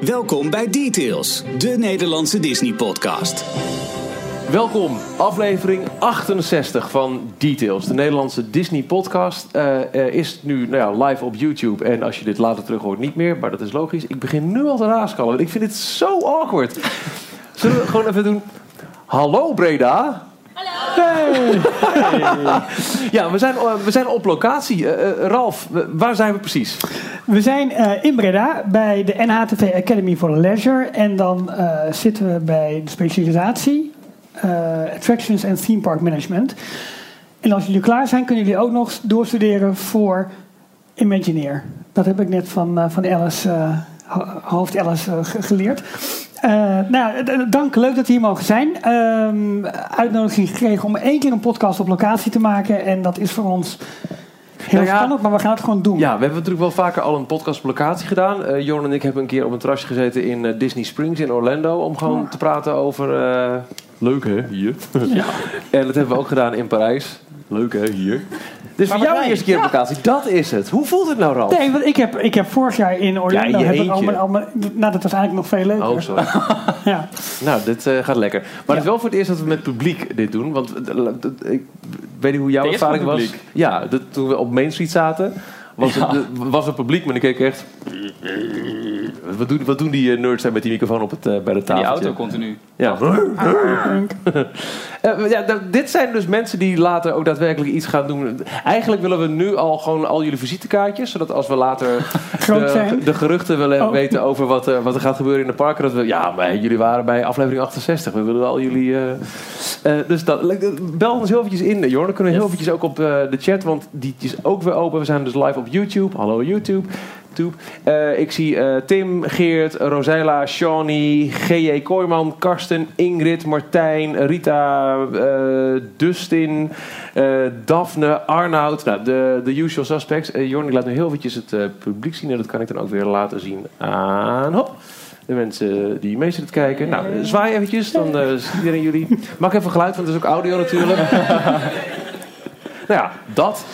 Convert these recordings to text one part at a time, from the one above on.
Welkom bij Details, de Nederlandse Disney-podcast. Welkom, aflevering 68 van Details, de Nederlandse Disney-podcast. Eh, is nu nou ja, live op YouTube en als je dit later terug hoort niet meer, maar dat is logisch. Ik begin nu al te raaskallen, ik vind dit zo awkward. Zullen we gewoon even doen... Hallo Breda. Hey. Ja, we zijn, eh, we zijn op locatie. Eh, Ralf, waar zijn we precies? We zijn in Breda bij de NHTV Academy for Leisure. En dan zitten we bij de specialisatie Attractions en Theme Park Management. En als jullie klaar zijn, kunnen jullie ook nog doorstuderen voor Imagineer. Dat heb ik net van, van Alice, ho- hoofd Alice ge- geleerd. Eh, nou, dank, leuk dat we hier mogen zijn. Ehm, uitnodiging gekregen om één keer een podcast op locatie te maken. En dat is voor ons heel Nou ja, spannend, maar we gaan het gewoon doen. Ja, we hebben natuurlijk wel vaker al een podcast op locatie gedaan. Eh Jorn en ik hebben een keer op een terrasje gezeten in eh, Disney Springs in Orlando. Om gewoon te praten over... eh, leuk hè, hier. en dat hebben we ook gedaan in Parijs. Leuk hè, hier. Dus voor jou de eerste keer op locatie, dat is het. Hoe voelt het nou, Ralf? Nee, want ik heb, ik heb vorig jaar in Orlando... Ja, in heb ik eentje. al mijn, al mijn- nou, dat was eigenlijk nog veel leuker. Oh, sorry. Ja. nou, dit eh, gaat lekker. Maar het is wel voor het eerst dat we met publiek dit doen. Want eh, ik weet niet hoe jouw ervaring was. publiek. Ja, dat, toen we op Main Street zaten, was, het, was het publiek, maar ik keek echt... Wat doen, wat doen die eh, nerds daar met die microfoon op het, bij de In tafel? die auto continu. Ja. Eh, ja, dit zijn dus mensen die later ook daadwerkelijk iets gaan doen. Eigenlijk willen we nu al gewoon al jullie visitekaartjes. Zodat als we later de, geruchten willen Oh. weten over wat, eh, wat er gaat gebeuren in de parken. Dat we, ja, maar jullie waren bij aflevering 68. We willen al jullie... eh, dus dat, bel ons heel eventjes in, Jorn. Dan kunnen we heel eventjes ook op de chat. Want die is ook weer open. We zijn dus live op YouTube. Hallo YouTube. Eh, ik zie eh, Tim, Geert, Rosella, Shawnee, G.J. Kooijman, Karsten, Ingrid, Martijn, Rita, eh, Dustin, Daphne, Arnoud. Nou, de, de usual suspects. Jorn, ik laat nu heel eventjes het publiek zien. En dat kan ik dan ook weer laten zien aan... Hop. De mensen die mee te kijken. Nou, zwaai eventjes, dan ziet iedereen jullie. Mag ik even geluid, want het is ook audio natuurlijk. nou ja, dat.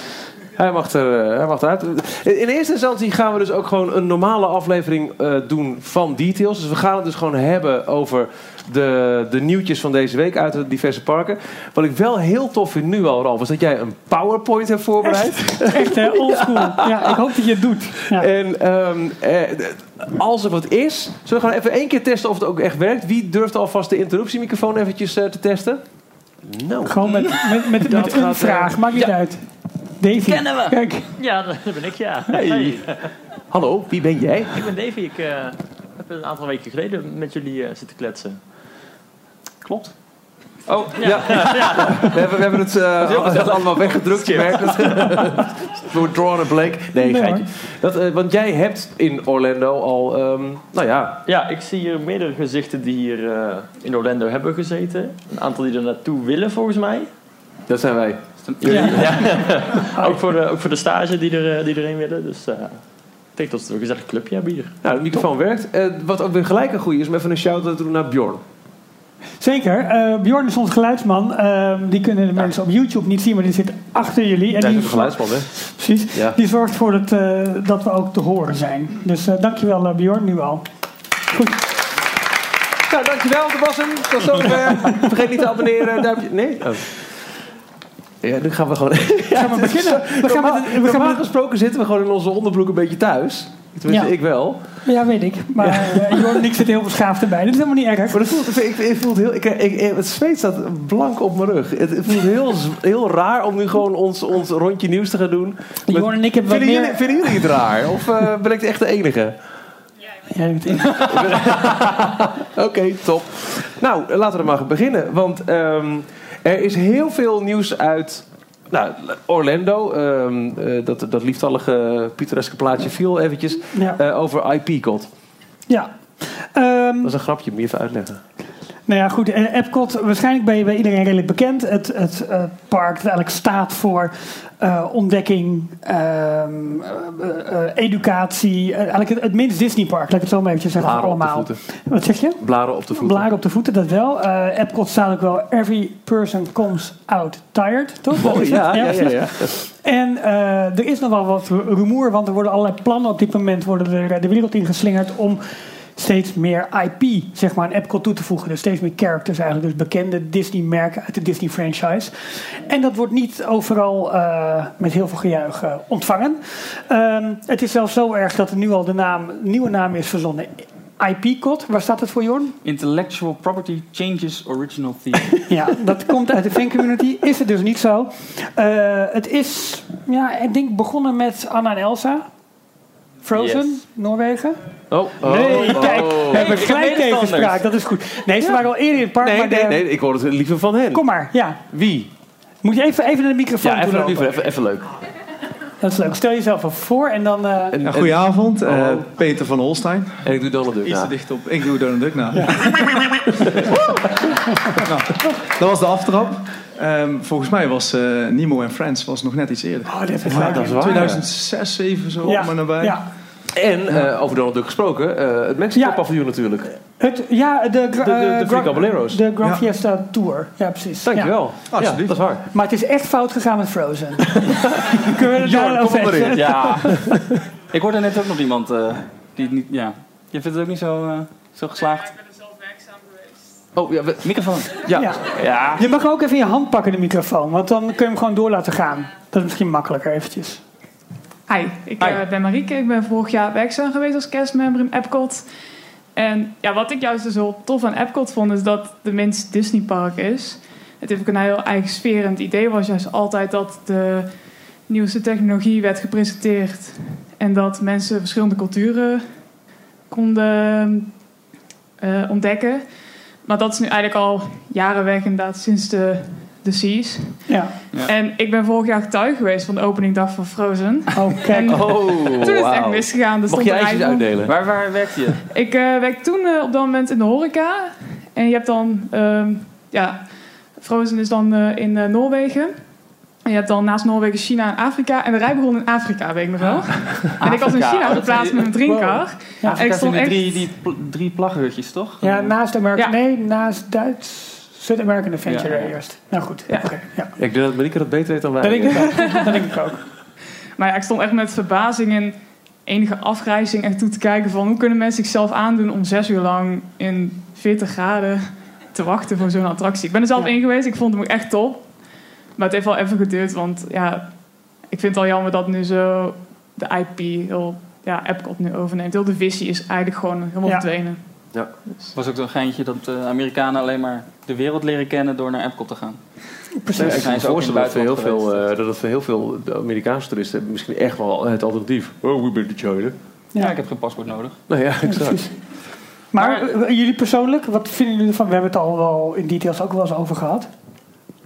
Hij mag, er, eh, hij mag eruit. In eerste instantie gaan we dus ook gewoon een normale aflevering eh, doen van details. Dus we gaan het dus gewoon hebben over de, de nieuwtjes van deze week uit de diverse parken. Wat ik wel heel tof vind nu al, Ralf, is dat jij een PowerPoint hebt voorbereid. Echt hè, oldschool. Ja. ik hoop dat je het doet. Ja. En ehm, eh, als er wat is, zullen we gewoon even één keer testen of het ook echt werkt. Wie durft alvast de interruptiemicrofoon eventjes eh, te testen? Nou, Gewoon met, met, met, een vraag, maakt niet ja. uit. Davy. Kennen we. Kijk, Ja, dat ben ik, ja. Hey. hallo, wie ben jij? Ik ben Davy. Ik eh, heb een aantal weken geleden met jullie eh, zitten kletsen. Klopt. Oh, ja. We, hebben, we hebben het eh, allemaal weggedrukt. Je merkt het. Door drawn a blank. Nee, Nee, geitje. Dat, eh, want jij hebt in Orlando al, ehm, nou ja, Ja, ik zie hier meerdere gezichten die hier eh, in Orlando hebben gezeten. Een aantal die er naartoe willen, volgens mij. dat zijn wij. Ja. Ook, voor de, ook voor de stage die, er, eh, die erheen willen. Dus eh, ik denk dat we een gezellig clubje hebben hier. Nou, de microfoon werkt. Eh, wat ook weer gelijk een goede is, om even een shout-out te doen naar Bjorn. Zeker. Eh, Bjorn is ons geluidsman. Ehm, die kunnen de mensen op YouTube niet zien, maar die zit achter jullie. En die, bent een geluidsman, hè? precies, Ja. die zorgt ervoor dat, eh, dat we ook te horen zijn. Dus eh, dankjewel uh, Bjorn, nu al. Goed. Nou, dankjewel, dat was hem. Tot zover. Vergeet niet te abonneren. Duimpje. Nee? Oh. Ja, nu gaan we gewoon... Gaan we beginnen? We gaan Normaal, met, we normaal gesproken zitten we gewoon in onze onderbroek een beetje thuis. Tenminste, Ja. ik wel. ja, weet ik. Maar Jorn en ik zitten heel beschaafd erbij. Dat is helemaal niet erg. Maar voelt, ik, ik voel het heel... Ik, ik, het zweet staat blank op mijn rug. Het, het voelt heel, heel raar om nu gewoon ons, ons rondje nieuws te gaan doen. Met- Jorn en ik hebben wat vinden, meer... jullie, vinden jullie het raar? Of eh, ben ik de echt de enige? Ja, Oké, top. Nou, laten we maar beginnen. Want ehm, er is heel veel nieuws uit nou, Orlando. Ehm, eh, dat, dat lieftallige pittoreske plaatje viel eventjes. ja. eh, over IP-code. ja. Ehm, Dat is een grapje, moet je even uitleggen. Nou ja, goed. eh, Epcot, waarschijnlijk bij, bij iedereen redelijk bekend. Het, het eh, park dat eigenlijk staat voor eh, ontdekking, ehm, eh, eh, educatie. eigenlijk het, het minst Disney park, laat ik het zo maar eventjes zeggen. Blaren op de allemaal. voeten. Wat zeg je? Blaren op de voeten. Blaren op de voeten, dat wel. Epcot staat ook wel every person comes out tired, toch? Oh, ja, ja, ja. En er is nog wel wat rumoer, want er worden allerlei plannen op dit moment worden er, de wereld in geslingerd om steeds meer IP zeg maar, aan Epcot toe te voegen. Dus steeds meer characters eigenlijk. Dus bekende Disney-merken uit de Disney-franchise. En dat wordt niet overal uh, met heel veel gejuich uh, ontvangen. Um, het is zelfs zo erg dat er nu al de naam, nieuwe naam is verzonnen. IP-code, waar staat het voor, Jorn? Intellectual Property Changes Original Theme. ja, dat komt uit de fan-community. Is het dus niet zo. Uh, het is, ja, ik denk begonnen met Anna en Elsa. Frozen, yes. Noorwegen. Oh, oh nee, kijk, oh. we hebben gelijk tegenspraak, dat is goed. Nee, ze ja. waren al eerder in het park. Nee, maar nee, de... nee, ik hoorde het liever van hen. Kom maar, ja. Wie? Moet je even, even naar de microfoon ja, even, even, even, even leuk. Dat is leuk. Stel jezelf even voor en dan... Uh... En, ja, goedenavond, uh, Peter van Holstein. En ik doe Donald Duck Iets te dicht op. Ik doe Donald Duck na. Ja. nou, dat was de aftrap. Um, volgens mij was uh, Nemo en Friends was nog net iets eerder. Oh, dat is, ja, dat is waar. 2006, 7 zo, ja. maar nabij. Ja. En uh, over Donald Duck gesproken, uh, het Mexico-paviljoen natuurlijk. Het, ja, de, de, de, de Free Caballeros. De Grand Fiesta Tour. Ja, precies. Dankjewel. Ja. Ja, dat is waar. Maar het is echt fout gegaan met Frozen. Kunnen we maar in. Ja. ik hoorde net ook nog iemand uh, die het niet... Ja. Je vindt het ook niet zo, uh, zo geslaagd? ik ben er zelf werkzaam geweest. Oh, ja, we, microfoon. Ja. Ja. ja. Je mag ook even in je hand pakken, de microfoon. Want dan kun je hem gewoon door laten gaan. Dat is misschien makkelijker eventjes. Hi, ik uh, ben Marieke. Ik ben vorig jaar werkzaam geweest als castmember in Epcot. En ja, wat ik juist dus zo tof aan Epcot vond, is dat de minst Disney park is. Het heeft ook een heel eigen sfeer. En het idee was juist altijd dat de nieuwste technologie werd gepresenteerd. En dat mensen verschillende culturen konden uh, ontdekken. Maar dat is nu eigenlijk al jaren weg, inderdaad, sinds de, de Seas. Ja. ja. En ik ben vorig jaar getuige geweest van de openingdag van Frozen. Oh, kijk. En oh, toen is het echt misgegaan. Er Mag je ijsjes uitdelen? Waar, waar werkte je? Ik uh, werk toen uh, op dat moment in de horeca. En je hebt dan... Um, ja, Frozen is dan uh, in Noorwegen. En je hebt dan naast Noorwegen China en Afrika. En de rij begon in Afrika, weet ik nog wel. en ik was in China geplaatst met mijn drinkcar. Wow. Ja, en ik stond echt... drie, die pl drie plaghutjes, toch? Ja, naast American... Ja. Nee, naast Duits... Zuid-American Adventure Ja. eerst. Nou goed, Ja. oké. ja. Ik denk dat Marieke dat beter weet dan wij. Dat denk ik ook. Dat denk ik ook. Maar ja, ik stond echt met verbazing en enige afgrijzing echt toe te kijken van... hoe kunnen mensen zichzelf aandoen om zes uur lang in 40 graden te wachten voor zo'n attractie. Ik ben er zelf Ja. in geweest, ik vond hem ook echt top. Maar het heeft wel even geduurd, want ja, ik vind het al jammer dat nu zo de IP heel ja, Epcot nu overneemt. Heel de visie is eigenlijk gewoon helemaal Ja. verdwenen. Ja. Dus, Het was ook zo'n geintje dat de Amerikanen alleen maar de wereld leren kennen door naar Epcot te gaan. Precies. ik zijn kan me voorstellen dat, het voor heel veel, eh, dat het voor heel veel Amerikaanse toeristen misschien echt wel het alternatief. Oh, we ben de China. Ja. ik heb geen paspoort nodig. Nou ja, exact. Precies. Maar, Maar- eh, jullie persoonlijk, wat vinden jullie ervan? We hebben het al wel in details ook wel eens over gehad.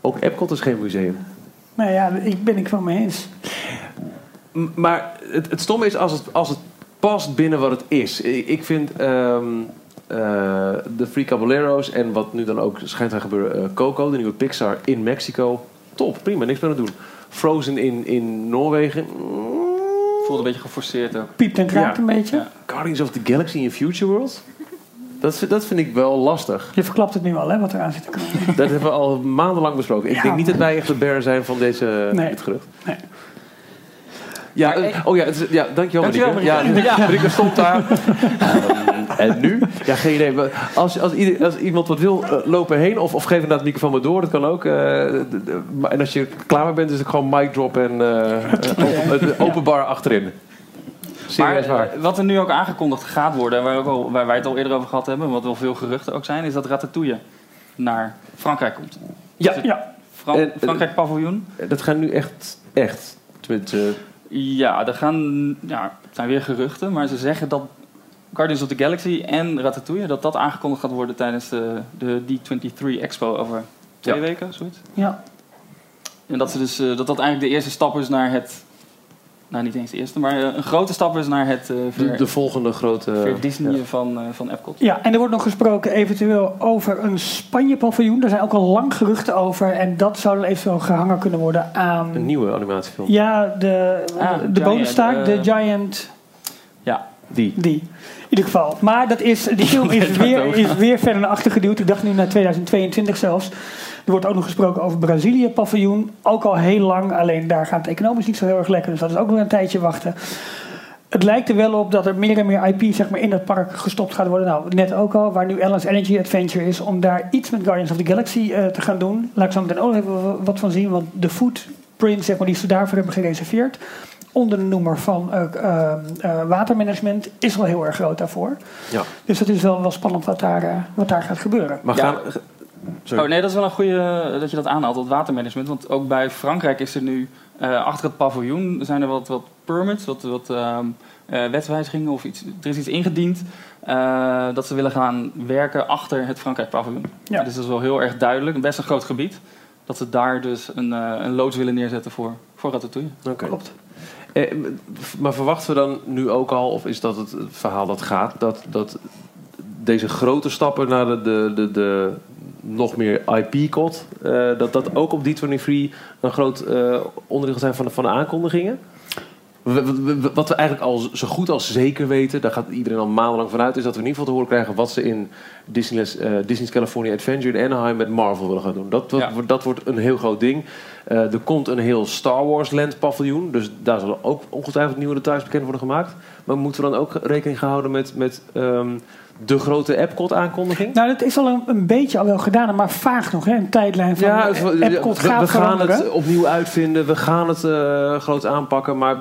Ook Epcot is geen museum. Nou ja, ik ben ik wel mee eens. M- Maar het, het stomme is als het, als het past binnen wat het is. Ik, ik vind ehm, eh, de Free Caballeros en wat nu dan ook schijnt te gebeuren, eh, Coco, de nieuwe Pixar in Mexico, top, prima, niks meer aan doen. Frozen in, in Noorwegen, mm, Voelde een beetje geforceerd ook. Piept en kraakt Ja. een beetje. Ja. Guardians of the Galaxy in Future World, dat, vind- dat vind ik wel lastig. Je verklapt het nu al, hè, wat eraan zit te komen. Dat hebben we al maandenlang besproken. Ik Ja, denk niet dat wij echt de bear zijn van deze, Nee. dit gerucht. Nee. Ja, eh, oh ja, het is, ja dankjewel Dankjewel, Marieke. Ja, Marieke stond daar. Ehm, en nu? Ja, geen idee. Maar Als, als, ieder- als iemand wat wil, eh, lopen heen. Of, of geef inderdaad het microfoon maar door. Dat kan ook. eh, de- de- maar- en als je klaar mee bent, is het gewoon mic drop en eh, eh, open, open bar achterin. Maar Serieus waar. wat er nu ook aangekondigd gaat worden, waar, ook al, waar wij het al eerder over gehad hebben, wat wel veel geruchten ook zijn, is dat Ratatouille naar Frankrijk komt. Ja, Ja, Fran- En- Frankrijk paviljoen. dat gaat nu echt, echt. Tenminste, Ja, er gaan, ja, het zijn weer geruchten, maar ze zeggen dat Guardians of the Galaxy en Ratatouille, dat dat aangekondigd gaat worden tijdens de, de D23 Expo over twee Ja. weken, zoiets. ja. En dat, ze dus, eh, dat dat eigenlijk de eerste stap is naar het, nou niet eens de eerste, maar eh, een grote stap is naar het uh, de, ver, de volgende grote. ver Disney ja. van, eh, van Epcot. ja, en er wordt nog gesproken eventueel over een Spanje-paviljoen. Daar zijn ook al lang geruchten over. En dat zou dan eventueel gehangen kunnen worden aan... Een nieuwe animatiefilm. Ja, de, Ah, de bonenstaak, de eh, Giant... Ja, Die. Die. In ieder geval. Maar dat is, die film is weer, is weer verder naar achter geduwd. Ik dacht nu naar 2022 zelfs. Er wordt ook nog gesproken over Brazilië paviljoen. Ook al heel lang. Alleen daar gaat het economisch niet zo heel erg lekker. Dus dat is ook weer een tijdje wachten. het lijkt er wel op dat er meer en meer IP zeg maar, in het park gestopt gaat worden. Nou, net ook al, waar nu Ellen's Energy Adventure is, om daar iets met Guardians of the Galaxy eh, te gaan doen. Laat ik zo meteen ook even wat van zien, want de footprint zeg maar, die ze daarvoor hebben gereserveerd, onder de noemer van eh, eh, eh, watermanagement, is wel heel erg groot daarvoor. Ja. Dus het is wel, wel spannend wat daar, wat daar gaat gebeuren. Maar Ja. Sorry. Oh nee, dat is wel een goede dat je dat aanhaalt, dat watermanagement. Want ook bij Frankrijk is er nu eh, achter het paviljoen zijn er wat, wat permits, wat, wat ehm, eh, wetswijzigingen of iets. Er is iets ingediend eh, dat ze willen gaan werken achter het Frankrijk paviljoen. Ja. Dus dat is wel heel erg duidelijk, best een groot gebied. Dat ze daar dus een, eh, een loods willen neerzetten voor, voor Ratatouille. Oké. Klopt. Eh, maar verwachten we dan nu ook al, of is dat het verhaal dat gaat, dat, dat deze grote stappen naar de, de, de, de nog meer IP-kot, eh, dat dat ook op D23 een groot eh, onderdeel zijn van de, van de aankondigingen? Wat we eigenlijk al zo goed als zeker weten, daar gaat iedereen al maandenlang vanuit, is dat we in ieder geval te horen krijgen wat ze in Disney's, eh, Disney's California Adventure in Anaheim met Marvel willen gaan doen. Dat, dat, Ja. dat wordt een heel groot ding. Er komt een heel Star Wars Land paviljoen, dus daar zullen ook ongetwijfeld nieuwe details bekend worden gemaakt. Maar moeten we dan ook rekening gehouden met, met ehm, de grote Epcot aankondiging? Nou, dat is al een, een beetje al wel gedaan, maar vaag nog, hè? Een tijdlijn van Ja, eh, we, Epcot we- gaat we gaan veranderen. het opnieuw uitvinden, we gaan het eh, groot aanpakken, maar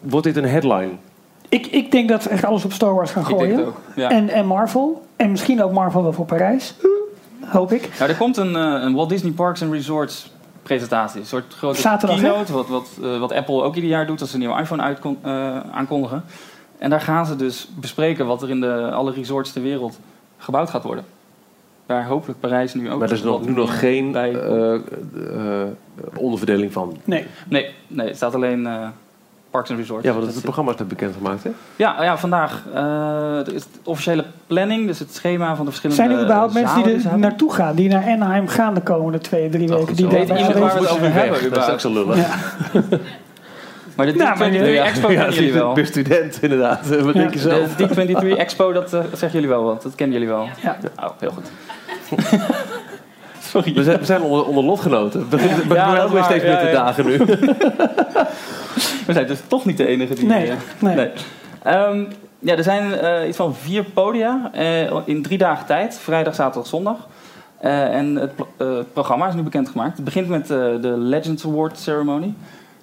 wordt dit een headline? Ik, ik denk dat ze echt alles op Star Wars gaan Ik denk gooien. het ook. Ja. En, en Marvel. En misschien ook Marvel wel voor Parijs. Hoop ik. Nou, er komt een, eh, een Walt Disney Parks and Resorts presentatie. Een soort grote Zaterdag, keynote, wat, wat, eh, wat Apple ook ieder jaar doet als ze een nieuwe iPhone uitkon- eh, aankondigen. En daar gaan ze dus bespreken wat er in de, alle resorts ter wereld gebouwd gaat worden. Waar hopelijk Parijs nu ook Maar er is nog, nu nog geen bij eh, eh, onderverdeling van. Nee. Nee, nee, het staat alleen eh, Parks and Resorts. Ja, want Dat het is- programma is net bekendgemaakt, hè? ja, ja, vandaag. is de officiële planning, dus het schema van de verschillende Zijn er überhaupt mensen die er hebben. naartoe gaan? Die naar Anaheim gaan de komende twee, drie weken? Die iemand aanwezig waar we het over hebben, Dat is ook zo lullig. Ja. Maar de Nou, maar D23 ja. Expo kennen jullie wel. Per student, inderdaad. Wat denk je zelf? De D23 Expo, dat eh, zeggen jullie wel, want dat kennen jullie wel. Ja. Oh, heel goed. Sorry. We zijn, we zijn onder, onder lotgenoten. We beginnen we Ja, dat ook weer steeds te Ja, ja. dagen nu. We zijn dus toch niet de enige die... Nee, eh, nee. Ehm, ja, er zijn eh, iets van vier podia eh, in drie dagen tijd. Vrijdag, zaterdag, zondag. Eh, en het pro- eh, het programma is nu bekendgemaakt. Het begint met eh, de Legends Award Ceremony.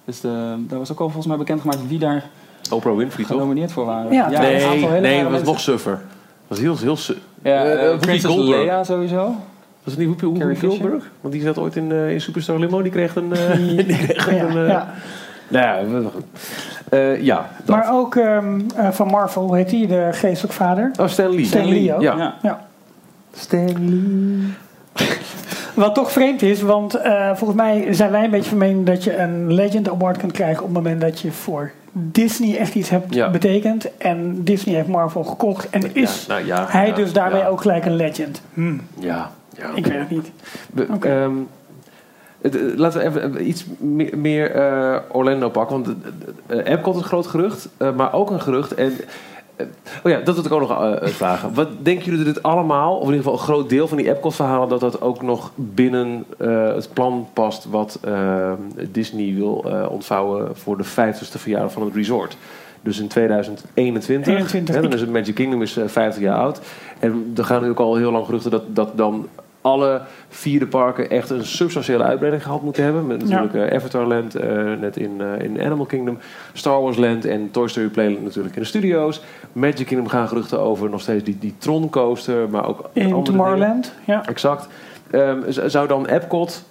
Dus de, daar was ook al volgens mij bekendgemaat wie daar Oprah Winfrey, toch? genomineerd voor waren. Ja, een Nee, aantal hele nee, dat was nog suffer. Dat was heel, heel su- Ja, Eh, eh, Whoopi Princess Goldberg. Leia sowieso. Was het niet Whoopi, Whoopi? Goldberg? Want die zat ooit in, eh, in Superstar Limo. Die kreeg een... eh, die kreeg Ja, een eh, ja. Nou ja, eh, ja. dat. Maar ook ehm, eh, van Marvel, hoe heet die? De geestelijk vader. Oh, Stan Lee. Stan Lee ook. Ja. Ja. Ja. Stan Lee. Wat toch vreemd is, want eh, volgens mij zijn wij een beetje van mening dat je een Legend Award kunt krijgen op het moment dat je voor Disney echt iets hebt Ja. betekend. En Disney heeft Marvel gekocht en is Ja, nou, ja, hij dus daarmee ja. ook gelijk een legend. Hm, Ja, ja. ik weet het niet. Oké. ehm, eh, laten we even, even iets meer, meer eh, Orlando pakken. Want uh, Epcot is een groot gerucht, eh, maar ook een gerucht. En, eh, oh ja, dat wil ik ook nog eh, vragen. Wat denken jullie dat dit allemaal, of in ieder geval een groot deel van die Epcot-verhalen, dat dat ook nog binnen eh, het plan past wat eh, Disney wil eh, ontvouwen voor de 50ste verjaardag van het resort? Dus in 2021. 21. Hè, dan is het Magic Kingdom is, eh, 50 jaar oud. En er gaan nu ook al heel lang geruchten dat, dat dan alle vierde parken echt een substantiële uitbreiding gehad moeten hebben. Met natuurlijk eh, Avatar Land, eh, net in, eh, in Animal Kingdom. Star Wars Land en Toy Story Playland natuurlijk in de studio's. Magic Kingdom gaan geruchten over nog steeds die, die Tron coaster. Maar ook In andere Tomorrowland. Ja. Exact. Ehm, zou dan Epcot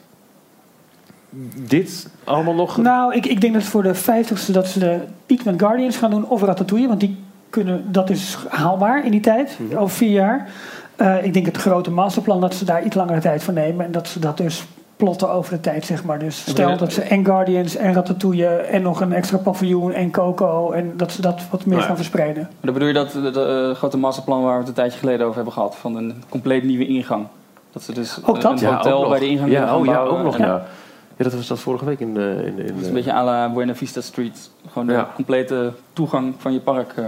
dit allemaal nog... Nou, ik, ik denk dat voor de 50ste dat ze de, met Guardians gaan doen of Ratatouille, want die kunnen, dat is haalbaar in die tijd, Mhm. over vier jaar. Eh, ik denk het grote masterplan dat ze daar iets langere tijd voor nemen en dat ze dat dus plotten over de tijd, zeg maar. Dus stel dat ze en Guardians en Ratatouille en nog een extra paviljoen en Coco en dat ze dat wat meer Nou ja. gaan verspreiden. Maar dan bedoel je dat de, de, eh, grote masterplan waar we het een tijdje geleden over hebben gehad, van een compleet nieuwe ingang. Dat ze dus Ook dat? een hotel ook nog. bij de ingang ja, oh, ja, ook nog, ja. ja. dat was dat vorige week in... eh, in, in Het is een beetje à la Buena Vista Street. Gewoon de Ja. complete toegang van je park eh,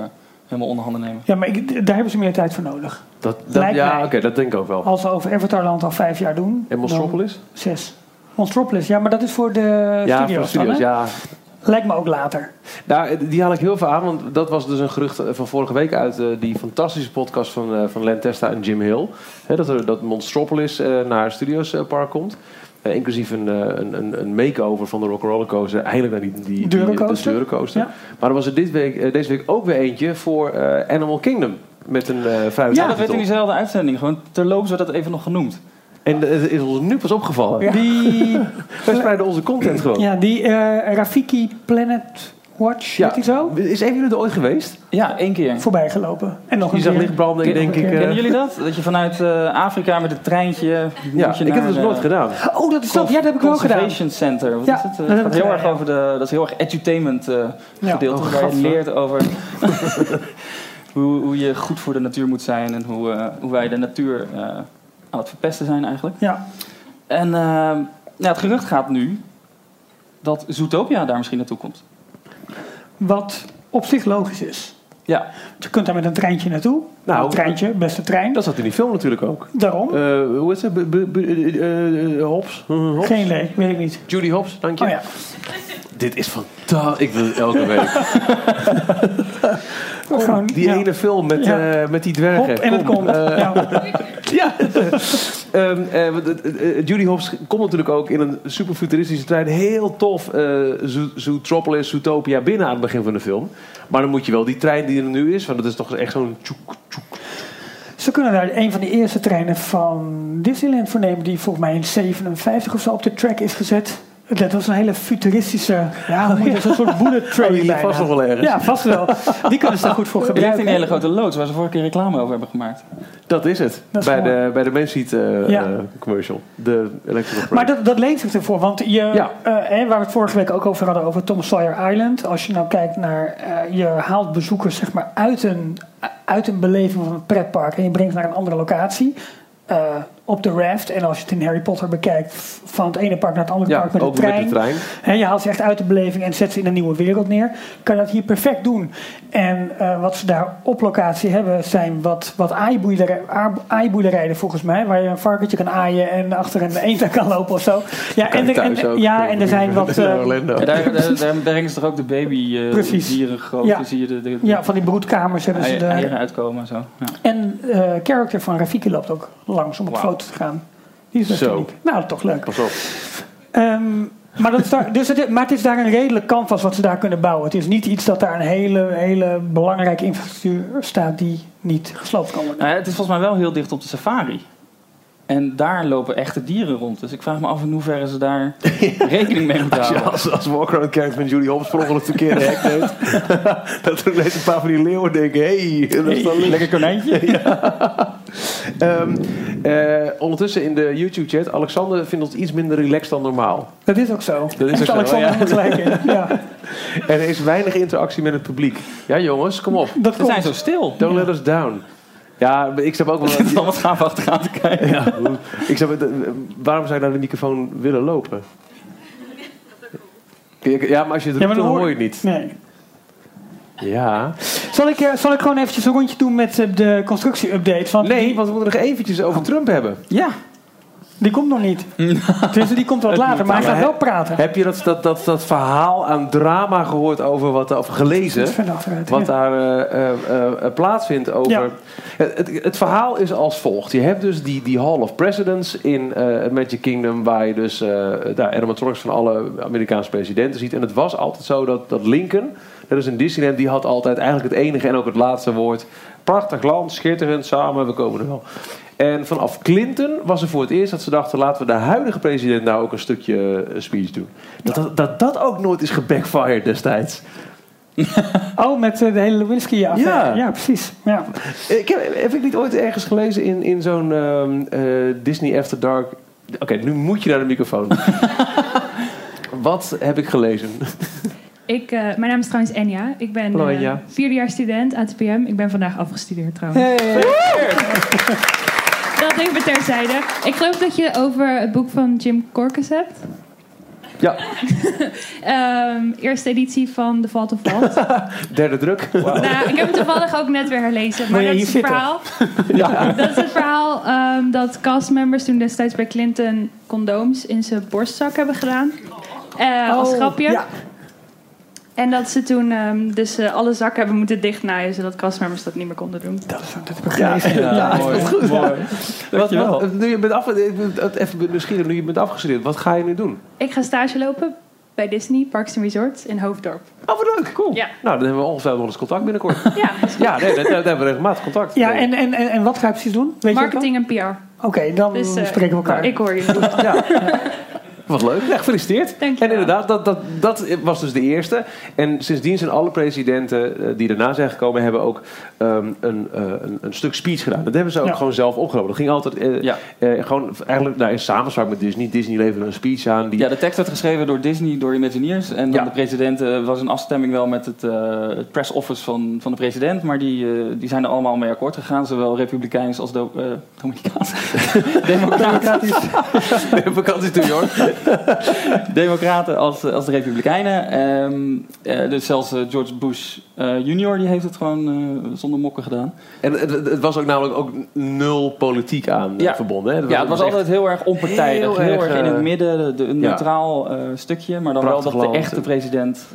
helemaal onder handen nemen. Ja, maar ik, daar hebben ze meer tijd voor nodig. dat, dat, lijkt ja, oké, dat denk ik ook wel. Als ze over Avatarland al vijf jaar doen. En Monstropolis? dan Zes. Monstropolis, ja, maar dat is voor de Ja, studio's voor de studio's. Ja, Lijkt me ook later. Nou, die haal ik heel veel aan, want dat was dus een gerucht van vorige week uit eh, die fantastische podcast van, eh, van Len Testa en Jim Hill. Hè, dat, er, dat Monstropolis eh, naar Studios eh, Park komt. Eh, inclusief een, eh, een, een, een make-over van de Rock'n'Roller Coaster. Eigenlijk naar die, die, Deurencoaster? de Deurencoaster. Ja. Maar er was er dit week, eh, deze week ook weer eentje voor Animal Kingdom. Met een uh, Ja, dat werd in diezelfde uitzending. Gewoon terloops werd dat even nog genoemd. En het is ons nu pas opgevallen. Die, Wij spreiden onze content gewoon. ja, die Rafiki Planet Watch, Ja. heet die zo? Is een van jullie er ooit geweest? Ja, één keer. Voorbij gelopen. En nog een zag keer. lichtbranden en denk ik... eh, Kennen jullie dat? Dat je vanuit eh, Afrika met het treintje... ja, ik heb het dus nooit eh, gedaan. Oh, dat is dat. Ja, dat heb ik wel gedaan. Conservation Center. Wat Ja, is het? dat heb gaat ik heel gedaan, erg over de, dat is heel erg edutainment eh, Ja. gedeelte. Oh, waar je leert over hoe, hoe je goed voor de natuur moet zijn. En hoe, eh, hoe wij de natuur eh, aan het verpesten zijn eigenlijk. Ja. En ja, het gerucht gaat nu dat Zootopia daar misschien naartoe komt. Wat op zich logisch is. Ja, Want Je kunt daar met een treintje naartoe. Nou, een treintje, beste trein. Dat zat in die film natuurlijk ook. Daarom. Eh, hoe is het? B- eh, eh, Hobbs? Hm, Hobbs? Geen idee, weet ik niet. Judy Hobbs, dank je. Oh ja. Dit is fantastisch. Ik wil het elke week. Die ja. ene film met, Ja. met die dwergen. Hop en het Kom, komt. ja. ja. Het- eh, Judy Hobbs komt natuurlijk ook in een super futuristische trein. Heel tof. Zo- Zootropolis, Zootopia binnen aan het begin van de film. Maar dan moet je wel die trein die er nu is. Want dat is toch echt zo'n tjoek, tjoek. Ze kunnen daar een van de eerste treinen van Disneyland voor nemen, die volgens mij in 57 of zo op de track is gezet. Dat was een hele futuristische, ja, hoe moet je zo'n soort bullet train Oh, die vast nog wel ergens. Ja, vast wel. Die kunnen ze daar goed voor je ligt in gebruiken. die hele grote loods waar ze vorige keer reclame over hebben gemaakt. Dat is het. Dat is bij, mooi. de, bij de Main eh, Ja. eh, commercial. De Electrical Maar dat, dat leent zich ervoor, want je, Ja. eh, hè, waar we het vorige week ook over hadden, over Tom Sawyer Island. Als je nou kijkt naar, eh, je haalt bezoekers zeg maar uit een, uit een beleving van een pretpark en je brengt ze naar een andere locatie. Eh, op de raft. En als je het in Harry Potter bekijkt, van het ene park naar het andere ja, park met de ook trein. met de trein. Hè, je haalt ze echt uit de beleving en zet ze in een nieuwe wereld neer. Kan je dat hier perfect doen. En eh, wat ze daar op locatie hebben zijn wat, wat aaiboerderijen volgens mij. Waar je een varkentje kan aaien en achter een eend aan kan lopen of zo. Ja, en, er- en- ook. ja, en er zijn wat... Eh, daar, daar, daar brengen ze toch ook de baby eh, Precies. dieren groot. Ja. Dan zie je de, de, de ja, van die broedkamers hebben ze eieren uitkomen en zo. Ja. En eh character van Rafiki loopt ook langs om op Wauw. foto te gaan. Die is Zo. Nou, toch leuk. Pas op. Ehm, maar, dat is daar, dus het, maar het is daar een redelijk canvas wat ze daar kunnen bouwen. Het is niet iets dat daar een hele, hele belangrijke infrastructuur staat die niet gesloopt kan worden. Nou ja, het is volgens mij wel heel dicht op de safari. En daar lopen echte dieren rond. Dus ik vraag me af in hoeverre ze daar rekening mee moeten Als je houden. als, als walkaround character met Judy Hobbs per ongeluk verkeerde hek neemt. dat er ineens een paar van die leeuwen denken... Hé, hey, dat is dan links. Lekker konijntje. Ehm, eh, ondertussen in de YouTube-chat... Alexander vindt ons iets minder relaxed dan normaal. Dat is ook zo. Dat is ook zo, Alexander ja. helemaal gelijk in. Ja, En er is weinig interactie met het publiek. Ja, jongens, kom op. dat komt. zijn zo stil. Don't let us down. Ja, ik snap ook wel... Het is allemaal gaaf achteraan te kijken. ja, ik snap, eh, waarom zou je naar de microfoon willen lopen? Ja, maar als je het Ja, roept, maar dan hoor je het niet. Nee. Ja. Zal ik, eh, zal ik gewoon eventjes een rondje doen met eh, de constructie-update? Nee, die, want we moeten nog eventjes over Trump hebben. Ja. die komt nog niet. Tenminste, die komt wat later, maar hij gaat wel praten. Heb je dat, dat, dat, dat verhaal aan drama gehoord over wat, of gelezen? Achteruit, Wat ja. daar eh, eh, plaatsvindt over. Ja. Het, het, verhaal is als volgt. Je hebt dus die, die Hall of Presidents in het Magic Kingdom, waar je dus uh, daar animatronics van alle Amerikaanse presidenten ziet. En het was altijd zo dat, dat Lincoln, dat is een Disneyland, die had altijd eigenlijk het enige en ook het laatste woord. Prachtig land, schitterend, samen, we komen er wel. En vanaf Clinton was er voor het eerst dat ze dachten: laten we de huidige president nou ook een stukje eh, speech doen. Dat dat, dat, dat ook nooit is gebackfired destijds. Oh, met eh, de hele Lewinsky-affaire. Ja. Ja. precies. Ja. Ik heb, heb ik niet ooit ergens gelezen in, in zo'n ehm, eh, Disney After Dark. Oké, nu moet je naar de microfoon. Wat heb ik gelezen? Ik, uh, mijn naam is trouwens Enja. Ik ben Hallo, uh, vierdejaars student ATPM. Ik ben vandaag afgestudeerd trouwens. Hey. Dat even terzijde. Ik geloof dat je over het boek van Jim Corcus hebt. Ja, um, eerste editie van The Vault of Vault. derde druk. Wow. nou, ik heb hem toevallig ook net weer herlezen. Maar dat is, het verhaal, ja. dat is het verhaal um, dat castmembers toen destijds bij Clinton condooms in zijn borstzak hebben gedaan. Uh, als Oh, grapje. Ja. En dat ze toen ehm, dus eh, alle zakken hebben moeten dichtnaaien, zodat castmembers dat niet meer konden doen. Dat, is, dat heb ik gelezen. Ja, mooi. mooi. Wat, Dankjewel. wat, nu je bent af, even misschien nu je bent afgestudeerd, wat ga je nu doen? Ik ga stage lopen bij Disney Parks and Resorts in Hoofddorp. Oh, wat leuk. Cool. Ja. Nou, dan hebben we ongetwijfeld nog eens contact binnenkort. Ja, ja, nee, daar, daar hebben we regelmatig contact. Ja, en, en, en, en wat ga je precies doen? Weet marketing en PR. dan? Oké, dan Dus, eh, spreken we elkaar. Ik hoor je. Ja. Wat leuk. Ja, gefeliciteerd. Dank je En inderdaad, dat, dat, dat was dus de eerste. En sindsdien zijn alle presidenten eh, die daarna zijn gekomen... hebben ook ehm, een, eh, een, een stuk speech gedaan. Dat hebben ze ook Ja. gewoon zelf opgenomen. Dat ging altijd eh, Ja. gewoon eigenlijk nou, in samenspraak met Disney. Disney leverde een speech aan. Die, Ja, de tekst werd geschreven door Disney, door Imagineers. En dan Ja. de president eh, was een afstemming wel met het, eh, het press office van, van de president. Maar die, eh, die zijn er allemaal mee akkoord gegaan. Zowel republikeins als do, eh, Dominicaans. Democratisch. vakantie toe, hoor. Democraten als, als de Republikeinen. Ehm, eh, dus zelfs eh, George Bush eh, junior die heeft het gewoon zonder mokken gedaan. En het, het- was ook namelijk ook nul politiek aan Ja. verbonden. Hè? Ja, het was altijd heel erg onpartijdig. heel Heel, erg, in het midden, de, een neutraal stukje. Maar dan wel dat de echte president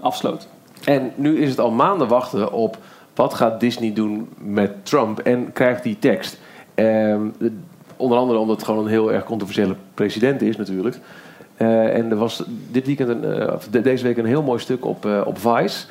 afsloot. En nu is het al maanden wachten op wat gaat Disney doen met Trump en krijgt die tekst. Ehm, onder andere omdat het gewoon een heel erg controversiële president is natuurlijk. Eh, en er was dit weekend een, eh, de- deze week een heel mooi stuk op, eh, op Vice.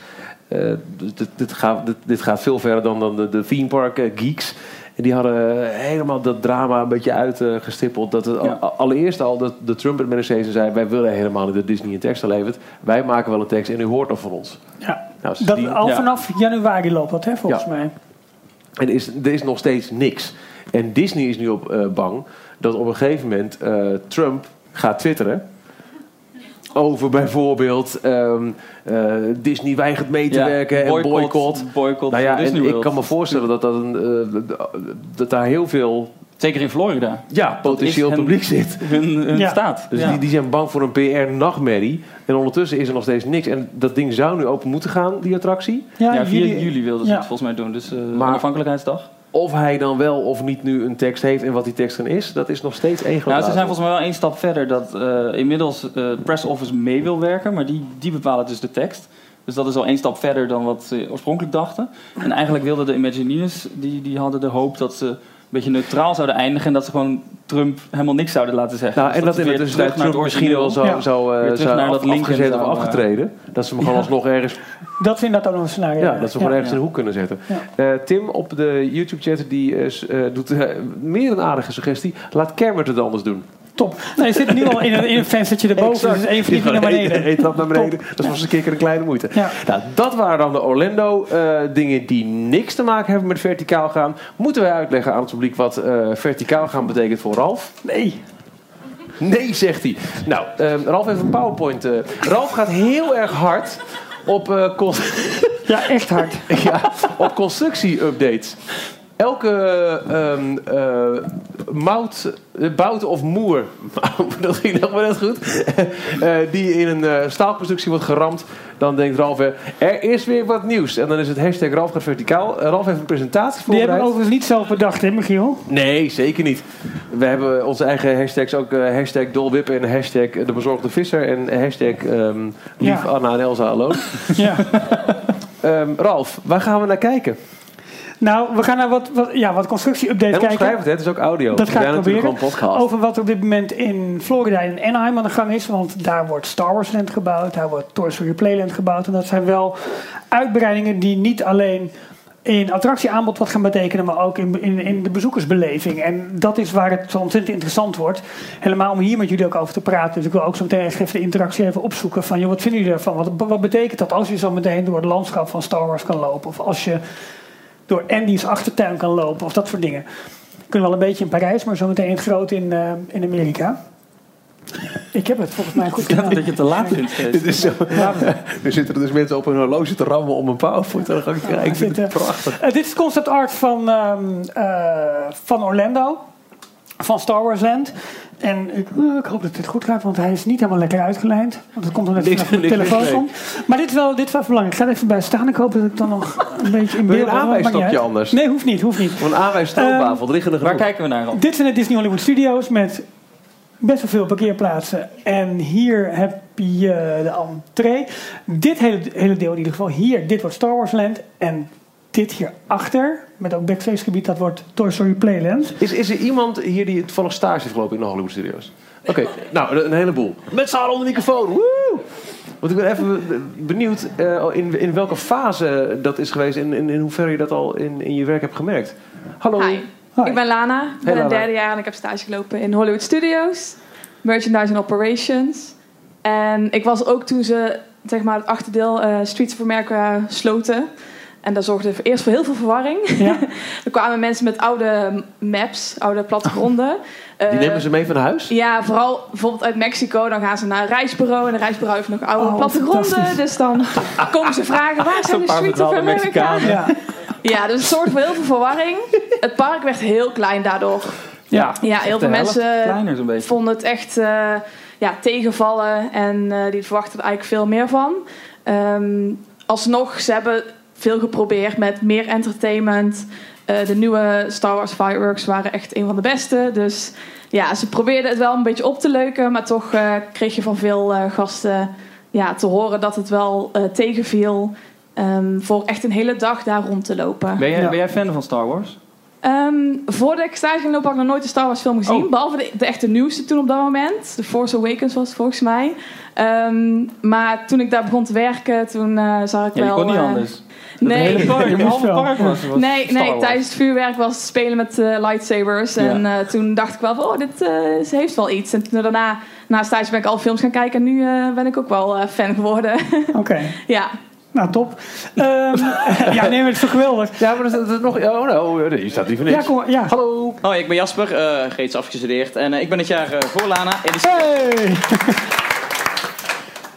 Dit, dit, gaat, dit, dit gaat veel verder dan, dan de, de theme park geeks. En die hadden helemaal dat drama een beetje uitgestippeld. dat het al- Ja. allereerst al de, de Trump administration zei... wij willen helemaal niet dat Disney een tekst levert. Wij maken wel een tekst en u hoort nog van ons. Ja. Nou, Dat, die- al ja. vanaf januari loopt dat, hè, volgens Ja. mij. En er is, er is nog steeds niks. En Disney is nu op eh, bang dat op een gegeven moment eh, Trump gaat twitteren. Over bijvoorbeeld ehm, eh, Disney weigert mee te Ja, werken en boycott. boycott Nou ja, Disney en ik kan me voorstellen dat, dat, een, eh, dat daar heel veel Zeker in Florida. ja, potentieel publiek zit. Hun, hun Ja. staat. Dus Ja. die, die zijn bang voor een PR-nachtmerrie. En ondertussen is er nog steeds niks. En dat ding zou nu open moeten gaan, die attractie. Ja, 4 jullie- juli wilden ze Ja. het volgens mij doen. Dus eh Maar- onafhankelijkheidsdag. Of hij dan wel of niet nu een tekst heeft en wat die tekst dan is, dat is nog steeds één groot Nou, ze zijn volgens mij wel één stap verder dat eh, inmiddels eh press office mee wil werken, maar die, die bepalen dus de tekst. Dus dat is al één stap verder dan wat ze oorspronkelijk dachten. En eigenlijk wilden de Imagineers, die, die hadden de hoop dat ze beetje neutraal zouden eindigen en dat ze gewoon Trump helemaal niks zouden laten zeggen. Nou, Dus en dat in de tussentijd Trump misschien wel zo, Ja. zo, eh, Weer terug zo naar af- dat Lincoln afgezet of zou, eh, afgetreden. Dat ze hem gewoon alsnog ergens, Dat is inderdaad ook nog een scenario. ja, dat ze hem gewoon ergens ja. in de hoek kunnen zetten. Ja. Eh, Tim op de YouTube-chat die doet meer een aardige suggestie. Laat Kermit het anders doen. Top. Nou, je zit nu al in een, in een venstertje erboven, dus één vliegje naar beneden. Eén trap naar beneden. Dat was een keer een kleine moeite. Ja. Nou, dat waren dan de Orlando eh, dingen die niks te maken hebben met verticaal gaan. Moeten wij uitleggen aan het publiek wat eh, verticaal gaan betekent voor Ralf? Nee. Nee, zegt hij. Nou, ehm, Ralf heeft een PowerPoint. eh. Ralf gaat heel erg hard op, Ja, echt hard. ja, op constructie-updates. Elke ehm eh, mout, eh, bout of moer, dat ging nog wel net goed, eh, die in een eh, staalconstructie wordt geramd, dan denkt Ralf weer, er is weer wat nieuws. En dan is het hashtag Ralf gaat verticaal. Ralf heeft een presentatie Die hebben we overigens niet zelf bedacht, hè, Michiel? Nee, zeker niet. We hebben onze eigen hashtags ook. hashtag Dolwip en hashtag De Bezorgde Visser. En hashtag ehm, Lief Ja. Anna en Elsa Alone. Ja. Ehm, Ralf, waar gaan we naar kijken? Nou, we gaan naar wat, wat, ja, wat constructie-updates En kijken. omschrijf het, het is ook audio. Dat ga We ik proberen. Over wat er op dit moment in Florida en Anaheim aan de gang is. Want daar wordt Star Wars Land gebouwd. Daar wordt Toy Story Playland gebouwd. En dat zijn wel uitbreidingen die niet alleen in attractieaanbod wat gaan betekenen. Maar ook in, in, in de bezoekersbeleving. En dat is waar het zo ontzettend interessant wordt. Helemaal om hier met jullie ook over te praten. Dus ik wil ook zo meteen even de interactie even opzoeken. Van joh, wat vinden jullie ervan? Wat, wat betekent dat als je zo meteen door het landschap van Star Wars kan lopen? Of als je door Andy's achtertuin kan lopen of dat soort dingen. Kunnen wel een beetje in Parijs, maar zometeen in het groot in, eh, in Amerika. Ik heb het volgens mij goed gedaan. dat je te laat vindt. Dit is zo. er zitten er dus mensen op hun horloge te rammen om een dan ga ik. Ik vind het prachtig. Eh, dit is concept art van, ehm, eh, van Orlando. Van Star Wars Land. En ik, eh, ik hoop dat dit goed gaat, want hij is niet helemaal lekker uitgelijnd. Want het komt dan net vanaf de telefoon komt. Maar dit is, wel, dit wel belangrijk. Ik ga er even bij staan. Ik hoop dat ik dan nog een beetje in Wil je beeld een anders? Nee, hoeft niet. Hoeft niet. Voor een aanwijsstroopwafel. er liggen er Waar kijken we naar dan? Dit zijn de Disney Hollywood Studios met best wel veel parkeerplaatsen. En hier heb eh, de entree. Dit hele, hele deel in ieder geval hier, dit wordt Star Wars Land. En dit hier achter, met ook backstage gebied, dat wordt Toy Story Playland. Is, is er iemand hier die toevallig stage heeft gelopen in de Hollywood Studios? Oké, nou, een heleboel. Met z'n allen onder de microfoon. Woe! Want ik ben even benieuwd uh, in, in welke fase dat is geweest en in, in hoeverre je dat al in, in je werk hebt gemerkt. Hallo. Hi. Hi. Ik ben Lana, ik ben Hey, een derde jaar en ik heb stage gelopen in Hollywood Studios, Merchandise and Operations. En ik was ook toen ze zeg maar, het achterdeel eh, Streets of America sloten. En dat zorgde eerst voor heel veel verwarring. Ja. er kwamen mensen met oude maps, oude plattegronden. Die Eh, nemen ze mee van huis? ja, vooral bijvoorbeeld uit Mexico. Dan gaan ze naar een reisbureau. En een reisbureau heeft nog oude Oh, plattegronden. Dus dan komen ze vragen, waar zijn de paar Streets of America? Mexicanen. Ja. Ja, dus het zorgde voor heel veel verwarring. Het park werd heel klein daardoor. Ja, Ja, heel veel mensen vonden het echt eh, ja, tegenvallen. En eh, die verwachten er eigenlijk veel meer van. Ehm, alsnog, ze hebben veel geprobeerd met meer entertainment. Eh, de nieuwe Star Wars fireworks waren echt een van de beste. Dus ja, ze probeerden het wel een beetje op te leuken. Maar toch eh, kreeg je van veel eh, gasten ja, te horen dat het wel eh, tegenviel. ehm, voor echt een hele dag daar rond te lopen. Ben jij, Ja. ben jij fan van Star Wars? Ehm, voordat ik stage ging lopen had ik nog nooit een Star Wars film gezien. Oh. Behalve de, de echte nieuwste toen op dat moment. The Force Awakens was het volgens mij. Ehm, maar toen ik daar begon te werken, toen eh, zag ik Ja, je wel... kon niet anders. Nee, Het hele park, het halve park was, was nee, nee tijdens het vuurwerk was het spelen met eh, lightsabers. En eh, toen dacht ik wel van, oh, dit eh, heeft wel iets. En toen daarna, na stage ben ik al films gaan kijken. En nu eh, ben ik ook wel eh, fan geworden. Oké, ja. nou top. Ehm, ja, nee, maar het is toch geweldig. Ja, maar dat is, dat is nog... Oh, nou, nee, je staat hier voor Ja, niks. kom maar. Ja. Hallo. Hoi, ik ben Jasper, eh reeds afgestudeerd. En eh, ik ben het jaar eh, voor Lana. Hey!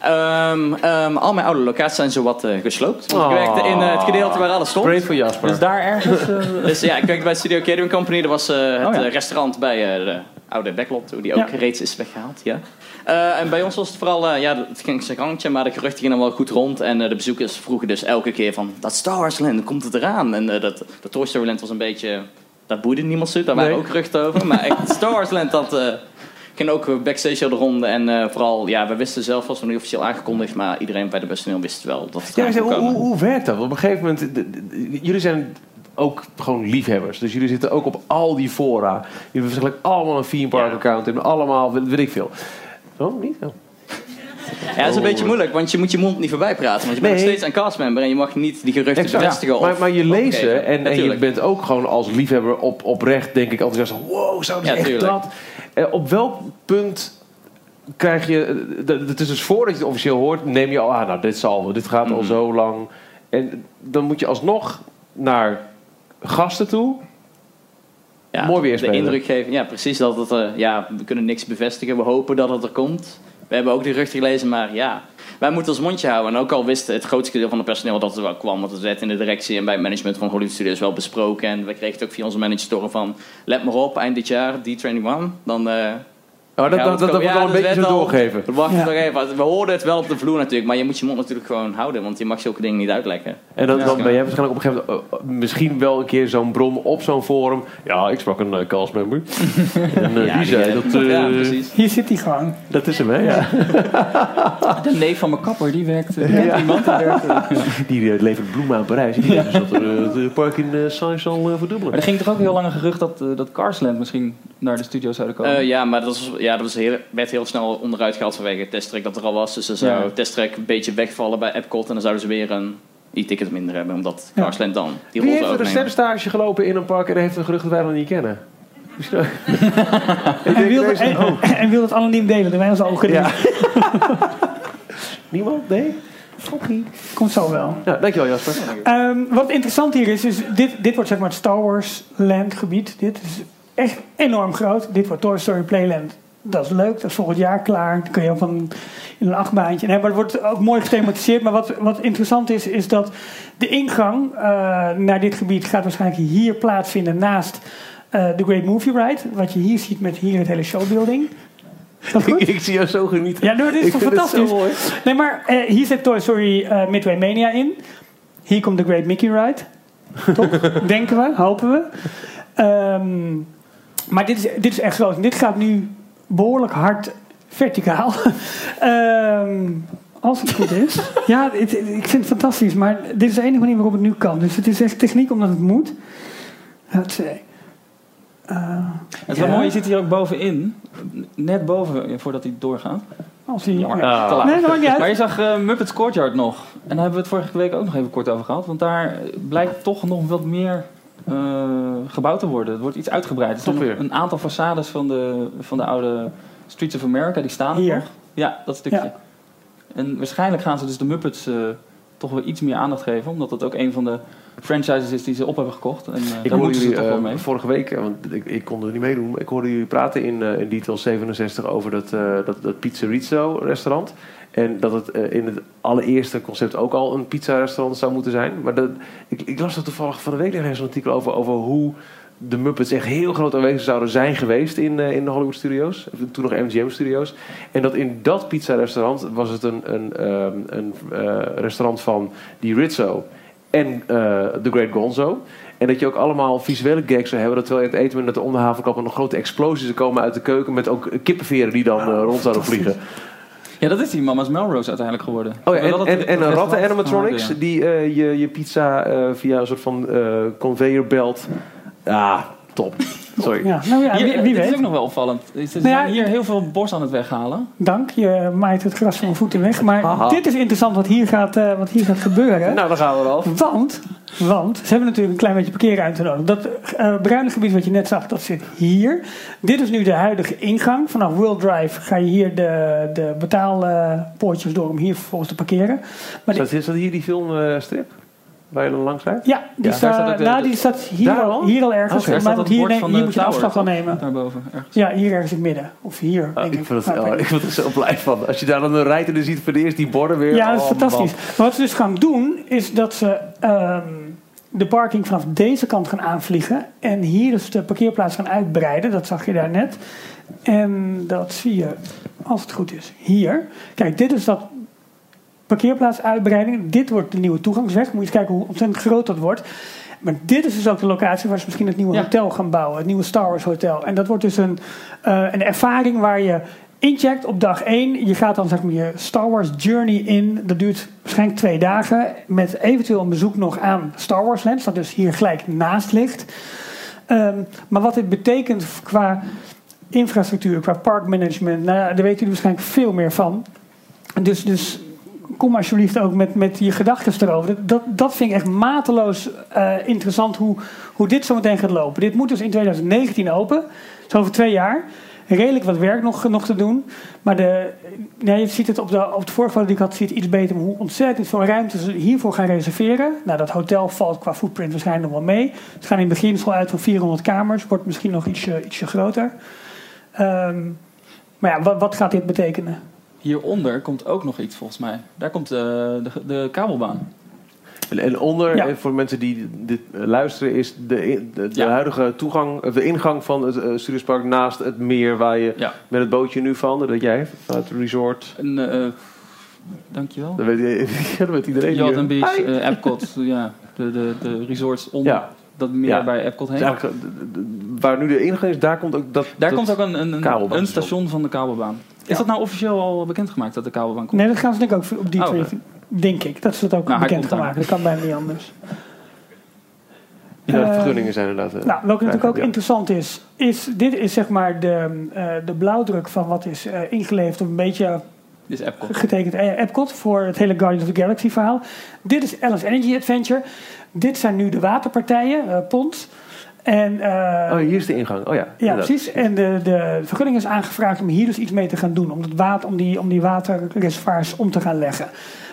Ehm, ehm, al mijn oude locaties zijn zowat eh gesloopt. Want ik werkte in eh, het gedeelte waar alles stond. Brave voor Jasper. Dus daar ergens... eh, Dus ja, ik werkte bij Studio Catering Company. Dat was het Oh ja. restaurant bij eh, de oude backlot, die ook Ja. reeds is weggehaald. Ja. Eh, en bij ons was het vooral, ja, het ging zijn gangetje, maar de geruchten gingen wel goed rond. En de bezoekers vroegen dus elke keer van, dat Star Wars Land, komt het eraan? En dat, dat Toy Story Land was een beetje, dat boeide niemand zo, daar waren Nee. ook geruchten over. Maar echt, Star Wars Land, dat eh, ging ook backstage de ronde. En eh, vooral, ja, we wisten zelf, was nog niet officieel aangekondigd, maar iedereen bij de personeel wist wel dat het Ja, zou hoe, hoe, hoe werkt dat? Want op een gegeven moment... de- de- jullie zijn ook gewoon liefhebbers. Dus jullie zitten ook op al die fora. Jullie hebben waarschijnlijk allemaal een theme park Ja. account. En allemaal, weet, weet ik veel. Zo, niet? Oh. Ja, dat is een beetje moeilijk, want je moet je mond niet voorbij praten. Want je bent Nee. nog steeds een castmember en je mag niet die geruchten Exact. bevestigen. Maar, maar je lezen en, en je bent ook gewoon als liefhebber op, oprecht, denk ik altijd zo van... Wow, zouden ze Ja, echt tuurlijk. dat? Eh, op welk punt krijg je... eh, dat- Het is dus voordat je het officieel hoort, neem je al aan... Nou, dit zal wel, dit gaat al Mhm. zo lang. En dan moet je alsnog naar gasten toe. ja, mooi weer de indruk geven. Ja, precies. Dat het, eh, ja, we kunnen niks bevestigen. We hopen dat het er komt. We hebben ook die geruchten gelezen, maar ja... Wij moeten ons mondje houden. En ook al wist het grootste deel van het personeel dat het wel kwam. Want het werd in de directie en bij het management van Hollywood Studios wel besproken. En we kregen het ook via onze manager van... Let maar op, eind dit jaar, D21. Dan... eh, Oh, dat, Ja, dat, dat, dat ja, wordt wel een beetje zo al- doorgeven. Ja. nog even. We hoorden het wel op de vloer natuurlijk. Maar je moet je mond natuurlijk gewoon houden. Want je mag zulke dingen niet uitleggen. En dan, Ja. dan ben jij waarschijnlijk op een gegeven moment... eh, misschien wel een keer zo'n bron op zo'n forum. Ja, ik sprak een uh, castmember. en eh, Ja, die zei die, dat... eh, ja, precies. Hier zit hij gewoon. Dat is hem, hè? Ja. De neef van mijn kapper, die werkt... Iemand die werkt... Maar Die eh, levert bloemen aan Parijs. Die denkt dus dat er eh, het park in Saint zal eh, verdubbelen. er ging toch ook heel lang een gerucht dat, eh, dat Carsland misschien naar de studio zouden komen? Eh, ja, maar dat, was, ja, dat was heel, werd heel snel onderuit gehaald vanwege testtrack dat er al was. Dus er zou Ja. testtrack een beetje wegvallen bij Epcot. En dan zouden ze weer een e-ticket minder hebben. Omdat Ja. Carsland dan die Wie heeft er een stemstage gelopen in een park en heeft een gerucht dat wij nog niet kennen? En wil, en, oh. en wil het anoniem delen, doen wij onze ogen Ja. Niemand? Nee? Oké. Komt zo wel. Ja, dankjewel Jasper. Ehm, wat interessant hier is, is dit, dit wordt zeg maar het Star Wars Land gebied. Dit is echt enorm groot. Dit wordt Toy Story Playland. Dat is leuk, dat is volgend jaar klaar. Dan kun je van in een achtbaantje. Nee, maar het wordt ook mooi gethematiseerd. Maar wat, wat interessant is, is dat de ingang eh, naar dit gebied gaat waarschijnlijk hier plaatsvinden naast eh de Great Movie Ride. Wat je hier ziet met hier het hele showbuilding. Dat goed? Ik, ik zie jou zo genieten. Ja, nou, dit is ik toch zo fantastisch? mooi. Nee, maar eh, hier zit Toy Story Midway Mania in. Hier komt de Great Mickey Ride. Toch? Denken we, hopen we. Ehm, maar dit is, dit is echt groot. En dit gaat nu behoorlijk hard verticaal. Ehm, als het goed is. ja, het- ik vind het fantastisch, maar dit is de enige manier waarop het nu kan. Dus het is echt techniek omdat het moet. Dat zei. Het is wel Ja. mooi, je zit hier ook bovenin. Net boven, eh, voordat hij doorgaat. Als hij, Jammer, Ah. te laat. Nee, dat maakt niet uit. Maar je zag eh, Muppets Courtyard nog. En daar hebben we het vorige week ook nog even kort over gehad. Want daar blijkt toch nog wat meer eh, gebouwd te worden. Het wordt iets uitgebreid. Er zijn weer. een aantal façades van de, van de oude Streets of America, die staan er Hier. nog. Ja, dat stukje. Ja. En waarschijnlijk gaan ze dus de Muppets eh, toch wel iets meer aandacht geven. Omdat dat ook een van de franchises is die ze op hebben gekocht. En eh, Ik daar hoorde jullie toch wel eh, mee. vorige week, eh, want ik, ik kon er niet meedoen, ik hoorde jullie praten in, eh, in Detail 67 over dat, eh dat, dat Pizzerizzo restaurant. En dat het eh, in het allereerste concept ook al een pizza-restaurant zou moeten zijn. Maar dat, ik, ik las er toevallig van de week ergens een artikel over, over hoe de Muppets echt heel groot aanwezig zouden zijn geweest in, eh, in de Hollywood Studios. Toen nog MGM Studios. En dat in dat pizza-restaurant was het een, een, ehm, een eh, restaurant van die Rizzo en The Great Gonzo. En dat je ook allemaal visuele gags zou hebben. Dat terwijl je het eten bent, dat er om de havenklap nog grote explosies komen uit de keuken. Met ook kippenveren die dan eh, rond zouden vliegen. Ja, dat is die Mama's Melrose uiteindelijk geworden. Oh ja, en, dat en, en ratten animatronics die eh, je, je pizza eh, via een soort van eh conveyor belt. Ja, top. Sorry. ja, nou ja, Hier, wie, wie dit is weet. ook nog wel opvallend. Ze zijn Nou ja, hier heel veel bos aan het weghalen. Dank, je maait het gras van mijn voeten weg. Maar dit is interessant wat hier gaat, eh, wat hier gaat gebeuren. Nou, dan gaan we eraf. Want, want ze hebben natuurlijk een klein beetje parkeerruimte nodig. Dat eh bruine gebied wat je net zag, dat zit hier. Dit is nu de huidige ingang. Vanaf World Drive ga je hier de, de betaalpoortjes door om hier vervolgens te parkeren. Maar is dat hier die filmstrip? Waar je dan langs rijdt? ja, die, Ja, staat, daar de- nou, die staat hier, Daar al, hier al ergens. Staat het hier, moet je een afslag van nemen. Daarboven, ergens. Ja, hier ergens in het midden. Of hier, Ah, denk ik, ik. vond het, oh, ik word er zo blij van. Als je daar dan rijdt en dan ziet voor de eerst die borden weer. Ja, dat is Oh, fantastisch. Maar wat ze dus gaan doen, is dat ze ehm, de parking vanaf deze kant gaan aanvliegen. En hier dus de parkeerplaats gaan uitbreiden. Dat zag je daar net. En dat zie je, als het goed is, hier. Kijk, dit is dat parkeerplaatsuitbreiding. Dit wordt de nieuwe toegangsweg. Moet je eens kijken hoe ontzettend groot dat wordt. Maar dit is dus ook de locatie waar ze misschien het nieuwe Ja. hotel gaan bouwen. Het nieuwe Star Wars Hotel. En dat wordt dus een, eh, een ervaring waar je incheckt op dag 1. Je gaat dan zeg maar je Star Wars Journey in. Dat duurt waarschijnlijk twee dagen. Met eventueel een bezoek nog aan Star Wars Land. Dat dus hier gelijk naast ligt. Ehm, maar wat dit betekent qua infrastructuur, qua parkmanagement. Nou daar weten jullie waarschijnlijk veel meer van. Dus, dus kom alsjeblieft ook met, met je gedachten erover. Dat, dat vind ik echt mateloos eh, interessant hoe, hoe dit zo meteen gaat lopen. Dit moet dus in 2019 open. Dus over twee jaar. Redelijk wat werk nog, nog te doen. Maar de, ja, je ziet het op de, op de vorige die ik had, ziet het iets beter. Hoe ontzettend veel ruimte ze hiervoor gaan reserveren. Nou, dat hotel valt qua footprint waarschijnlijk nog wel mee. Ze gaan in het begin uit van 400 kamers. Wordt misschien nog ietsje, ietsje groter. Ehm, maar ja, wat, wat gaat dit betekenen? Hieronder komt ook nog iets volgens mij. Daar komt eh, de, de kabelbaan. En, en onder, Ja. eh, voor mensen die dit eh, luisteren, is de, de, de Ja. huidige toegang, de ingang van het uh, Studiospark naast het meer waar je Ja. met het bootje nu van, dat jij vanuit het resort. En, eh, dankjewel. Dat weet, je- dat weet iedereen. Hier. and Beach, Epcot, ja, de, de, de resorts Ja. dat meer Ja. bij Epcot heen. Dus de- de- waar nu de ingang is, daar komt ook dat. Daar dat- komt ook een, een, een station van de kabelbaan. Is dat nou officieel al bekendgemaakt dat de kabelbaan komt? Nee, dat gaan ze denk ik ook op die Oh, twee, denk ik. Dat ze het ook Nou, bekend gaan maken. Dat kan bijna niet anders. Ja, de Eh, vergunningen zijn inderdaad. eh, Nou, welke natuurlijk ook ja. interessant is, is dit is zeg maar de, eh, de blauwdruk van wat is eh, ingeleverd of een beetje Dit is Epcot. getekend Epcot voor het hele Guardians of the Galaxy verhaal. Dit is Alice Energy Adventure. Dit zijn nu de waterpartijen, eh ponds. En, eh, Oh, hier is de ingang. Oh ja. ja, inderdaad. precies. En de, de vergunning is aangevraagd om hier dus iets mee te gaan doen. Om, het water, om, die, om die waterreservoirs om te gaan leggen.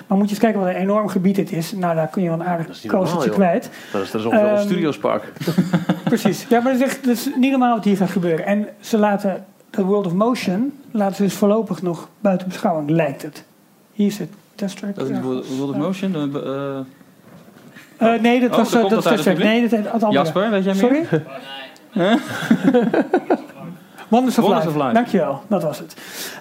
Maar moet je eens kijken wat een enorm gebied dit is. Nou, daar kun je wel een aardig is joh. kwijt. Dat is, dat is ongeveer ons Ehm, Studiospark. Precies. Ja, maar dat is, echt, dat is niet normaal wat hier gaat gebeuren. En ze laten de World of Motion laten ze dus voorlopig nog buiten beschouwing, lijkt het. Hier zit testtrack. Dat is Ja. World World of Motion. de, Eh, nee, dat Oh, was eh, komt dat dat het Nee, dat het eh, andere. Jasper, weet jij meer? Sorry? Wonders of, Wonders Life. of Life. Dankjewel, dat was het.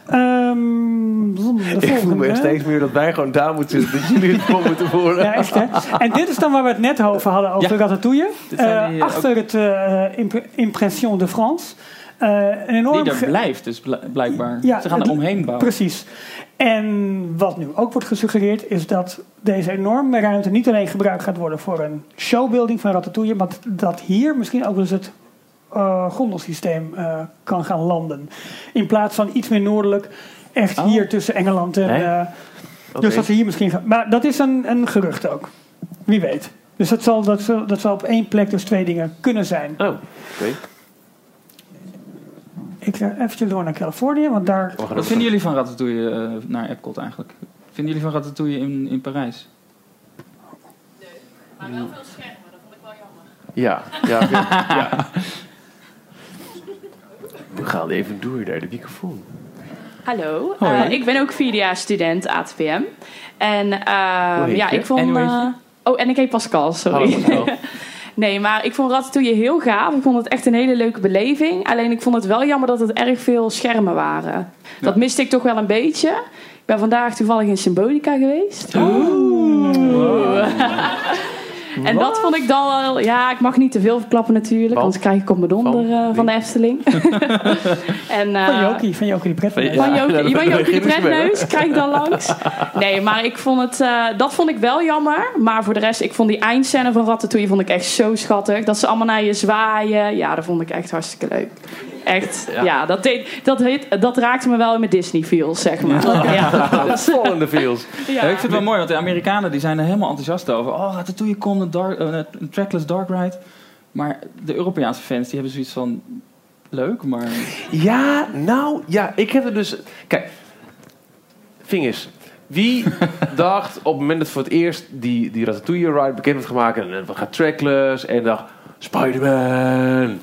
Ehm, de Ik voel me steeds meer dat wij gewoon daar moeten zitten. Dat jullie het gewoon moeten voeren. Ja, echt hè. En dit is dan waar we het net over hadden, over Ja. Ratatouille. Dit zijn Eh, die, eh, achter het eh, imp- Impression de France. Eh, een enorm Die er blijft dus bl- blijkbaar. Ja, Ze gaan er omheen bouwen. Precies. En wat nu ook wordt gesuggereerd is dat deze enorme ruimte niet alleen gebruikt gaat worden voor een showbuilding van Ratatouille, maar dat hier misschien ook eens het eh gondelsysteem eh, kan gaan landen. In plaats van iets meer noordelijk, echt Oh. hier tussen Engeland en. Hè? eh. Dus dat ze hier misschien gaan. Maar dat is een, een gerucht ook. Wie weet. Dus dat zal, dat, zal, dat zal op één plek dus twee dingen kunnen zijn. Oh, oké. Ik ga eventjes door naar Californië, want daar. Wat vinden jullie van Ratatouille eh, naar Epcot eigenlijk? Vinden jullie van Ratatouille in, in Parijs? Maar wel veel schermen, dat vond ik wel jammer. Ja, ja, ja. We gaan even door naar de microfoon. Hallo, eh, ik ben ook vierdejaars student ATPM. En heet ja, je? ik vond. En eh, oh, en ik heet Pascal, sorry. Hallo, Pascal. nee, maar ik vond Ratatouille heel gaaf. Ik vond het echt een hele leuke beleving. Alleen ik vond het wel jammer dat het erg veel schermen waren. Dat miste ik toch wel een beetje. Ik ben vandaag toevallig in Symbolica geweest. Oeh. En dat vond ik dan wel... Ja, ik mag niet te veel verklappen natuurlijk. Van? Anders krijg ik op mijn donder Van? eh, van de? Efteling. en, eh, Van Jokie, van Jokie die prettig. van Ja, van Jokie de pretneus, krijg ik dan langs. Nee, maar ik vond het, eh, dat vond ik wel jammer. Maar voor de rest, ik vond die eindscène van Ratatouille vond ik echt zo schattig. Dat ze allemaal naar je zwaaien. Ja, dat vond ik echt hartstikke leuk. Echt, Ja. ja, dat, deed, dat, heet, dat raakte me wel in mijn Disney feels, zeg maar. Ja. Dus, Volgende feels. ja. Ja, ik vind het wel mooi, want de Amerikanen die zijn er helemaal enthousiast over. Oh, Ratatouille komt, een, dark, eh, een trackless dark ride. Maar de Europese fans die hebben zoiets van... Leuk, maar... Ja, nou, ja, ik heb er dus... Kijk, vingers. Wie dacht op het moment dat voor het eerst die, die Ratatouille ride bekend werd gemaakt... en eh, we gaan trackless en dacht... Spider-Man!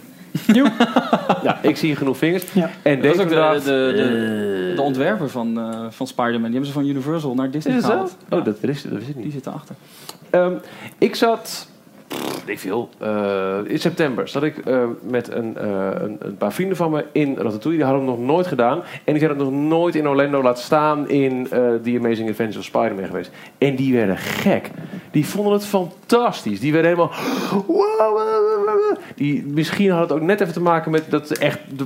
ja, ik zie genoeg vingers. Ja. En Dat was deze ook de, de, de, eh, de ontwerper van, eh, van Spider-Man. Die hebben ze van Universal naar Disney gehaald. Oh, dat wist, dat wist ik Die niet. zitten achter. Ehm, ik zat, ik veel, eh, in september zat ik eh, met een, eh, een, een paar vrienden van me in Ratatouille. Die hadden het nog nooit gedaan. En die hadden het nog nooit in Orlando laten staan in The Amazing Adventures of Spider-Man geweest. En die werden gek. Die vonden het fantastisch. Die werden helemaal... Die, misschien had het ook net even te maken met dat echt de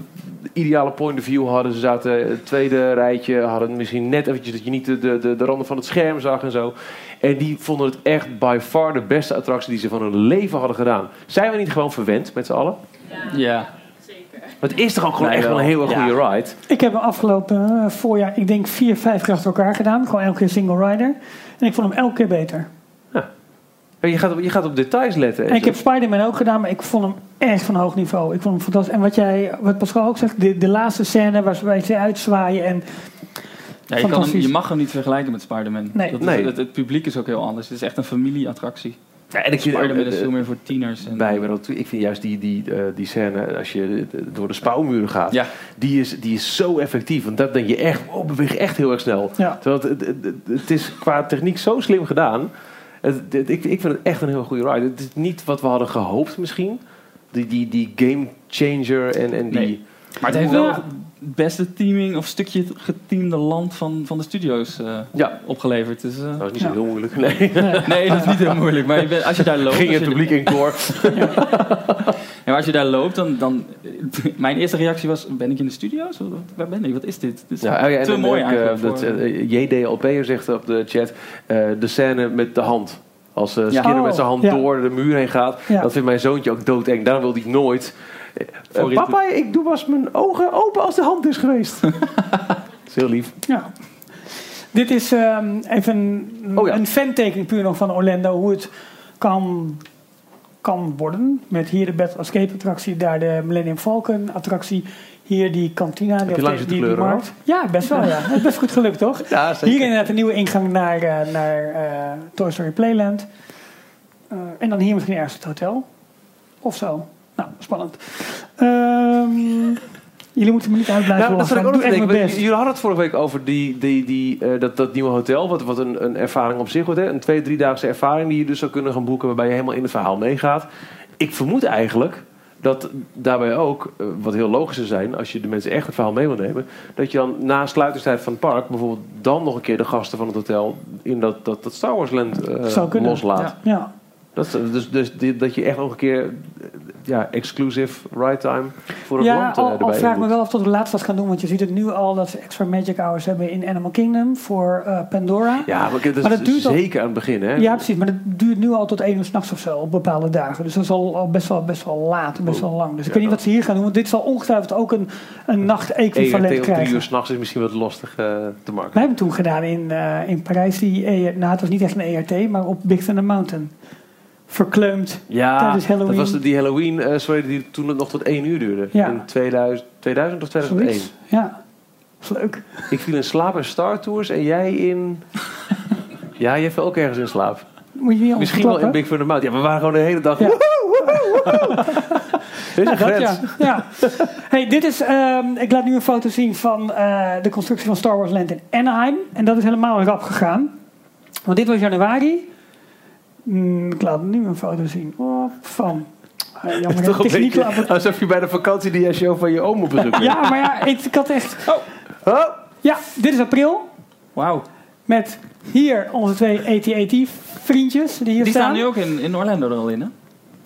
ideale point of view hadden. Ze zaten het tweede rijtje, hadden misschien net eventjes dat je niet de, de, de, de randen van het scherm zag en zo. En die vonden het echt by far de beste attractie die ze van hun leven hadden gedaan. Zijn we niet gewoon verwend met z'n allen? Ja. Want het is toch ook gewoon Nee, echt wel een hele goede ride? Ik heb hem afgelopen eh, voorjaar, ik denk vier, vijf keer achter elkaar gedaan. Gewoon elke keer single rider. En ik vond hem elke keer beter. Je gaat, op- je gaat op details letten. En ik heb Spider-Man ook gedaan, maar ik vond hem echt van hoog niveau. Ik vond hem fantastisch. En wat, jij, wat Pascal ook zegt, de, de laatste scène waar ze uitzwaaien. En Ja, je, kan hem, Fantastisch. je mag hem niet vergelijken met Spider-Man. Nee. Dat is- Nee. Het, het publiek is ook heel anders. Het is echt een familieattractie. Ja, en ik vind Spider-Man eh, is veel meer voor tieners. En, bij. Ik vind juist die, die, eh, die scène, als je eh, door de spouwmuren gaat, Ja. die, is, die is zo effectief. Want dat denk je echt, oh, beweegt echt heel erg snel. ja, Terwijl het, het, het, het is qua techniek zo slim gedaan. Het, het- ik, ik vind het echt een heel goede ride. Het is niet wat we hadden gehoopt misschien. Die, die, die game changer en, en die... Nee. Maar het heeft wel Ja. Het beste teaming of stukje geteamde land van, van de studio's eh, Ja. opgeleverd. Dus, eh, Dat was niet zo Ja. heel moeilijk. Nee. nee, dat is niet heel moeilijk. Maar je bent- als je daar loopt, Ging het publiek in koor. Ja, maar als je daar loopt, dan, dan... Mijn eerste reactie was, ben ik in de studio's? Waar ben ik? Wat is dit? Dit is Ja, oh en te mooi ook, eigenlijk. eh, dat, voor- eh, JDLP'er zegt op de chat, eh, de scène met de hand. Als Ja. Skinner Oh, met zijn hand ja. door de muur heen gaat. Ja. Dat vindt mijn zoontje ook doodeng. Daarom wil hij nooit... eh, papa, ik doe was mijn ogen open als de hand is geweest. dat is heel lief. ja. Dit is ehm, even een, Oh ja. een fantekening puur nog van Orlando. Hoe het kan, kan worden. Met hier de Battle Escape attractie. Daar de Millennium Falcon attractie. Hier die kantina. je die, die, die kleuren, markt. Ja, best wel ja. Het is best goed gelukt toch? Ja, Hier inderdaad een nieuwe ingang naar, eh, naar eh, Toy Story Playland. Eh, en dan hier misschien ergens het hotel. Of zo. Nou, spannend. Ehm, jullie moeten me niet uitblijven Nou, dat ik ook nog denken. Jullie hadden het vorige week over die, die, die, eh, dat, dat nieuwe hotel. Wat, wat een, een ervaring op zich wordt. Hè? Een twee, driedaagse ervaring die je dus zou kunnen gaan boeken. Waarbij je helemaal in het verhaal meegaat. Ik vermoed eigenlijk dat daarbij ook, eh, wat heel logisch zou zijn... als je de mensen echt het verhaal mee wil nemen... dat je dan na sluitingstijd van het park... bijvoorbeeld dan nog een keer de gasten van het hotel... in dat, dat, dat Star Wars Land eh, loslaat. Ja. Dat, dus, dus die- dat je echt nog een keer ja, exclusive ride time voor een Ja, land al, al erbij vraag me wel of tot de laatste wat gaan doen. Want je ziet het nu al dat ze extra magic hours hebben in Animal Kingdom voor eh, Pandora. Ja, maar, dat Maar dat is duurt al- zeker aan het begin, hè? Ja, precies. Maar dat duurt nu al tot één uur s'nachts of zo op bepaalde dagen. Dus dat is al, al best, wel, best wel laat best wel lang. Dus ik weet niet wat ze hier gaan doen. Want dit zal ongetwijfeld ook een, een nacht-equivalent om drie krijgen. uur s'nachts is misschien wat lastig eh, te maken. Wij hebben toen gedaan in, eh, in Parijs die ER, nou het was niet echt een ERT, maar op Big Thunder Mountain. Verkleumd Ja, tijdens Halloween. dat was de- die Halloween, eh sorry, die toen het nog tot één uur duurde. Ja. In 2000, 2000 of 2001. Zoiets. Ja, dat is leuk. Ik viel in slaap in Star Tours en jij in... ja, jij viel ook ergens in slaap. Moet je niet Misschien wel in? Big Thunder Mountain. Ja, we waren gewoon de hele dag... Ja. Dit is een dat, ja. ja. Hey, dit is, ehm, ik laat nu een foto zien van eh, de constructie van Star Wars Land in Anaheim. En dat is helemaal rap gegaan. Want dit was januari. Hmm, ik laat nu een foto zien oh, van... Jammer, toch het is niet klaar. alsof je bij de vakantie die show van je oom op bezoek bent. Ja, maar ja, ik, ik had echt... Oh. Ja, dit is april. Wauw. Met hier onze twee AT-AT vriendjes die hier Die staan. staan nu ook in, in Orlando er al in, hè?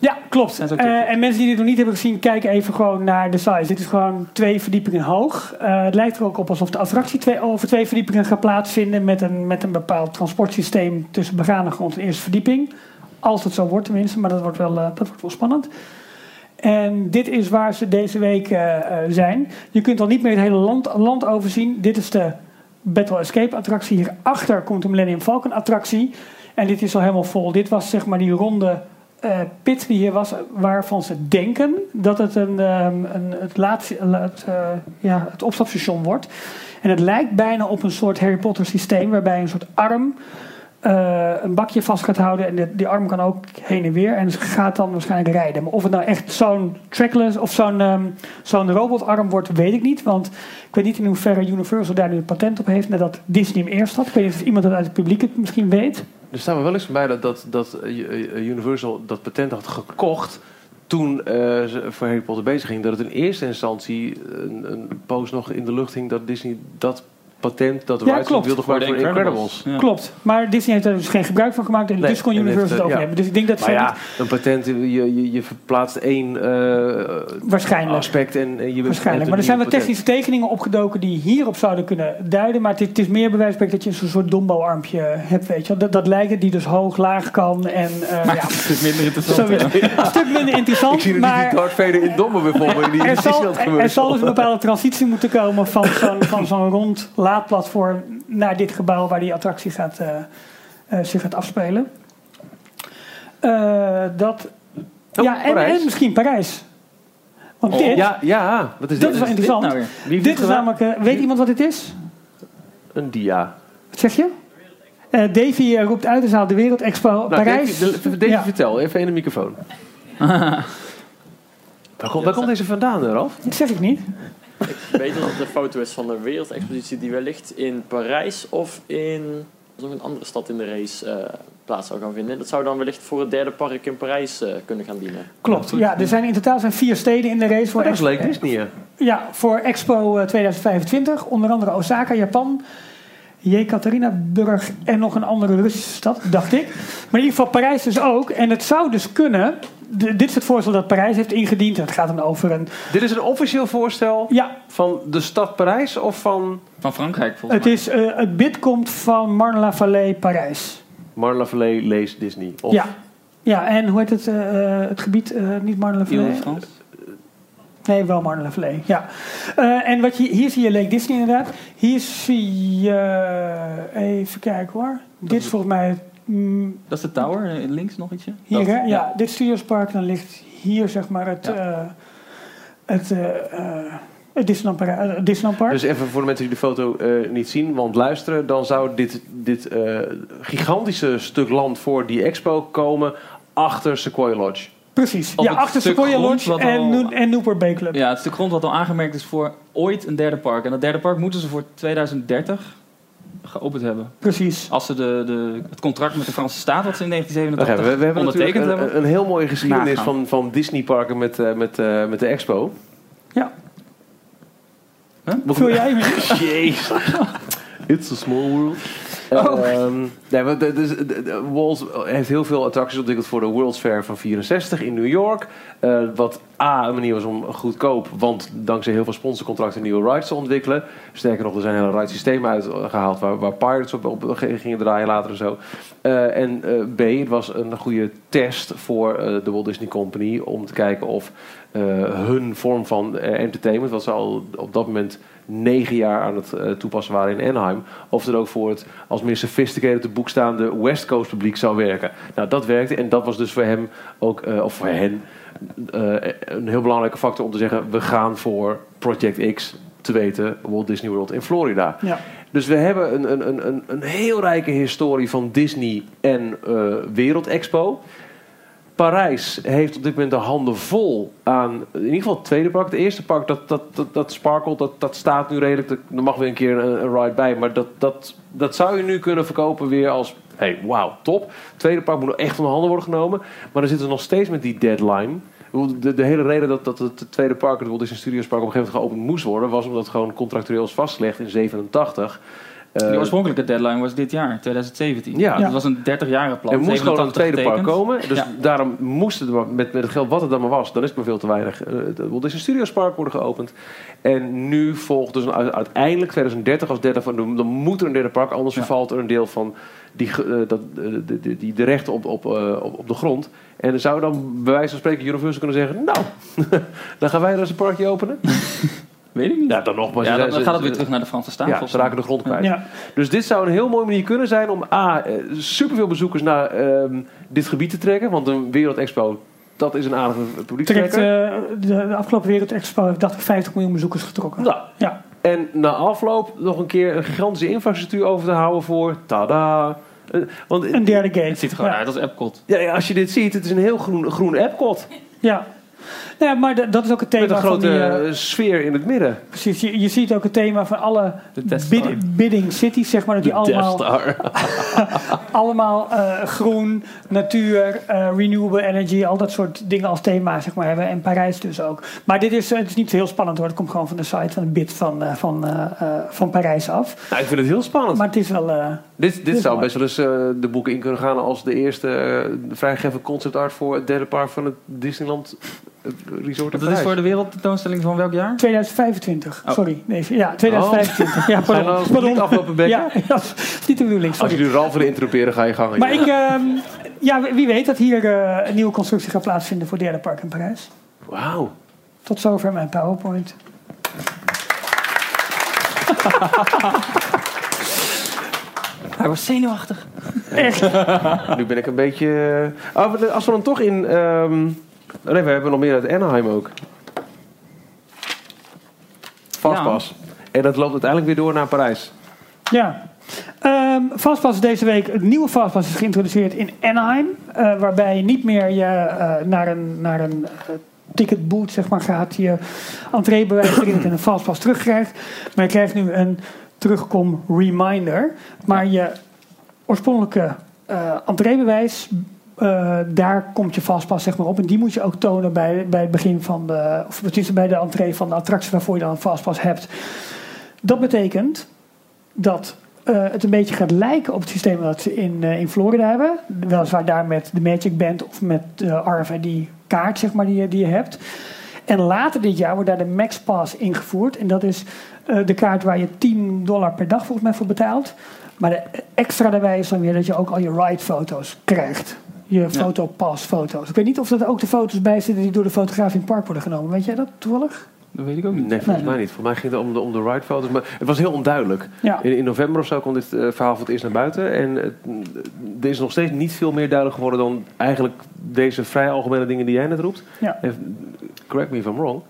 Ja, klopt. Eh, en mensen die dit nog niet hebben gezien, kijken even gewoon naar de size. Dit is gewoon twee verdiepingen hoog. Eh, het lijkt er ook op alsof de attractie twee, over twee verdiepingen gaat plaatsvinden met een, met een bepaald transportsysteem tussen begane grond en eerste verdieping. Als het zo wordt tenminste, maar dat wordt wel, eh, dat wordt wel spannend. En dit is waar ze deze week zijn. Je kunt al niet meer het hele land, land overzien. Dit is de Battle Escape attractie. Hierachter komt de Millennium Falcon attractie. En dit is al helemaal vol. Dit was zeg maar die ronde eh, pit die hier was, waarvan ze denken dat het een, ehm, een, het, laatste, het, eh, ja, het opstapstation wordt. En het lijkt bijna op een soort Harry Potter systeem, waarbij een soort arm eh, een bakje vast gaat houden. En de, die arm kan ook heen en weer. En gaat dan waarschijnlijk rijden. Maar of het nou echt zo'n trackless of zo'n ehm, zo'n robotarm wordt, weet ik niet. Want ik weet niet in hoeverre Universal daar nu een patent op heeft. Nadat Disney hem eerst had. Ik weet niet of iemand dat uit het publiek het misschien weet. Er staat me wel eens bij dat, dat, dat eh, Universal dat patent had gekocht toen eh, ze voor Harry Potter bezig ging. Dat het in eerste instantie een, een poos nog in de lucht hing dat Disney dat patent, dat Ja, klopt. wilde gebruiken voor Incredibles. Incredibles. Ja. Klopt. Maar Disney heeft er dus geen gebruik van gemaakt. En Nee, dus kon Universal het overnemen. ja. Dus ik denk dat Maar ja, een patent, je, je, je verplaatst één eh, Waarschijnlijk. aspect en, je Waarschijnlijk. Maar er zijn wat technische tekeningen opgedoken die hierop zouden kunnen duiden. Maar het, is- het is meer bewijs dat je zo'n soort dombouwarmpje hebt. Weet je. wel. Dat, dat lijkt het, die dus hoog, laag kan. En, eh, Maar ja, het is een stuk minder interessant. Een stuk minder interessant. Ik zie er maar niet die Darth Vader in domme bijvoorbeeld. Die er, zal, er, er zal dus een bepaalde transitie moeten komen van zo'n, van zo'n rond laadplatform naar dit gebouw waar die attractie gaat, eh, eh, zich gaat afspelen. Eh, dat, Oh, ja, en, en misschien Parijs. Want Oh, dit, Ja, ja, wat is dat dit? is wel interessant. nou? Wie dit dit is namelijk, eh, weet iemand wat dit is? Een dia. Wat zeg je? Eh, Davy roept uit de zaal de Wereldexpo Nou, Parijs. Davy, de- Davy, Ja. vertel, even in de microfoon. waar, komt, waar komt deze vandaan, Ralf? Dat zeg ik niet. Ik weet dat het een foto is van een wereldexpositie die wellicht in Parijs of in nog een andere stad in de race eh, plaats zou gaan vinden. Dat zou dan wellicht voor het derde park in Parijs eh, kunnen gaan dienen. Klopt. Ja, er zijn in totaal zijn vier steden in de race voor Oh, dat is Expo- leuk Disney, ja. Ja, voor Expo eh, 2025. Onder andere Osaka, Japan. Jekaterinburg en nog een andere Russische stad, dacht ik. Maar in ieder geval Parijs dus ook. En het zou dus kunnen... dit is het voorstel dat Parijs heeft ingediend. Het gaat dan over een... Dit is een officieel voorstel Ja, van de stad Parijs of van Van Frankrijk, volgens het, is, eh, het bid komt van Marne-la-Vallée, Parijs. Marla Vallée lees Disney? Of Ja. Ja, en hoe heet het, eh, eh, het gebied? eh, niet mij. Marne-la-Vallée? Ile-de-France. Nee, wel Marne-la-Vallée, ja. Eh, en wat je, hier zie je Lake Disney inderdaad. Hier zie je... even kijken hoor. Dit is volgens mij... mm, Dat is de tower, eh, links nog ietsje. hier, Dat, hè? Ja, dit Studiospark. Dan ligt hier zeg maar het... Ja. eh, het eh, het Disneyland, Para- Disneyland Park. Dus even voor de mensen die de foto eh, niet zien, want luisteren, dan zou dit, dit eh, gigantische stuk land voor die expo komen achter Sequoia Lodge. Precies. op Ja, achter Sequoia Lodge en, al- Noe- en Newport Bay Club. Ja, het stuk grond wat al aangemerkt is voor ooit een derde park. En dat derde park moeten ze voor 2030 geopend hebben. Precies. Als ze de, de, het contract met de Franse staat, wat ze in Wacht 1987 even, we, we hebben ondertekend een, hebben. een heel mooie geschiedenis Nagaan. van, van Disney parken met, eh, met, eh, met de expo. Ja. Huh? Vul jij? Jezus. It's a small world. Oh. Ehm, nee, dus, de- Walt heeft heel veel attracties ontwikkeld voor de World's Fair van 64 in New York. Eh, wat A, een manier was om goedkoop, want dankzij heel veel sponsorcontracten nieuwe rides te ontwikkelen. Sterker nog, er zijn hele ride systemen uitgehaald waar, waar Pirates op, op gingen draaien later en zo. Eh, en eh, B, het was een goede test voor eh, de Walt Disney Company om te kijken of eh, hun vorm van eh, entertainment, wat ze al op dat moment negen jaar aan het eh, toepassen waren in Anaheim, of het ook voor het als meer sophisticated te boek staande West Coast publiek zou werken. Nou, dat werkte en dat was dus voor hem ook, eh, of voor hen, eh, een heel belangrijke factor om te zeggen: we gaan voor Project X, te weten Walt Disney World in Florida. Ja. Dus we hebben een, een, een, een, een heel rijke historie van Disney en eh Wereld Expo. Parijs heeft op dit moment de handen vol aan, in ieder geval het tweede park. Het eerste park, dat, dat, dat, dat Sparkle, dat, dat staat nu redelijk. Er mag weer een keer een, ride bij. Maar dat, dat, dat zou je nu kunnen verkopen weer als, hey, wauw, top. Het tweede park moet echt van de handen worden genomen. Maar dan zitten we nog steeds met die deadline. De, de hele reden dat, dat het tweede park, het Walt Disney Studios Park, op een gegeven moment geopend moest worden, was omdat het gewoon contractueel is vastgelegd in 87. Eh, De oorspronkelijke deadline was dit jaar, 2017. Ja. Dat was een 30-jarige plan. er moest gewoon een 87 tweede park komen. Dus Ja. daarom moest het maar met, met het geld wat het dan maar was. Dan is het maar veel te weinig. Eh, Het Walt Disney Studios Park worden geopend. En nu volgt dus een, uiteindelijk 2030 als derde van... Dan moet er een derde park. Anders vervalt er een deel van die, eh, dat, de, de, die, de rechten op, op, eh, op, op de grond. En dan zou dan bij wijze van spreken Universal kunnen zeggen... Nou, dan gaan wij er eens een parkje openen. Weet ik niet. Ja, dan nog. Maar Ja, dan, gaat het weer terug naar de Franse staat. ja, ze raken de grond kwijt. Ja. Dus dit zou een heel mooie manier kunnen zijn om A, eh, superveel bezoekers naar ehm, dit gebied te trekken. Want een Wereldexpo, dat is een aardige publiek Trekt, eh, de, de afgelopen Wereld Expo heeft dacht ik 50 miljoen bezoekers getrokken. Nou, Ja. En na afloop nog een keer een gigantische infrastructuur over te houden voor tada. Eh, Want Een derde gate. Het ziet er gewoon ja. uit als Epcot. ja, ja, als je dit ziet, het is een heel groen, groen Epcot. Ja. Ja, maar dat is ook het thema Met een van grote die... eh, eh, sfeer in het midden. precies, je, je ziet ook het thema van alle bid- bidding cities, zeg maar. Dat die allemaal, Star. allemaal eh, groen, natuur, eh, renewable energy, al dat soort dingen als thema zeg maar, hebben. En Parijs dus ook. Maar dit is, het is niet heel spannend hoor. Het komt gewoon van de site van de bid van, eh, van, eh, eh, van Parijs af. Nou, ik vind het heel spannend. Maar het is wel... eh, dit dit is zou mooi. best wel eens eh, de boeken in kunnen gaan als de eerste uh, vrijgegeven concept art voor het derde park van het Disneyland Resort Want dat is voor de wereldtentoonstelling van welk jaar? 2025, Oh. sorry. Nee, ja, 2025. Ja, Zijn we pardon. bekken? Ja, ja, niet de bedoeling, Als jullie Ralf willen interruperen, ga je gang. Maar ik, ehm, ja, wie weet dat hier eh, een nieuwe constructie gaat plaatsvinden voor het derde park in Parijs. Wauw. Tot zover mijn PowerPoint. Hij was zenuwachtig. Nu ben ik een beetje... eh, Oh, als we dan toch in... Nee, we hebben nog meer uit Anaheim ook. Fastpass. En dat loopt uiteindelijk weer door naar Parijs. Ja. Ehm Fastpass is deze week, het nieuwe Fastpass is geïntroduceerd in Anaheim. eh, waarbij je niet meer je, eh, naar een, naar een eh, ticketbooth zeg maar, gaat. Je entreebewijs erin en een Fastpass terugkrijgt. Maar je krijgt nu een terugkom reminder. Maar je oorspronkelijke eh entreebewijs, eh, daar komt je Fastpass zeg maar, op. En die moet je ook tonen bij, bij het begin van de... Of tenminste bij de entree van de attractie waarvoor je dan een Fastpass hebt. Dat betekent dat eh, het een beetje gaat lijken op het systeem dat ze in, eh, in Florida hebben. Weliswaar daar met de Magic Band of met de RFID-kaart zeg maar, die, die je hebt. En later dit jaar wordt daar de Max Pass ingevoerd. En dat is de kaart waar je 10 dollar per dag volgens mij voor betaalt. Maar de extra daarbij is dan weer dat je ook al je ride-foto's krijgt. Je fotopass-foto's. Ik weet niet of dat ook de foto's bij zitten die door de fotograaf in het park worden genomen. Weet jij dat toevallig? Dat weet ik ook niet. Nee, volgens mij niet. Voor mij ging het om de, om de ride-foto's. Maar het was heel onduidelijk. Ja. In, in november of zo kwam dit eh, verhaal voor het eerst naar buiten. En het- er is nog steeds niet veel meer duidelijk geworden dan eigenlijk deze vrij algemene dingen die jij net roept. Ja. Eh, Correct me if I'm wrong.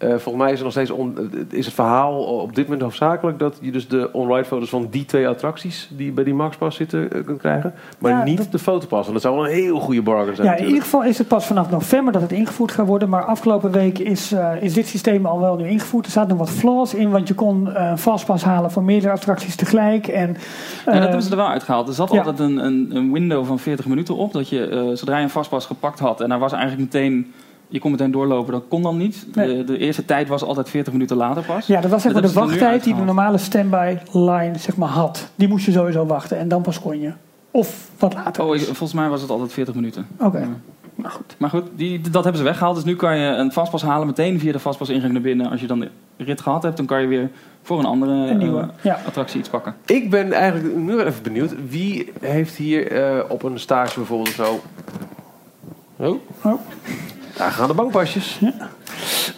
Eh, volgens mij is, er nog steeds on- is het verhaal op dit moment hoofdzakelijk dat je dus de on-ride foto's van die twee attracties die bij die Maxpas zitten eh, kunt krijgen. Maar Ja, niet dat- de fotopas. En dat zou wel een heel goede bargain zijn Ja, in ieder geval is het pas vanaf november dat het ingevoerd gaat worden. Maar afgelopen week is, eh, is dit systeem al wel nu ingevoerd. Er zaten nog wat flaws in, want je kon eh, een fastpass halen voor meerdere attracties tegelijk. En, Ja, eh, dat hebben ze er wel uitgehaald. Er zat ja. altijd een, een, een window van 40 minuten op. Dat je, eh, zodra je een vastpas gepakt had... en daar was eigenlijk meteen je kon meteen doorlopen, dat kon dan niet. Nee. De, de eerste tijd was altijd 40 minuten later pas. Ja, dat was zeg maar de wachttijd die de normale standby line zeg maar, had. Die moest je sowieso wachten en dan pas kon je. Of wat later. Oh, ik- volgens mij was het altijd 40 minuten. Oké. Ja. Nou goed. Maar goed, die, dat hebben ze weggehaald. Dus nu kan je een vastpas halen meteen via de vastpasingang naar binnen. Als je dan de rit gehad hebt, dan kan je weer voor een andere Een nieuwe. eh, Ja. attractie iets pakken. Ik ben eigenlijk nu wel even benieuwd. Wie heeft hier eh, op een stage bijvoorbeeld zo... Oh. Oh. Daar gaan de bankpasjes.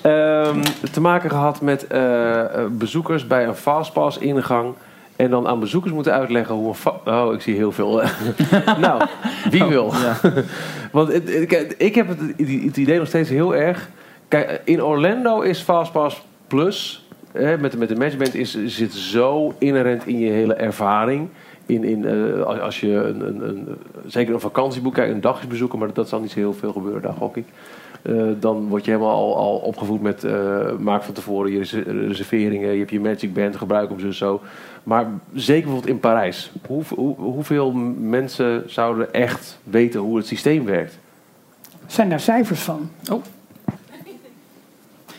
Ehm, te maken gehad met eh, bezoekers bij een fastpass ingang. En dan aan bezoekers moeten uitleggen hoe een Oh, ik zie heel veel. nou, wie wil? Want het- het- kijk, ik heb het, het idee nog steeds heel erg. Kijk, in Orlando is Fastpass Plus, hè, met, de- met de matchband, is, zit zo inherent in je hele ervaring. In, in, eh, als, je een, een, een, zeker een vakantieboek, kijk, een dagje bezoeken, maar dat zal niet zo heel veel gebeuren, daar gok ik. Eh, dan word je helemaal al, al opgevoed met eh, maak van tevoren je res- reserveringen, je hebt je Magic Band, gebruik hem zo zo. Maar zeker bijvoorbeeld in Parijs, hoe, hoe, hoeveel mensen zouden echt weten hoe het systeem werkt? Zijn daar cijfers van?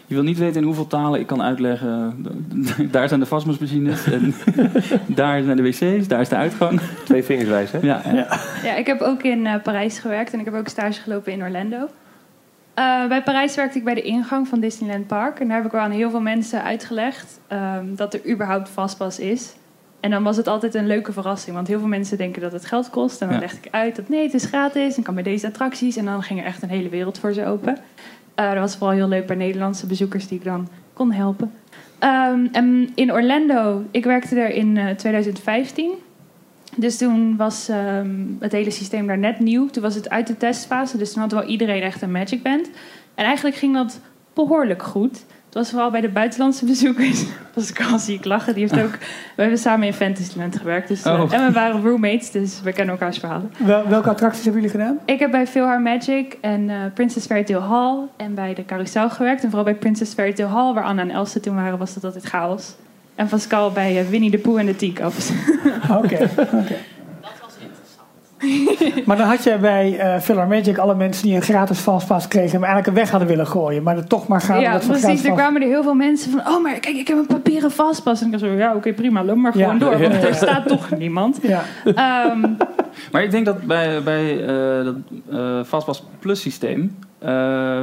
Je wil niet weten in hoeveel talen ik kan uitleggen. Daar zijn de vastmasmachines. En daar zijn de wc's. Daar is de uitgang. Twee vingers wijzen, hè? Ja, ja. Ja, ik heb ook in eh, Parijs gewerkt en ik heb ook stage gelopen in Orlando. Eh, bij Parijs werkte ik bij de ingang van Disneyland Park. En daar heb ik wel aan heel veel mensen uitgelegd ehm, dat er überhaupt vastpas is. En dan was het altijd een leuke verrassing. Want heel veel mensen denken dat het geld kost. En dan Ja. legde ik uit dat nee, het is gratis. En kan bij deze attracties. En dan ging er echt een hele wereld voor ze open. Eh, dat was vooral heel leuk bij Nederlandse bezoekers die ik dan kon helpen. Ehm, en in Orlando, ik werkte er in eh, 2015. Dus toen was ehm, het hele systeem daar net nieuw. Toen was het uit de testfase. Dus toen had wel iedereen echt een Magic Band. En eigenlijk ging dat behoorlijk goed. Het was vooral bij de buitenlandse bezoekers. was ik al zie ik lachen. Die heeft ook... We hebben samen in Fantasyland gewerkt. Dus, eh, Oh. En we waren roommates, dus we kennen elkaars verhalen. Wel, welke attracties hebben jullie gedaan? Ik heb bij Philhar Magic en eh, Princess Fairy Tale Hall en bij de carousel gewerkt. En vooral bij Princess Fairy Tale Hall, waar Anna en Elsa toen waren, was dat altijd chaos. En Pascal bij eh, Winnie de Pooh en de Teacups. Oké, oké. Maar dan had je bij eh Filler Magic alle mensen die een gratis fastpass kregen... en eigenlijk een weg hadden willen gooien. Maar er toch maar gaan ja, precies. gratis Er kwamen er heel veel mensen van... Oh, maar kijk, ik heb een papieren vastpas. En ik zo, ja, oké, prima. Loop maar gewoon Ja. door. Want Ja. er staat toch niemand. Ja. Ehm, Maar ik denk dat bij, bij eh, dat eh Fastpass Plus systeem, eh,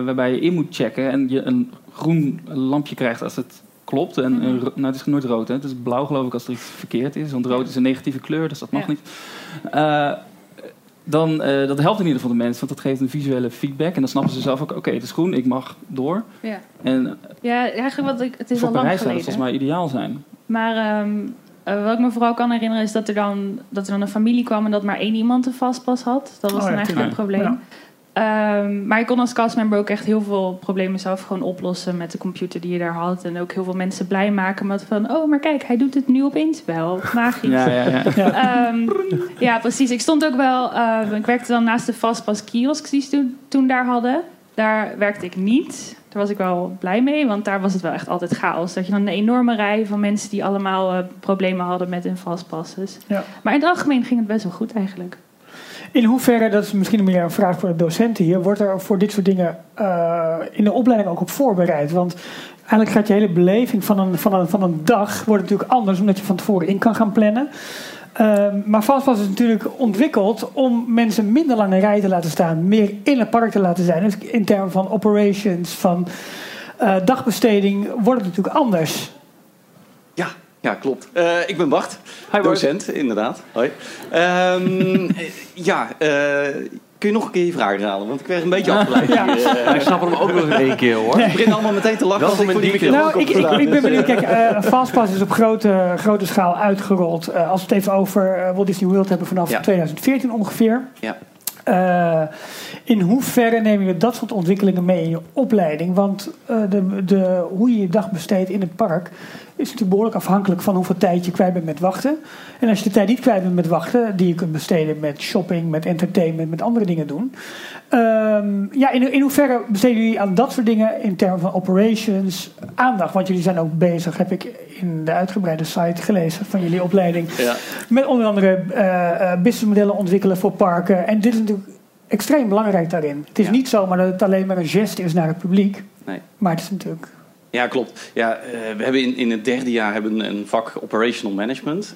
waarbij je in moet checken en je een groen lampje krijgt als het klopt. En een ro- nou, het is nooit rood, hè? het is blauw geloof ik als er iets verkeerd is. Want rood is een negatieve kleur, dus dat mag Ja. niet. Eh, dan, eh, dat helpt in ieder geval de mensen, want dat geeft een visuele feedback. En dan snappen ze zelf ook, oké, het is groen, ik mag door. ja. En ja, eigenlijk wat ik... Het is voor al lang Parijs zou geleden. dat volgens mij ideaal zijn. Maar ehm, eh, wat ik me vooral kan herinneren is dat er, dan, dat er dan een familie kwam en dat maar één iemand een vastpas had. Dat was Oh dan eigenlijk het tuurlijk. probleem. Ehm, maar ik kon als castmember ook echt heel veel problemen zelf gewoon oplossen met de computer die je daar had. En ook heel veel mensen blij maken met van, oh maar kijk, hij doet het nu opeens wel. Magisch. Ja, ja, ja. Ehm, ja, precies. Ik stond ook wel. eh, ik werkte dan naast de Fastpass kiosks die ze toen, toen daar hadden. Daar werkte ik niet. Daar was ik wel blij mee, want daar was het wel echt altijd chaos. Dat je dan een enorme rij van mensen die allemaal eh, problemen hadden met hun fastpasses. Ja. Maar in het algemeen ging het best wel goed eigenlijk. In hoeverre, dat is misschien meer een vraag voor de docenten hier... wordt er voor dit soort dingen eh, in de opleiding ook op voorbereid? Want eigenlijk gaat je hele beleving van een, van een, van een dag... wordt natuurlijk anders omdat je van tevoren in kan gaan plannen... Ehm, maar Fastpass is natuurlijk ontwikkeld om mensen minder lang in rij te laten staan, meer in het park te laten zijn. Dus in termen van operations, van eh, dagbesteding, wordt het natuurlijk anders. Ja, klopt. Eh, ik ben Bart, docent, inderdaad. Hoi. Ehm, eh, ja, eh, kun je nog een keer je vraag herhalen? Want ik werd een beetje afgeleid. Ja. hier, eh. Wij snappen hem ook nog in één keer hoor. Ik begin allemaal meteen te lachen als ik voor die microfoon Nou, ik, ik, ik ben benieuwd. Kijk, eh Fastpass is op grote, grote schaal uitgerold. Eh, als we het even over Walt Disney World hebben vanaf Ja. 2014 ongeveer. Ja. Eh, in hoeverre neem je dat soort ontwikkelingen mee in je opleiding? Want eh, de, de, hoe je je dag besteedt in het park is natuurlijk behoorlijk afhankelijk van hoeveel tijd je kwijt bent met wachten. En als je de tijd niet kwijt bent met wachten, die je kunt besteden met shopping, met entertainment, met andere dingen doen. Ehm, ja, in, in hoeverre besteden jullie aan dat soort dingen in termen van operations aandacht? Want jullie zijn ook bezig, heb ik in de uitgebreide site gelezen van jullie opleiding. Ja. Met onder andere eh, businessmodellen ontwikkelen voor parken. En dit is natuurlijk extreem belangrijk daarin. Het is niet zomaar dat het alleen maar een geste is naar het publiek. Nee. Maar het is natuurlijk... Ja, klopt. Ja, eh, we hebben in, in het derde jaar hebben een vak Operational Management.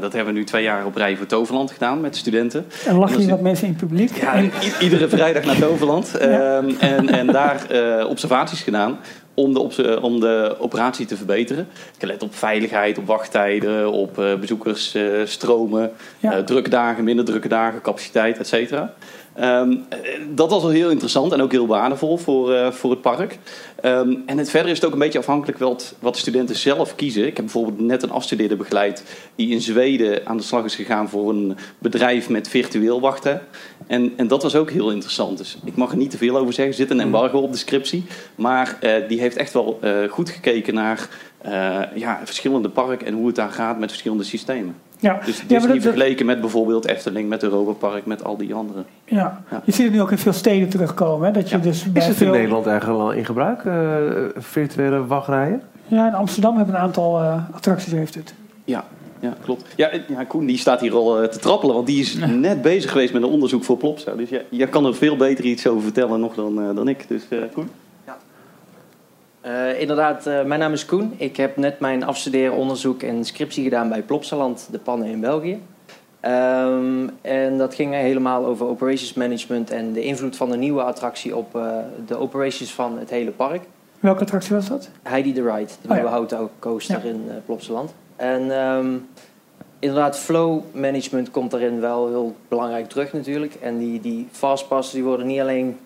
Dat hebben we nu twee jaar op rij voor Toverland gedaan met studenten. En lachen hier wat mensen in het publiek. Ja, En- iedere vrijdag naar Toverland. Ehm, en, en daar observaties gedaan om de, obs- om de operatie te verbeteren. Gelet op veiligheid, op wachttijden, op eh, bezoekersstromen, Ja. eh, drukke dagen, minder drukke dagen, capaciteit, et cetera. Ehm, eh, dat was al heel interessant en ook heel waardevol voor, eh, voor het park. Ehm, en het, verder is het ook een beetje afhankelijk wat, wat de studenten zelf kiezen. Ik heb bijvoorbeeld net een afstudeerder begeleid die in Zweden aan de slag is gegaan voor een bedrijf met virtueel wachten. En, en dat was ook heel interessant. Dus ik mag er niet te veel over zeggen. Er zit een embargo op de scriptie. Maar eh, die heeft echt wel eh, goed gekeken naar eh, ja, verschillende parken en hoe het daar gaat met verschillende systemen. Ja. Dus Ja, maar dat- vergeleken met bijvoorbeeld Efteling, met Europa Park, met al die andere. Ja. Ja. Je ziet het nu ook in veel steden terugkomen. Hè? Dat je dus bij Is het veel... in Nederland eigenlijk al in gebruik, eh, virtuele wachtrijen? Ja, in Amsterdam hebben een aantal eh, attracties heeft het. Ja, ja klopt. Ja, ja, Koen die staat hier al eh, te trappelen, want die is net bezig geweest met een onderzoek voor Plopsa. Dus ja, jij kan er veel beter iets over vertellen nog dan, eh, dan ik. Dus eh Koen? Eh, inderdaad, eh, mijn naam is Koen. Ik heb net mijn afstuderen, onderzoek en scriptie gedaan bij Plopsaland, de pannen in België. Ehm, en dat ging helemaal over operations management en de invloed van de nieuwe attractie op eh, de operations van het hele park. Welke attractie was dat? Heidi the Ride, de Oh, nieuwe ja. houten coaster Ja. in uh, Plopsaland. En ehm, inderdaad, flow management komt daarin wel heel belangrijk terug natuurlijk. En die, die fastpass die worden niet alleen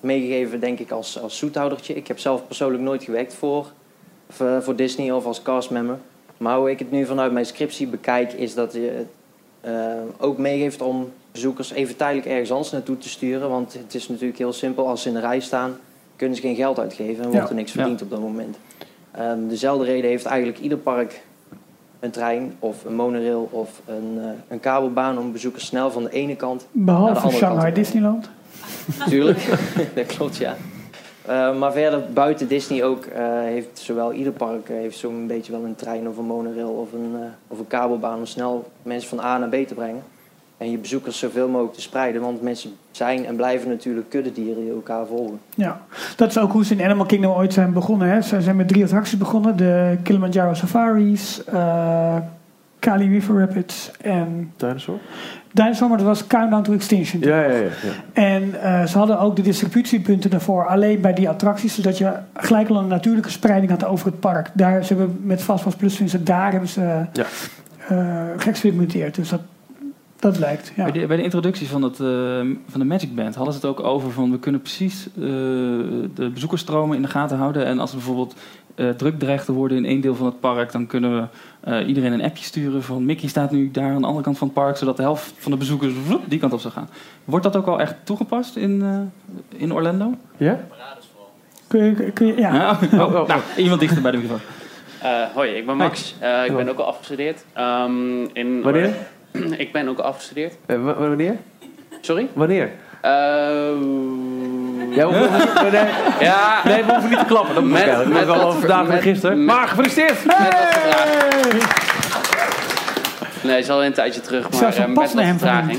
meegegeven, denk ik, als, als zoethoudertje. Ik heb zelf persoonlijk nooit gewerkt voor, voor, voor Disney of als castmember. Maar hoe ik het nu vanuit mijn scriptie bekijk, is dat je het eh, ook meegeeft om bezoekers even tijdelijk ergens anders naartoe te sturen. Want het is natuurlijk heel simpel, als ze in de rij staan, kunnen ze geen geld uitgeven en wordt Ja. er niks Ja. verdiend op dat moment. Ehm, dezelfde reden heeft eigenlijk ieder park een trein of een monorail of een, eh, een kabelbaan om bezoekers snel van de ene kant naar de andere kant Shanghai te brengen. Disneyland. Natuurlijk, dat klopt ja. Eh, maar verder buiten Disney ook eh, heeft zowel ieder park heeft zo'n beetje wel een trein of een monorail of een, of een kabelbaan om snel mensen van A naar B te brengen. En je bezoekers zoveel mogelijk te spreiden, want mensen zijn en blijven natuurlijk kuddedieren die elkaar volgen. Ja, dat is ook hoe ze in Animal Kingdom ooit zijn begonnen. Hè. Ze zijn met drie attracties begonnen. De Kilimanjaro Safaris, eh, Kali River Rapids en... Dinosaur? Dinosaur, maar dat was Countdown to Extinction. Ja, ja, ja. ja. En eh, ze hadden ook de distributiepunten daarvoor alleen bij die attracties, zodat je gelijk al een natuurlijke spreiding had over het park. Daar ze hebben met Fastpass Plus, daar hebben ze Ja. eh geëxperimenteerd. Dus dat, dat lijkt. Ja. Bij, de, bij de introductie van, het, eh, van de Magic Band hadden ze het ook over van we kunnen precies eh, de bezoekersstromen in de gaten houden. En als er bijvoorbeeld eh, druk dreigt te worden in één deel van het park, dan kunnen we eh, iedereen een appje sturen van Mickey staat nu daar aan de andere kant van het park, zodat de helft van de bezoekers vloep, die kant op zou gaan. Wordt dat ook al echt toegepast in, eh, in Orlando? Ja? Kun je, kun je, ja. Ja, oh, oh, nou, iemand dichter bij de microfoon. Eh, hoi, ik ben Max. Eh, ik ben ook al afgestudeerd. Ehm, in Wanneer? ik ben ook al afgestudeerd. Eh, wa- wanneer? Sorry? Wanneer? Eh, Ja, we hoeven niet, nee, ja, nee, we hoeven niet te klappen. Dat Met- met wel over ver- vandaag en gisteren. met- Maar gefeliciteerd! met wat vertraging. Nee, het is al een tijdje terug, maar pas met wat vertraging.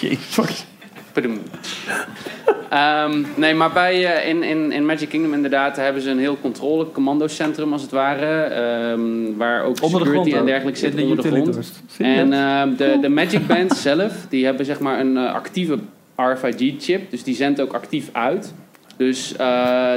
Sorry. Ehm, nee, maar bij, eh, in, in, in Magic Kingdom inderdaad hebben ze een heel controle commandocentrum als het ware. ehm, waar ook Onder security en dergelijke zit In de onder de grond. En ehm, de, de Magic Band zelf, die hebben zeg maar een eh, actieve RFID-chip. Dus die zendt ook actief uit. Dus eh,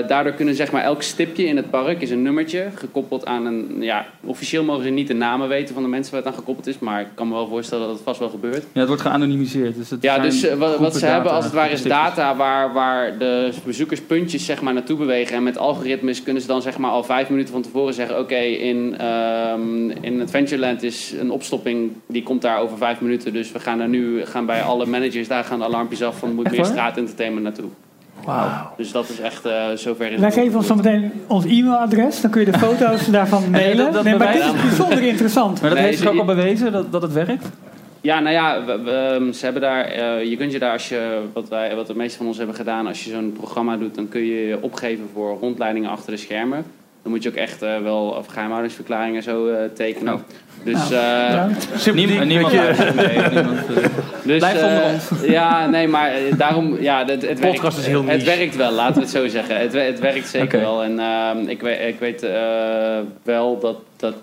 daardoor kunnen zeg maar elk stipje in het park is een nummertje gekoppeld aan een... Ja, officieel mogen ze niet de namen weten van de mensen waar het aan gekoppeld is. Maar ik kan me wel voorstellen dat het vast wel gebeurt. Ja, het wordt geanonimiseerd. Dus het Ja, dus eh, wat, wat ze hebben als het ware is data waar, waar de bezoekers puntjes zeg maar, naartoe bewegen. En met algoritmes kunnen ze dan zeg maar, al vijf minuten van tevoren zeggen... oké, in, ehm, in Adventureland is een opstopping, die komt daar over vijf minuten. Dus we gaan er nu gaan bij alle managers, daar gaan de alarmpjes af van... moet meer straatentertainment naartoe. Wauw. Dus dat is echt eh, zover Wij geven ons zo meteen ons e-mailadres, dan kun je de foto's daarvan mailen. dat- dat nee, maar dit is bijzonder interessant. Maar dat Nee, heeft zich ook al bewezen dat, dat het werkt? Ja, nou ja, we- we, ehm, ze hebben daar, eh, je kunt je daar als je, wat, wij, wat de meeste van ons hebben gedaan, als je zo'n programma doet, dan kun je je opgeven voor rondleidingen achter de schermen. Dan moet je ook echt eh, wel geheimhoudingsverklaringen en zo eh, tekenen. Nou. Dus, Nou, eh, niemand. Nee, niemand, eh, dus, blijf onder eh, ons. Ja, nee, maar daarom, ja, het, het Podcast werkt, is heel Het niche. werkt wel, laten we het zo zeggen. Het, het werkt zeker wel. En ehm, ik weet, ik weet eh, wel dat, dat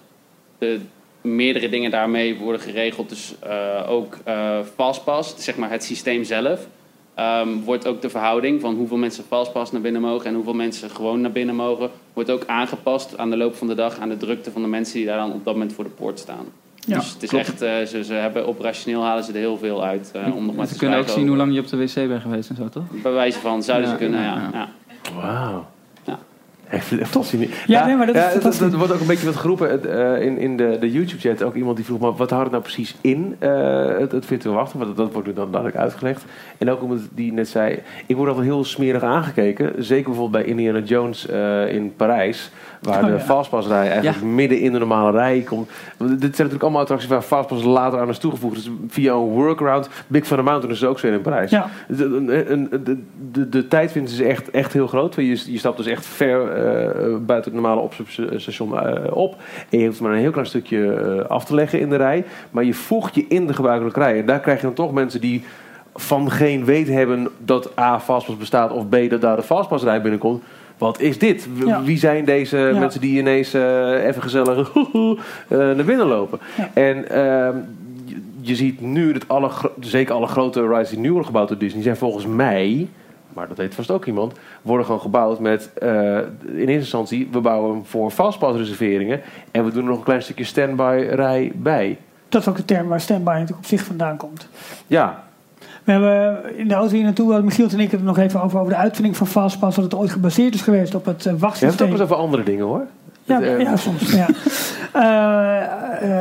de meerdere dingen daarmee worden geregeld. Dus eh, ook eh Fastpass, zeg maar het systeem zelf. Ehm, wordt ook de verhouding van hoeveel mensen Fastpass naar binnen mogen en hoeveel mensen gewoon naar binnen mogen, wordt ook aangepast aan de loop van de dag, aan de drukte van de mensen die daar dan op dat moment voor de poort staan. Ja, dus het is klopt. echt, eh, ze, ze hebben operationeel halen ze er heel veel uit. eh, om nog maar Ze te kunnen ook zien hoe lang je op de wc bent geweest en zo, toch? Bij wijze van zouden Ja, ze kunnen, ja. ja, ja. Wauw. Fascinerend. Ja, nee, maar dat ja, dat wordt ook een beetje wat geroepen eh, in, in de, de YouTube-chat. Ook iemand die vroeg, maar wat houdt het nou precies in, eh, het, het virtueel wachten? Want dat wordt nu dan duidelijk uitgelegd. En ook iemand die net zei, ik word altijd heel smerig aangekeken. Zeker bijvoorbeeld bij Indiana Jones eh, in Parijs. Waar Oh, de ja. fastpassrij eigenlijk midden in de normale rij komt. Want Dit zijn natuurlijk allemaal attracties waar fastpass later aan is toegevoegd. Dus via een workaround. Big Thunder Mountain is ook zo in Parijs. Ja. De, een- een- de, de, de tijdwinst is echt, echt heel groot. Je, je stapt dus echt ver eh, buiten het normale opstapstation eh, op. En je hoeft maar een heel klein stukje eh, af te leggen in de rij. Maar je voegt je in de gebruikelijke rij. En daar krijg je dan toch mensen die van geen weet hebben dat A, Fastpass bestaat... of B, dat daar de Fastpassrij binnenkomt. Wat is dit? Ja. Wie zijn deze Ja. mensen die ineens eh, even gezellig eh, naar binnen lopen? En ehm, je, je ziet nu dat alle, zeker alle grote rides die nu worden gebouwd door Disney... zijn volgens mij, maar dat weet vast ook iemand... worden gewoon gebouwd met, eh, in eerste instantie... we bouwen hem voor fastpass reserveringen... en we doen er nog een klein stukje standby rij bij. Dat is ook de term waar standby natuurlijk op zich vandaan komt. Ja, We hebben in de auto hier naartoe, hadden Michiel en ik het nog even over, over de uitvinding van Fastpass. Dat het ooit gebaseerd is geweest op het eh, je hebt het ook wachtsysteem. eens over andere dingen hoor. Ja, Het, eh, ja, soms. Ja. Eh,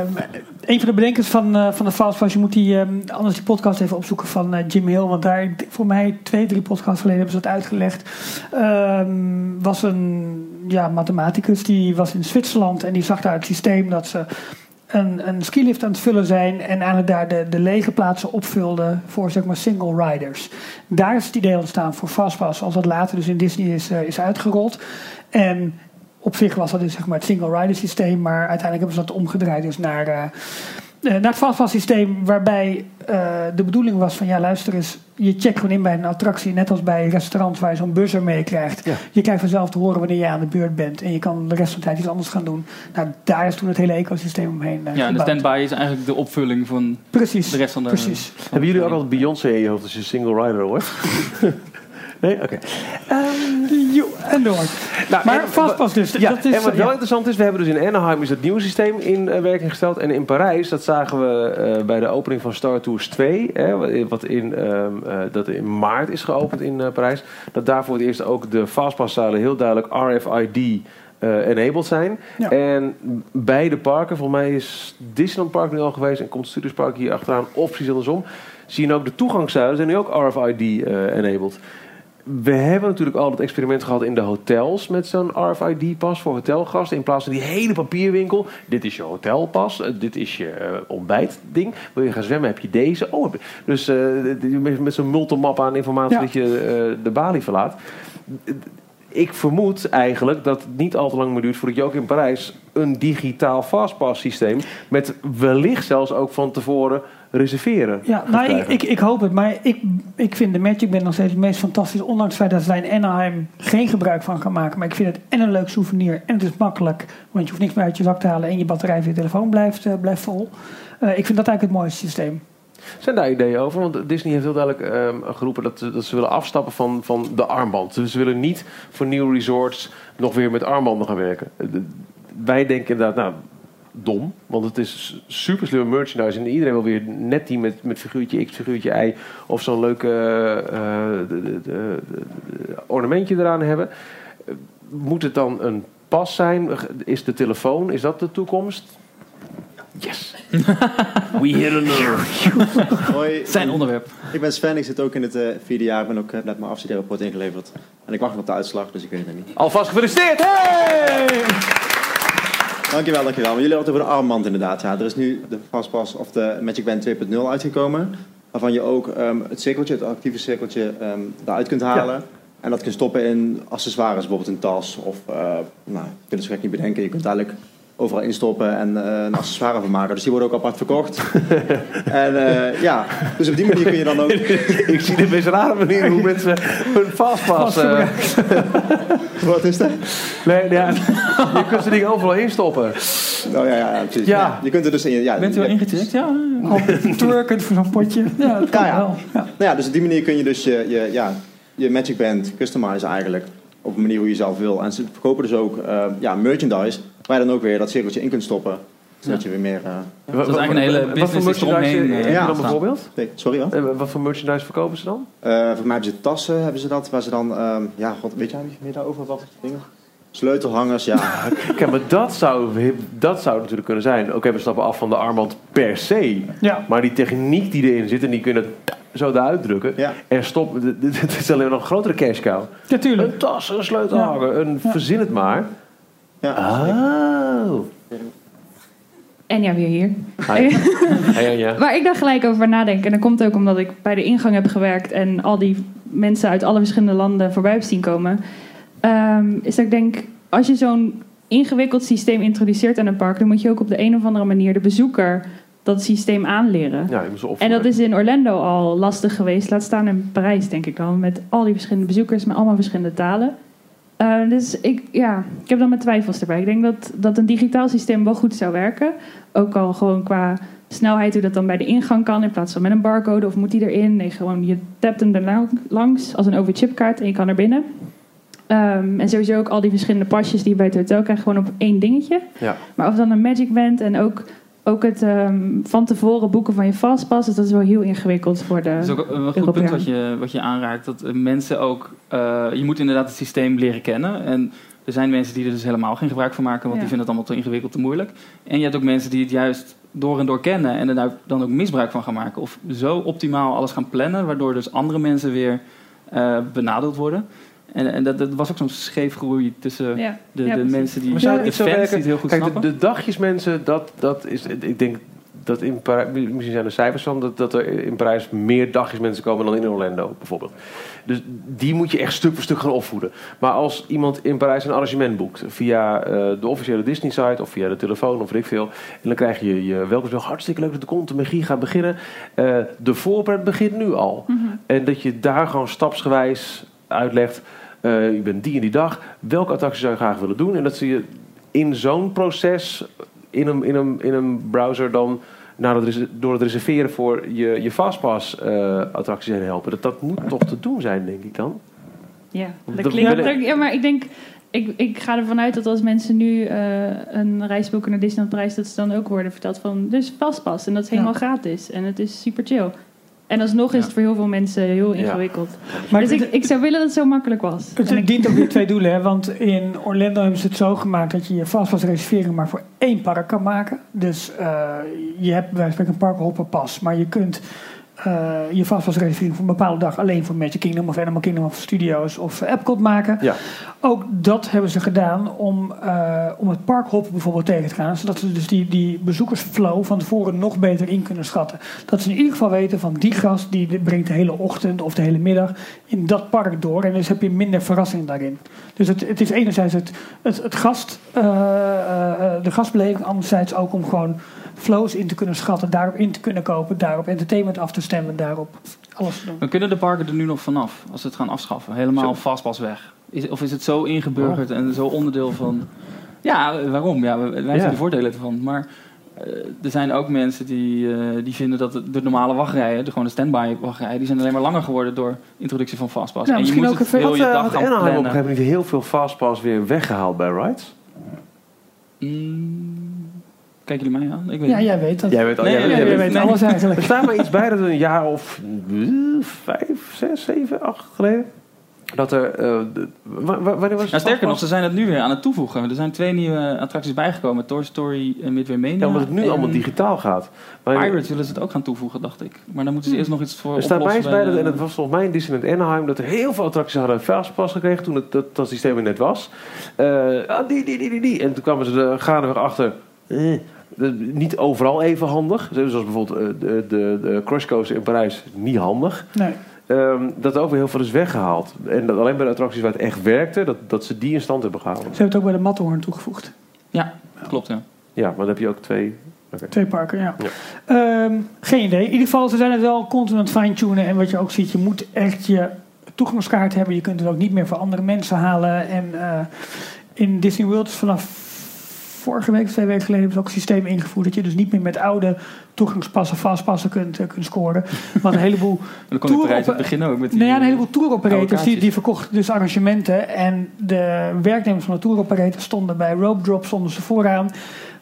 een van de bedenkers van, eh, van de Fastpass, je moet die, anders die podcast even opzoeken van eh, Jim Hill. Want daar, voor mij twee, drie podcasts geleden hebben ze dat uitgelegd. Ehm, was een ja, mathematicus, die was in Zwitserland en die zag daar het systeem dat ze een, een skilift aan het vullen zijn en eigenlijk daar de, de lege plaatsen opvulden voor zeg maar single riders. Daar is het idee ontstaan voor Fastpass, als dat later dus in Disney is, eh, is uitgerold. En op zich was dat dus zeg maar het single rider systeem, maar uiteindelijk hebben ze dat omgedraaid dus naar, eh, naar het fastpass systeem, waarbij eh, de bedoeling was van ja luister eens, je checkt gewoon in bij een attractie, net als bij restaurants waar je zo'n buzzer mee krijgt. Je krijgt vanzelf te horen wanneer je aan de beurt bent en je kan de rest van de tijd iets anders gaan doen. Nou, daar is toen het hele ecosysteem omheen eh, Ja, en de standby is eigenlijk de opvulling van Precies, de rest van de... precies. Hebben jullie ook altijd Beyoncé in je hoofd als je single rider hoort? nee? Oké. Jo, en door. Nou, maar en- Fastpass dus. Ja, dat is, en wat eh, wel ja. interessant is, we hebben dus in Anaheim is het nieuwe systeem in eh, werking gesteld. En in Parijs, dat zagen we eh, bij de opening van Star Tours 2, hè, wat in, ehm, eh, dat in maart is geopend in Parijs. Dat daar voor het eerst ook de fastpasszalen heel duidelijk RFID enabled zijn. Ja. En bij de parken, volgens mij is Disneyland Park nu al geweest en komt Studios Park hier achteraan, of precies andersom. Zie je ook de toegangszuilen zijn nu ook RFID enabled. We hebben natuurlijk al het experiment gehad in de hotels met zo'n RFID-pas voor hotelgasten. In plaats van die hele papierwinkel. Dit is je hotelpas, eh, dit is je eh, ontbijtding. Wil je gaan zwemmen, heb je deze. Oh, je- dus eh, met, zo'n multimap aan informatie Ja. dat je de balie verlaat. Ik vermoed eigenlijk dat het niet al te lang meer duurt voordat je ook in Parijs een digitaal fastpass systeem met wellicht zelfs ook van tevoren reserveren. Ja, nou, ik, ik, ik hoop het. Maar ik, ik vind de Magic Band nog steeds het meest fantastisch. Ondanks het feit dat daar in Anaheim geen gebruik van kan maken. Maar ik vind het en een leuk souvenir. En het is makkelijk. Want je hoeft niks meer uit je zak te halen. En je batterij van je telefoon blijft, eh, blijft vol. Eh, ik vind dat eigenlijk het mooiste systeem. Zijn daar ideeën over? Want Disney heeft heel duidelijk ehm, geroepen dat, dat ze willen afstappen van, van de armband. Dus ze willen niet voor nieuwe resorts nog weer met armbanden gaan werken. Eh, Wij denken inderdaad, nou, dom. Want het is super slimme merchandise. En iedereen wil weer net die met, met figuurtje X, figuurtje Y. Of zo'n leuke de- ornamentje eraan hebben. Moet het dan een pas zijn? Is de telefoon, is dat de toekomst? Yes. We hit a nerve. Hoi. Zijn onderwerp. Ik ben Sven, ik zit ook in het eh, vierde jaar. Ik ben ook eh, net mijn afstudeerrapport ingeleverd. En ik wacht nog op de uitslag, dus ik weet het nog niet. Alvast gefeliciteerd! Hey! Dankjewel, dankjewel. Maar jullie hadden het over de armband inderdaad. Ja, er is nu de Fastpass of de Magic Band 2.0 uitgekomen. Waarvan je ook ehm, het cirkeltje, het actieve cirkeltje, ehm eruit kunt halen. En dat kun je stoppen in accessoires, bijvoorbeeld een tas. Of, eh nou, ik kan het zo gek niet bedenken. Je kunt eigenlijk overal instoppen en eh, een accessoire van maken. Dus die worden ook apart verkocht. en eh, ja, dus op die manier kun je dan ook... ik zie de meest rare manier hoe mensen hun fastpass... eh, Wat is dat? nee, ja, je kunt ze dingen overal instoppen. Nou ja, ja, ja, precies. Ja. Ja, je kunt er dus in... Ja, Bent u wel ja, ingecheckt? Ja. Twerkend voor zo'n potje. Ja, dat kan Ja, ja. wel. Ja. Nou ja, dus op die manier kun je dus je, je, ja, je Magic Band customizen eigenlijk. Op een manier hoe je zelf wil. En ze verkopen dus ook eh, ja, merchandise. Waar je dan ook weer dat cirkeltje in kunt stoppen. Zodat je weer meer... eh, Dat is eigenlijk een hele Wat voor merchandise eromheen, heb eh, je dan staat. bijvoorbeeld? nee, sorry wat? En wat voor merchandise verkopen ze dan? Eh, voor mij hebben ze tassen, hebben ze dat. Waar ze dan... ehm, ja, wat, weet jij meer daarover? Wat dingen? Sleutelhangers, ja. Kijk, maar dat zou, dat zou natuurlijk kunnen zijn. Oké, we stappen af van de armband per se. Ja. Maar die techniek die erin zit en die kunnen zo eruit drukken. Ja. En stop, dit- is alleen nog een grotere cash cow. Natuurlijk. Een tas, een sleutelhanger, een verzin het maar. Ja. Oh. En ja, weer hier. Hi. Hey. Waar ik daar gelijk over nadenk, en dat komt ook omdat ik bij de ingang heb gewerkt en al die mensen uit alle verschillende landen voorbij heb zien komen, ehm, is dat ik denk, als je zo'n ingewikkeld systeem introduceert aan een park, dan moet je ook op de een of andere manier de bezoeker dat systeem aanleren. Ja, En dat is in Orlando al lastig geweest. Laat staan in Parijs, denk ik dan. Met al die verschillende bezoekers, met allemaal verschillende talen. Eh, dus ik, ja, ik heb dan mijn twijfels erbij. Ik denk dat, dat een digitaal systeem wel goed zou werken. Ook al gewoon qua snelheid, hoe dat dan bij de ingang kan. In plaats van met een barcode of moet die erin. Nee, gewoon je tapt hem er lang- langs als een overchipkaart en je kan er binnen. Ehm, en sowieso ook al die verschillende pasjes die je bij het hotel krijgt, gewoon op één dingetje. Ja. Maar of dan een Magic Band en ook, ook het ehm, van tevoren boeken van je Fastpass, dus dat is wel heel ingewikkeld voor de Dat is ook een goed punt wat je, wat je aanraakt. Dat eh, mensen ook... eh, je moet inderdaad het systeem leren kennen. En er zijn mensen die er dus helemaal geen gebruik van maken... want Ja. die vinden het allemaal te ingewikkeld, te moeilijk. En je hebt ook mensen die het juist door en door kennen... en er daar dan ook misbruik van gaan maken. Of zo optimaal alles gaan plannen... waardoor dus andere mensen weer eh, benadeeld worden. En, en dat, dat was ook zo'n scheefgroei tussen Ja. de, de mensen die... Maar zou het de fans werken? die het heel goed Kijk, de, snappen. de dagjesmensen, dat, dat is, ik denk dat in Parijs, misschien zijn er cijfers van, dat, dat er in Parijs meer dagjesmensen komen dan in Orlando bijvoorbeeld. Dus die moet je echt stuk voor stuk gaan opvoeden. Maar als iemand in Parijs een arrangement boekt via eh, de officiële Disney-site of via de telefoon of weet ik veel, en dan krijg je je welkomstdag hartstikke leuk dat er komt, de magie gaat beginnen. Eh, de voorpret begint nu al. En dat je daar gewoon stapsgewijs uitlegt. Eh je bent die en die dag. Welke attractie zou je graag willen doen? En dat ze je in zo'n proces, in een, in een, in een browser dan... Dat res- door het reserveren voor je, je Fastpass eh attracties heen helpen. Dat, dat moet toch te doen zijn, denk ik dan? Ja, Dat klinkt, dat- ja, maar ik denk, ik, ik ga ervan uit dat als mensen nu eh, een reis boeken naar Disneyland Parijs, dat ze dan ook worden verteld van, dus paspas en dat is helemaal gratis en het is super chill. En alsnog is het voor heel veel mensen heel Ja. ingewikkeld. Maar dus ik, ik zou willen dat het zo makkelijk was. Het dient ook weer twee doelen, hè? want in Orlando hebben ze het zo gemaakt dat je je fastpass reservering maar voor één park kan maken. Dus eh, je hebt bij spreken een parkhopper pas, maar je kunt eh, je fastpass reservering voor een bepaalde dag alleen voor Magic Kingdom of Animal Kingdom of Studios of Epcot maken. Ja. Ook dat hebben ze gedaan om, eh, om het parkhoppen bijvoorbeeld tegen te gaan. Zodat ze dus die, die bezoekersflow van tevoren nog beter in kunnen schatten. Dat ze in ieder geval weten van die gast die brengt de hele ochtend of de hele middag in dat park door. En dus heb je minder verrassing daarin. Dus het, het is enerzijds het, het, het gast, eh, eh, de gastbeleving. Anderzijds ook om gewoon flows in te kunnen schatten. Daarop in te kunnen kopen. Daarop entertainment af te stemmen. Daarop alles te doen. Dan kunnen de parken er nu nog vanaf als ze het gaan afschaffen. Helemaal vastpas weg. Is, of is het zo ingeburgerd en zo onderdeel van. Ja, waarom? Ja, wij zien Ja. de voordelen ervan. Maar eh, er zijn ook mensen die, eh, die vinden dat de, normale wachtrijen, de gewoon de standby wachtrijen, die zijn alleen maar langer geworden door introductie van fastpass. Ja, en je misschien moet ook het even... heel Had, je eh, dag had gaan Anaheim op een plannen. gegeven moment heel veel Fastpass weer weggehaald bij rides? Kijken jullie mij aan? Ik weet Ja, jij weet dat. Jij weet, Nee, jij, nee, jij nee, weet nee. alles eigenlijk. Er staat maar iets bij dat een jaar of eh, vijf, zes, zeven, acht geleden. Dat er. eh, wa- wanneer was het? Nou, sterker nog, ze zijn het nu weer aan het toevoegen. Er zijn twee nieuwe attracties bijgekomen. Toy Story en Midway Mania. Ja, omdat het nu en allemaal digitaal gaat. Maar- Pirates willen ze het ook gaan toevoegen, dacht ik. Maar dan moeten ze eerst nog iets voor Er staat mij eens bij, dat, de- en dat was volgens mij in Disneyland Anaheim, dat er heel veel attracties hadden Fastpass gekregen toen het, dat, dat systeem er net was. Eh, ah, die, die, die, die, die. En toen kwamen ze er gaandeweg achter. eh, niet overal even handig. Zoals bijvoorbeeld eh, de, de, de in Parijs, niet handig. Nee. ehm, dat over heel veel is weggehaald. En dat alleen bij de attracties waar het echt werkte, dat, dat ze die in stand hebben gehouden. Ze hebben het ook bij de Matterhorn toegevoegd. Ja, klopt ja. Ja, maar dan heb je ook twee. oké. Twee parken, ja. Ja. Ehm, geen idee. In ieder geval, ze zijn het wel continu aan het fine-tunen. En wat je ook ziet, je moet echt je toegangskaart hebben. Je kunt het ook niet meer voor andere mensen halen. En eh, in Disney World is vanaf vorige week, twee weken geleden, hebben ze ook een systeem ingevoerd. Dat je dus niet meer met oude toegangspassen, fastpassen kunt, eh, kunt scoren. Want een heleboel Dan kon ik tour- prijs in het begin ook met die... nou ja, een heleboel tour die, die verkochten dus arrangementen. En de werknemers van de tour stonden bij rope drop stonden ze vooraan.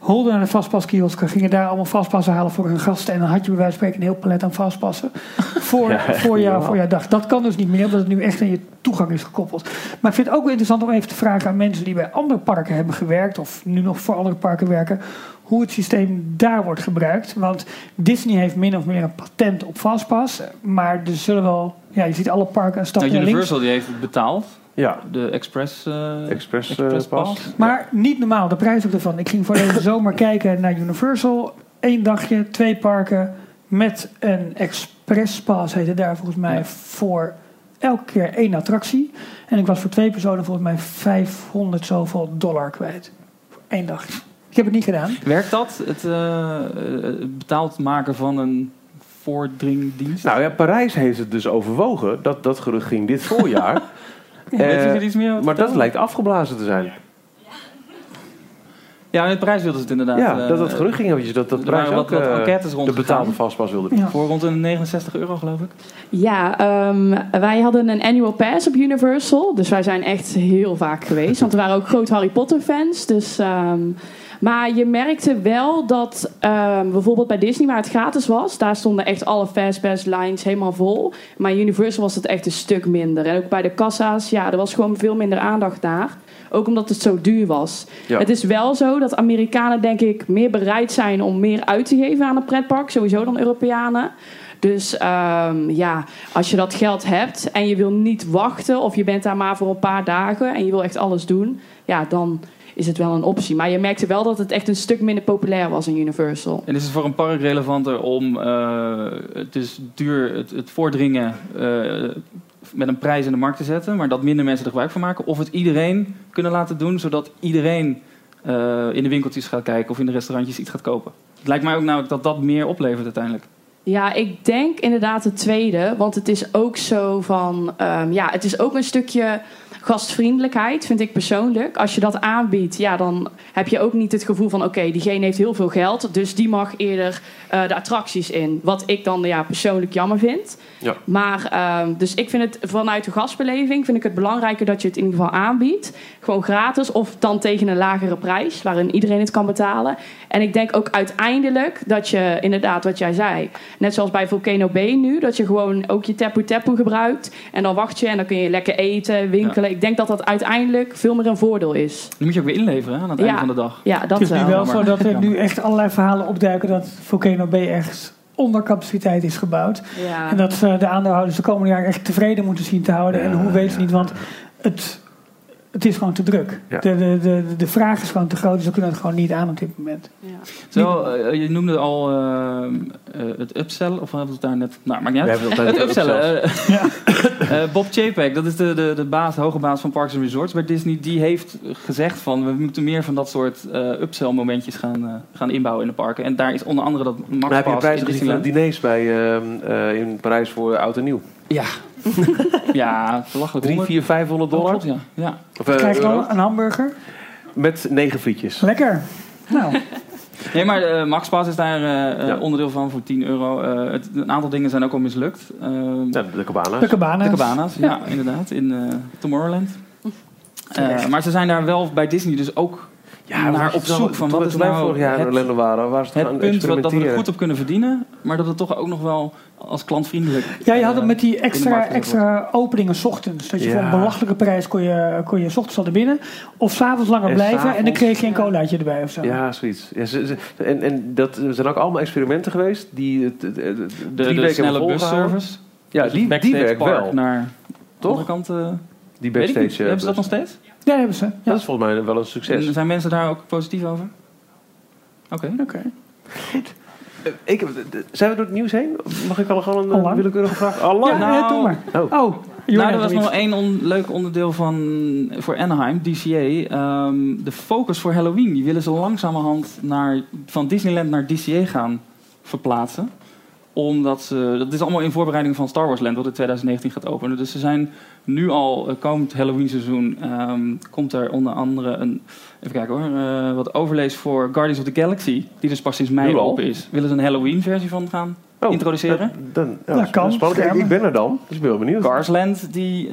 Holden naar de vastpaskiosken, gingen daar allemaal vastpassen halen voor hun gasten. En dan had je bij wijze van spreken een heel palet aan vastpassen voor, Ja, voor, jou, normaal. voor jouw dag. Dat kan dus niet meer, omdat het nu echt aan je toegang is gekoppeld. Maar ik vind het ook wel interessant om even te vragen aan mensen die bij andere parken hebben gewerkt. Of nu nog voor andere parken werken. Hoe het systeem daar wordt gebruikt. Want Disney heeft min of meer een patent op vastpas. Maar er zullen wel, ja, je ziet alle parken een stapje Nou, links. Universal die heeft het betaald. Ja. De Express, eh Express, eh, Express pas. Pass. Maar niet normaal, de prijs ook ervan. Ik ging voor deze zomer kijken naar Universal. Eén dagje, twee parken met een express pass heette daar volgens mij voor elke keer één attractie. En ik was voor twee personen volgens mij 500 zoveel dollar kwijt. Voor één dagje. Ik heb het niet gedaan. Werkt dat, het, eh, het betaald maken van een voordringdienst? Nou ja, Parijs heeft het dus overwogen. Dat, dat gerucht ging dit voorjaar. Ja, weet je Eh, er iets meer over te maar dat lijkt afgeblazen te zijn. Ja, met prijs wilden ze het inderdaad. Ja, eh, dat het gerucht ging dat, dat er waren ook wat- wat eh, enquêtes de rondgegaan. betaalde vastpas wilde. Voor rond een 69 euro geloof ik. Ja, ehm, wij hadden een annual pass op Universal. Dus wij zijn echt heel vaak geweest. Want we waren ook groot Harry Potter fans. Dus, ehm, maar je merkte wel dat ehm, bijvoorbeeld bij Disney, waar het gratis was, daar stonden echt alle fastpass lines helemaal vol. Maar Universal was het echt een stuk minder. En ook bij de kassa's, ja, er was gewoon veel minder aandacht naar. Ook omdat het zo duur was. Ja. Het is wel zo dat Amerikanen, denk ik, meer bereid zijn om meer uit te geven aan een pretpark. Sowieso dan Europeanen. Dus ehm, ja, als je dat geld hebt en je wil niet wachten of je bent daar maar voor een paar dagen en je wil echt alles doen, ja, dan is het wel een optie. Maar je merkte wel dat het echt een stuk minder populair was in Universal. En is het voor een park relevanter om eh, het is duur het, het voordringen eh, met een prijs in de markt te zetten, maar dat minder mensen er gebruik van maken, of het iedereen kunnen laten doen, zodat iedereen eh, in de winkeltjes gaat kijken of in de restaurantjes iets gaat kopen? Het lijkt mij ook namelijk dat dat meer oplevert uiteindelijk. Ja, ik denk inderdaad het tweede. Want het is ook zo van... ehm, ja, het is ook een stukje gastvriendelijkheid, vind ik persoonlijk. Als je dat aanbiedt, ja, dan heb je ook niet het gevoel van... oké, diegene heeft heel veel geld, dus die mag eerder eh, de attracties in. Wat ik dan ja, persoonlijk jammer vind. Ja. Maar, ehm, dus ik vind het vanuit de gastbeleving... vind ik het belangrijker dat je het in ieder geval aanbiedt. Gewoon gratis of dan tegen een lagere prijs... waarin iedereen het kan betalen. En ik denk ook uiteindelijk dat je inderdaad, wat jij zei... net zoals bij Volcano B nu... dat je gewoon ook je tapu tapu gebruikt... en dan wacht je en dan kun je lekker eten, winkelen. Ik denk dat dat uiteindelijk veel meer een voordeel is. Dan moet je ook weer inleveren hè, aan het Ja. einde van de dag. Ja, dat het is nu wel. zo dat er nu echt allerlei verhalen opduiken dat Volcano B ergens onder capaciteit is gebouwd. Ja. En dat ze de aandeelhouders de komende jaren echt tevreden moeten zien te houden. en hoe weten ze niet, want het, het is gewoon te druk. Ja. De, de, de, de vraag is gewoon te groot, dus we kunnen het gewoon niet aan op dit moment. Zo, eh, je noemde al eh, eh, het upsellen, of hadden we het daar net... Nou, maakt niet uit. We hebben het altijd het upsellen. eh, Bob Chapek, dat is de, de, de baas, de hoge baas van Parks and Resorts bij Disney. Die heeft gezegd van, we moeten meer van dat soort eh upsell momentjes gaan, eh, gaan inbouwen in de parken. En daar is onder andere dat Max Dan heb je in gezien van diners bij, ehm, eh, in Parijs voor oud en nieuw. Ja. ja, belachelijk. 3, 4, 500 dollar. Oh, klopt, ja. ja. Of, eh, Krijg je euro. dan een hamburger? Met negen frietjes. Lekker. Nou, Nee, maar eh Max Pass is daar eh, eh, onderdeel van voor 10 euro. Eh, het, een aantal dingen zijn ook al mislukt. Eh, Ja, de cabana's. de cabana's. De cabana's, ja, inderdaad, in eh, Tomorrowland. Eh, maar ze zijn daar wel bij Disney dus ook Ja, naar was op zoek van wat we- is wij nou vorig jaar in het, Orlando waren, ze het aan het punt wat, dat we er goed op kunnen verdienen, maar dat het toch ook nog wel als klantvriendelijk ja, je had het met die de extra, extra openingen 's ochtends. Dat je Ja. voor een belachelijke prijs kon je, kon je 's ochtends al naar binnen. Of s'avonds langer En blijven en dan kreeg je een colaatje erbij of zo. Ja, zoiets. Ja, ze, ze- en, en dat zijn ook allemaal experimenten geweest die het, het, het- het de, drie de weken snelle busservice. Ja, Dus die, die werkt park wel. Naar de Toch? andere kant. eh, Die ik backstage. niet. Hebben ze dat nog steeds? Ja, hebben ze. Ja. Dat is volgens mij wel een succes. En zijn mensen daar ook positief over? Oké. Oké. Ik, heb- zijn we door het nieuws heen? Mag ik al gewoon een Allang. uh, willekeurige vraag? Allang? Ja, ja, doe maar. Oh. Oh, Nou, er was nog één on- leuk onderdeel van, voor Anaheim, DCA. Ehm, de focus voor Halloween. Die willen ze langzamerhand naar, van Disneyland naar DCA gaan verplaatsen. Omdat ze, dat is allemaal in voorbereiding van Star Wars Land, wat in 2019 gaat openen. Dus ze zijn nu al, eh, komend Halloween seizoen, ehm, komt er onder andere een, even kijken hoor, eh, wat overlees voor Guardians of the Galaxy. Die dus pas sinds mei Nu al? open is. Willen ze een Halloween versie van gaan Oh, introduceren? dat- Dan, ja, dat kan. Spannend. Ik, ben er dan, dus ik ben wel benieuwd. Carsland, die, eh,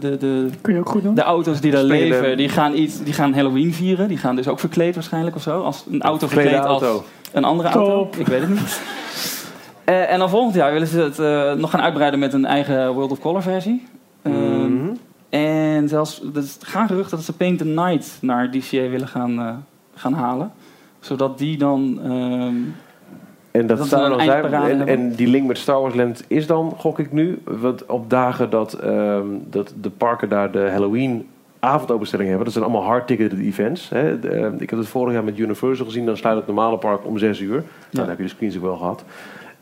de, de, Kun je ook goed doen. de auto's die daar leven, die gaan, iets, die gaan Halloween vieren. Die gaan dus ook verkleed waarschijnlijk of zo. Als een auto verkleed als auto. een andere Top. auto. Ik weet het niet. Eh, en dan volgend jaar willen ze het eh, nog gaan uitbreiden met een eigen World of Color versie. Ehm, Mhm. En zelfs, er gaan geruchten dat ze Paint the Night naar DCA willen gaan, eh, gaan halen. Zodat die dan... ehm, En dat, Dat zou dan zijn. En, en die link met Star Wars Land is dan, gok ik nu, want op dagen dat, ehm, dat de parken daar de Halloween avondopenstelling hebben. Dat zijn allemaal hard-ticketed events. Hè. De, ik heb het vorig jaar met Universal gezien. Dan sluit het normale park om 6 uur. Nou, dan heb je de screens ook wel gehad.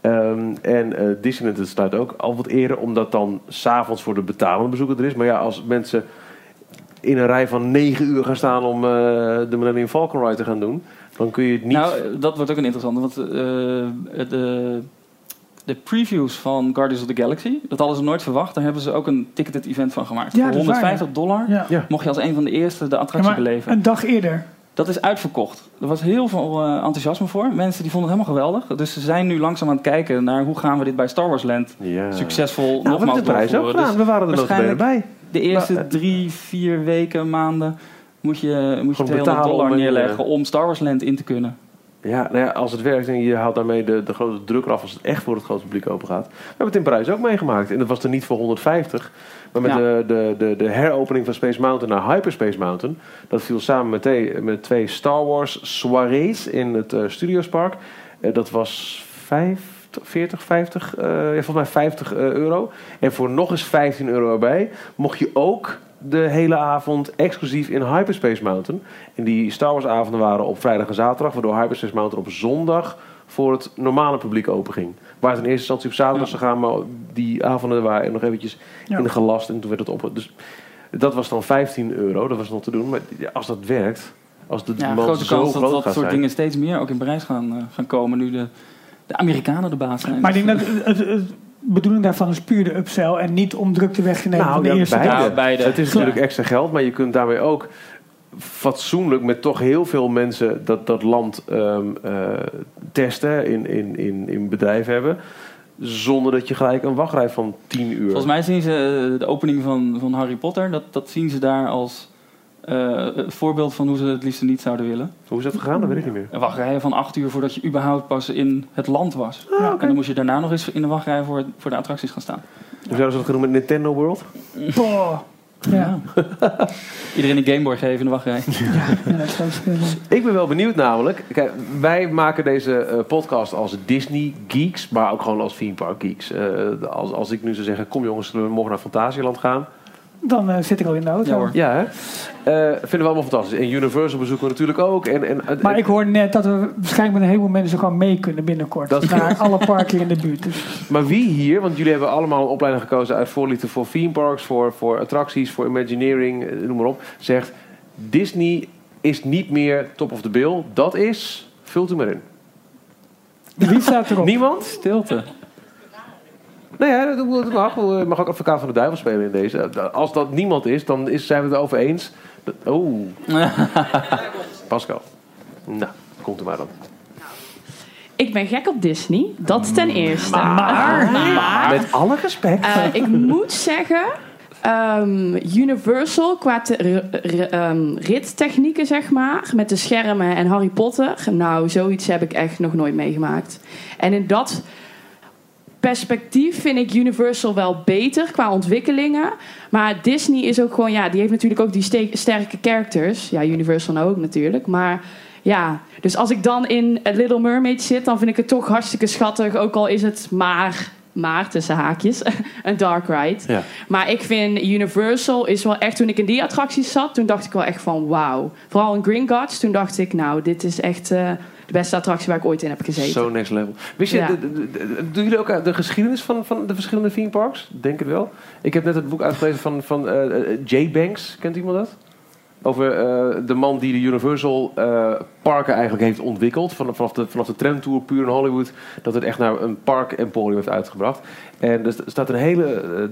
Ehm, en eh Disneyland het sluit ook al wat eerder, omdat dan s'avonds voor de betalende bezoeker er is. Maar ja, als mensen in een rij van 9 uur gaan staan om eh, de Millennium Falcon Ride te gaan doen, dan kun je het niet. Nou, eh, dat wordt ook een interessante. Want eh, de, de previews van Guardians of the Galaxy, dat hadden ze nooit verwacht. Daar hebben ze ook een ticketed event van gemaakt. Ja, Voor dat is waar, 150 dollar Ja. Ja. mocht je als een van de eerste de attractie Ja, maar beleven. Een dag eerder. Dat is uitverkocht. Er was heel veel eh, enthousiasme voor. Mensen die vonden het helemaal geweldig. Dus ze zijn nu langzaam aan het kijken naar hoe gaan we dit bij Star Wars Land ja. succesvol Nou, we hebben nogmaals doorvoeren. Dus we waren er nog waarschijnlijk bij. de eerste Maar, eh, drie, vier weken, maanden moet je, moet je Gewoon 200 betalen dollar om een, neerleggen eh, om Star Wars Land in te kunnen. Ja, nou ja, als het werkt en je haalt daarmee de, de grote druk eraf als het echt voor het grote publiek open gaat. We hebben het in Parijs ook meegemaakt. En dat was er niet voor 150. Maar met Ja. de, de, de, de heropening van Space Mountain naar Hyperspace Mountain. Dat viel samen met, twee- met twee Star Wars soirées in het eh, Studiospark. Eh, dat was 50, 40, 50, eh, ja, volgens mij 50 eh, euro. En voor nog eens 15 euro erbij mocht je ook de hele avond exclusief in Hyperspace Mountain. En die Star Wars avonden waren op vrijdag en zaterdag, waardoor Hyperspace Mountain op zondag voor het normale publiek open ging. Waar het in eerste instantie op zaterdag zou gaan, maar die avonden waren nog eventjes Ja. in gelast en toen werd het op. Dus dat was dan 15 euro, dat was nog te doen. Maar als dat werkt, als de Ja, demand grote zo kans dat groot dat soort zijn. dingen steeds meer ook in Parijs gaan, eh, gaan komen nu de, de Amerikanen de baas zijn. Maar ik denk dat het, het, het bedoeling daarvan is puur de upsell en niet om drukte weg te nemen van de Nou, ja, eerste beide. dag. Ja, beide. Het is natuurlijk extra geld, maar je kunt daarmee ook fatsoenlijk met toch heel veel mensen dat, dat land ehm, eh, testen, in, in, in, in bedrijf hebben. Zonder dat je gelijk een wachtrij van 10 uur. Volgens mij zien ze eh, de opening van, van Harry Potter, dat, dat zien ze daar als eh, het voorbeeld van hoe ze het liefst niet zouden willen. Hoe is dat gegaan? Dat weet ik niet meer. Een wachtrij van acht uur voordat je überhaupt pas in het land was. Ah, En dan moest je daarna nog eens in de wachtrij voor, voor de attracties gaan staan. Hoe zouden ze dat genoemd met Nintendo World? Ja. Iedereen een Gameboy geven in de wachtrij. Ja, dat zou kunnen. Ik ben wel benieuwd namelijk. Kijk, wij maken deze eh, podcast als Disney geeks, maar ook gewoon als theme park geeks. Eh, als, als ik nu zou zeggen, kom jongens, zullen we morgen naar Fantasieland gaan? Dan eh, zit ik al in de auto. Ja, hoor. Ja, hè? Eh, vinden we allemaal fantastisch. En Universal bezoeken we natuurlijk ook. En, en, en- Maar ik hoor net dat we waarschijnlijk met een heleboel mensen gewoon mee kunnen binnenkort. Dat- naar alle parken in de buurt. Dus Maar wie hier, want jullie hebben allemaal een opleiding gekozen uit voorliefde voor theme parks, voor, voor attracties, voor Imagineering, eh, noem maar op. Zegt Disney is niet meer top of the bill. Dat is, vult u maar in. wie staat erop? Niemand? Stilte. Nee, ja, dat mag. Je mag ook advocaat van de duivel spelen in deze. Als dat niemand is, dan is, zijn we het erover eens. Oh, Pascal. Nou, komt er maar dan. Ik ben gek op Disney. Dat ten eerste. Maar- Maar- Met alle respect. Eh, ik moet zeggen, ehm, Universal qua r- ehm, rittechnieken, zeg maar, met de schermen en Harry Potter. Nou, zoiets heb ik echt nog nooit meegemaakt. En in dat perspectief vind ik Universal wel beter qua ontwikkelingen. Maar Disney is ook gewoon, ja, die heeft natuurlijk ook die ste- sterke characters. Ja, Universal nou ook natuurlijk. Maar ja, dus als ik dan in A Little Mermaid zit, dan vind ik het toch hartstikke schattig. Ook al is het maar, maar tussen haakjes, een dark ride. Ja. Maar ik vind Universal is wel echt, toen ik in die attracties zat, toen dacht ik wel echt van wauw. Vooral in Green Gods, toen dacht ik, nou, dit is echt eh, de beste attractie waar ik ooit in heb gezeten. Zo next level. Wist je, Ja. de- de- de- doen jullie ook aan de geschiedenis van, van de verschillende theme parks? Denk het wel. Ik heb net het boek uitgelezen van, van eh, eh, Jay Banks. Kent iemand dat? Over eh, de man die de Universal eh, parken eigenlijk heeft ontwikkeld. Van, vanaf, de, vanaf de tramtour puur in Hollywood. Dat het echt naar een park emporium heeft uitgebracht. En er st- staat een hele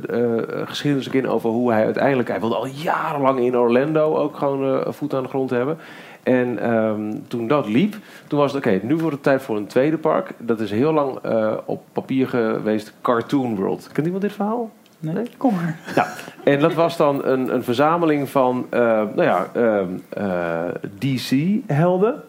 eh, eh, geschiedenis in over hoe hij uiteindelijk... Hij wilde al jarenlang in Orlando ook gewoon eh, voet aan de grond hebben. En ehm, toen dat liep, toen was het oké, nu wordt het tijd voor een tweede park. Dat is heel lang eh, op papier geweest, Cartoon World. Kent iemand dit verhaal? Nee. Kom maar. Ja, en dat was dan een, een verzameling van eh, nou ja, ehm, eh, DC-helden,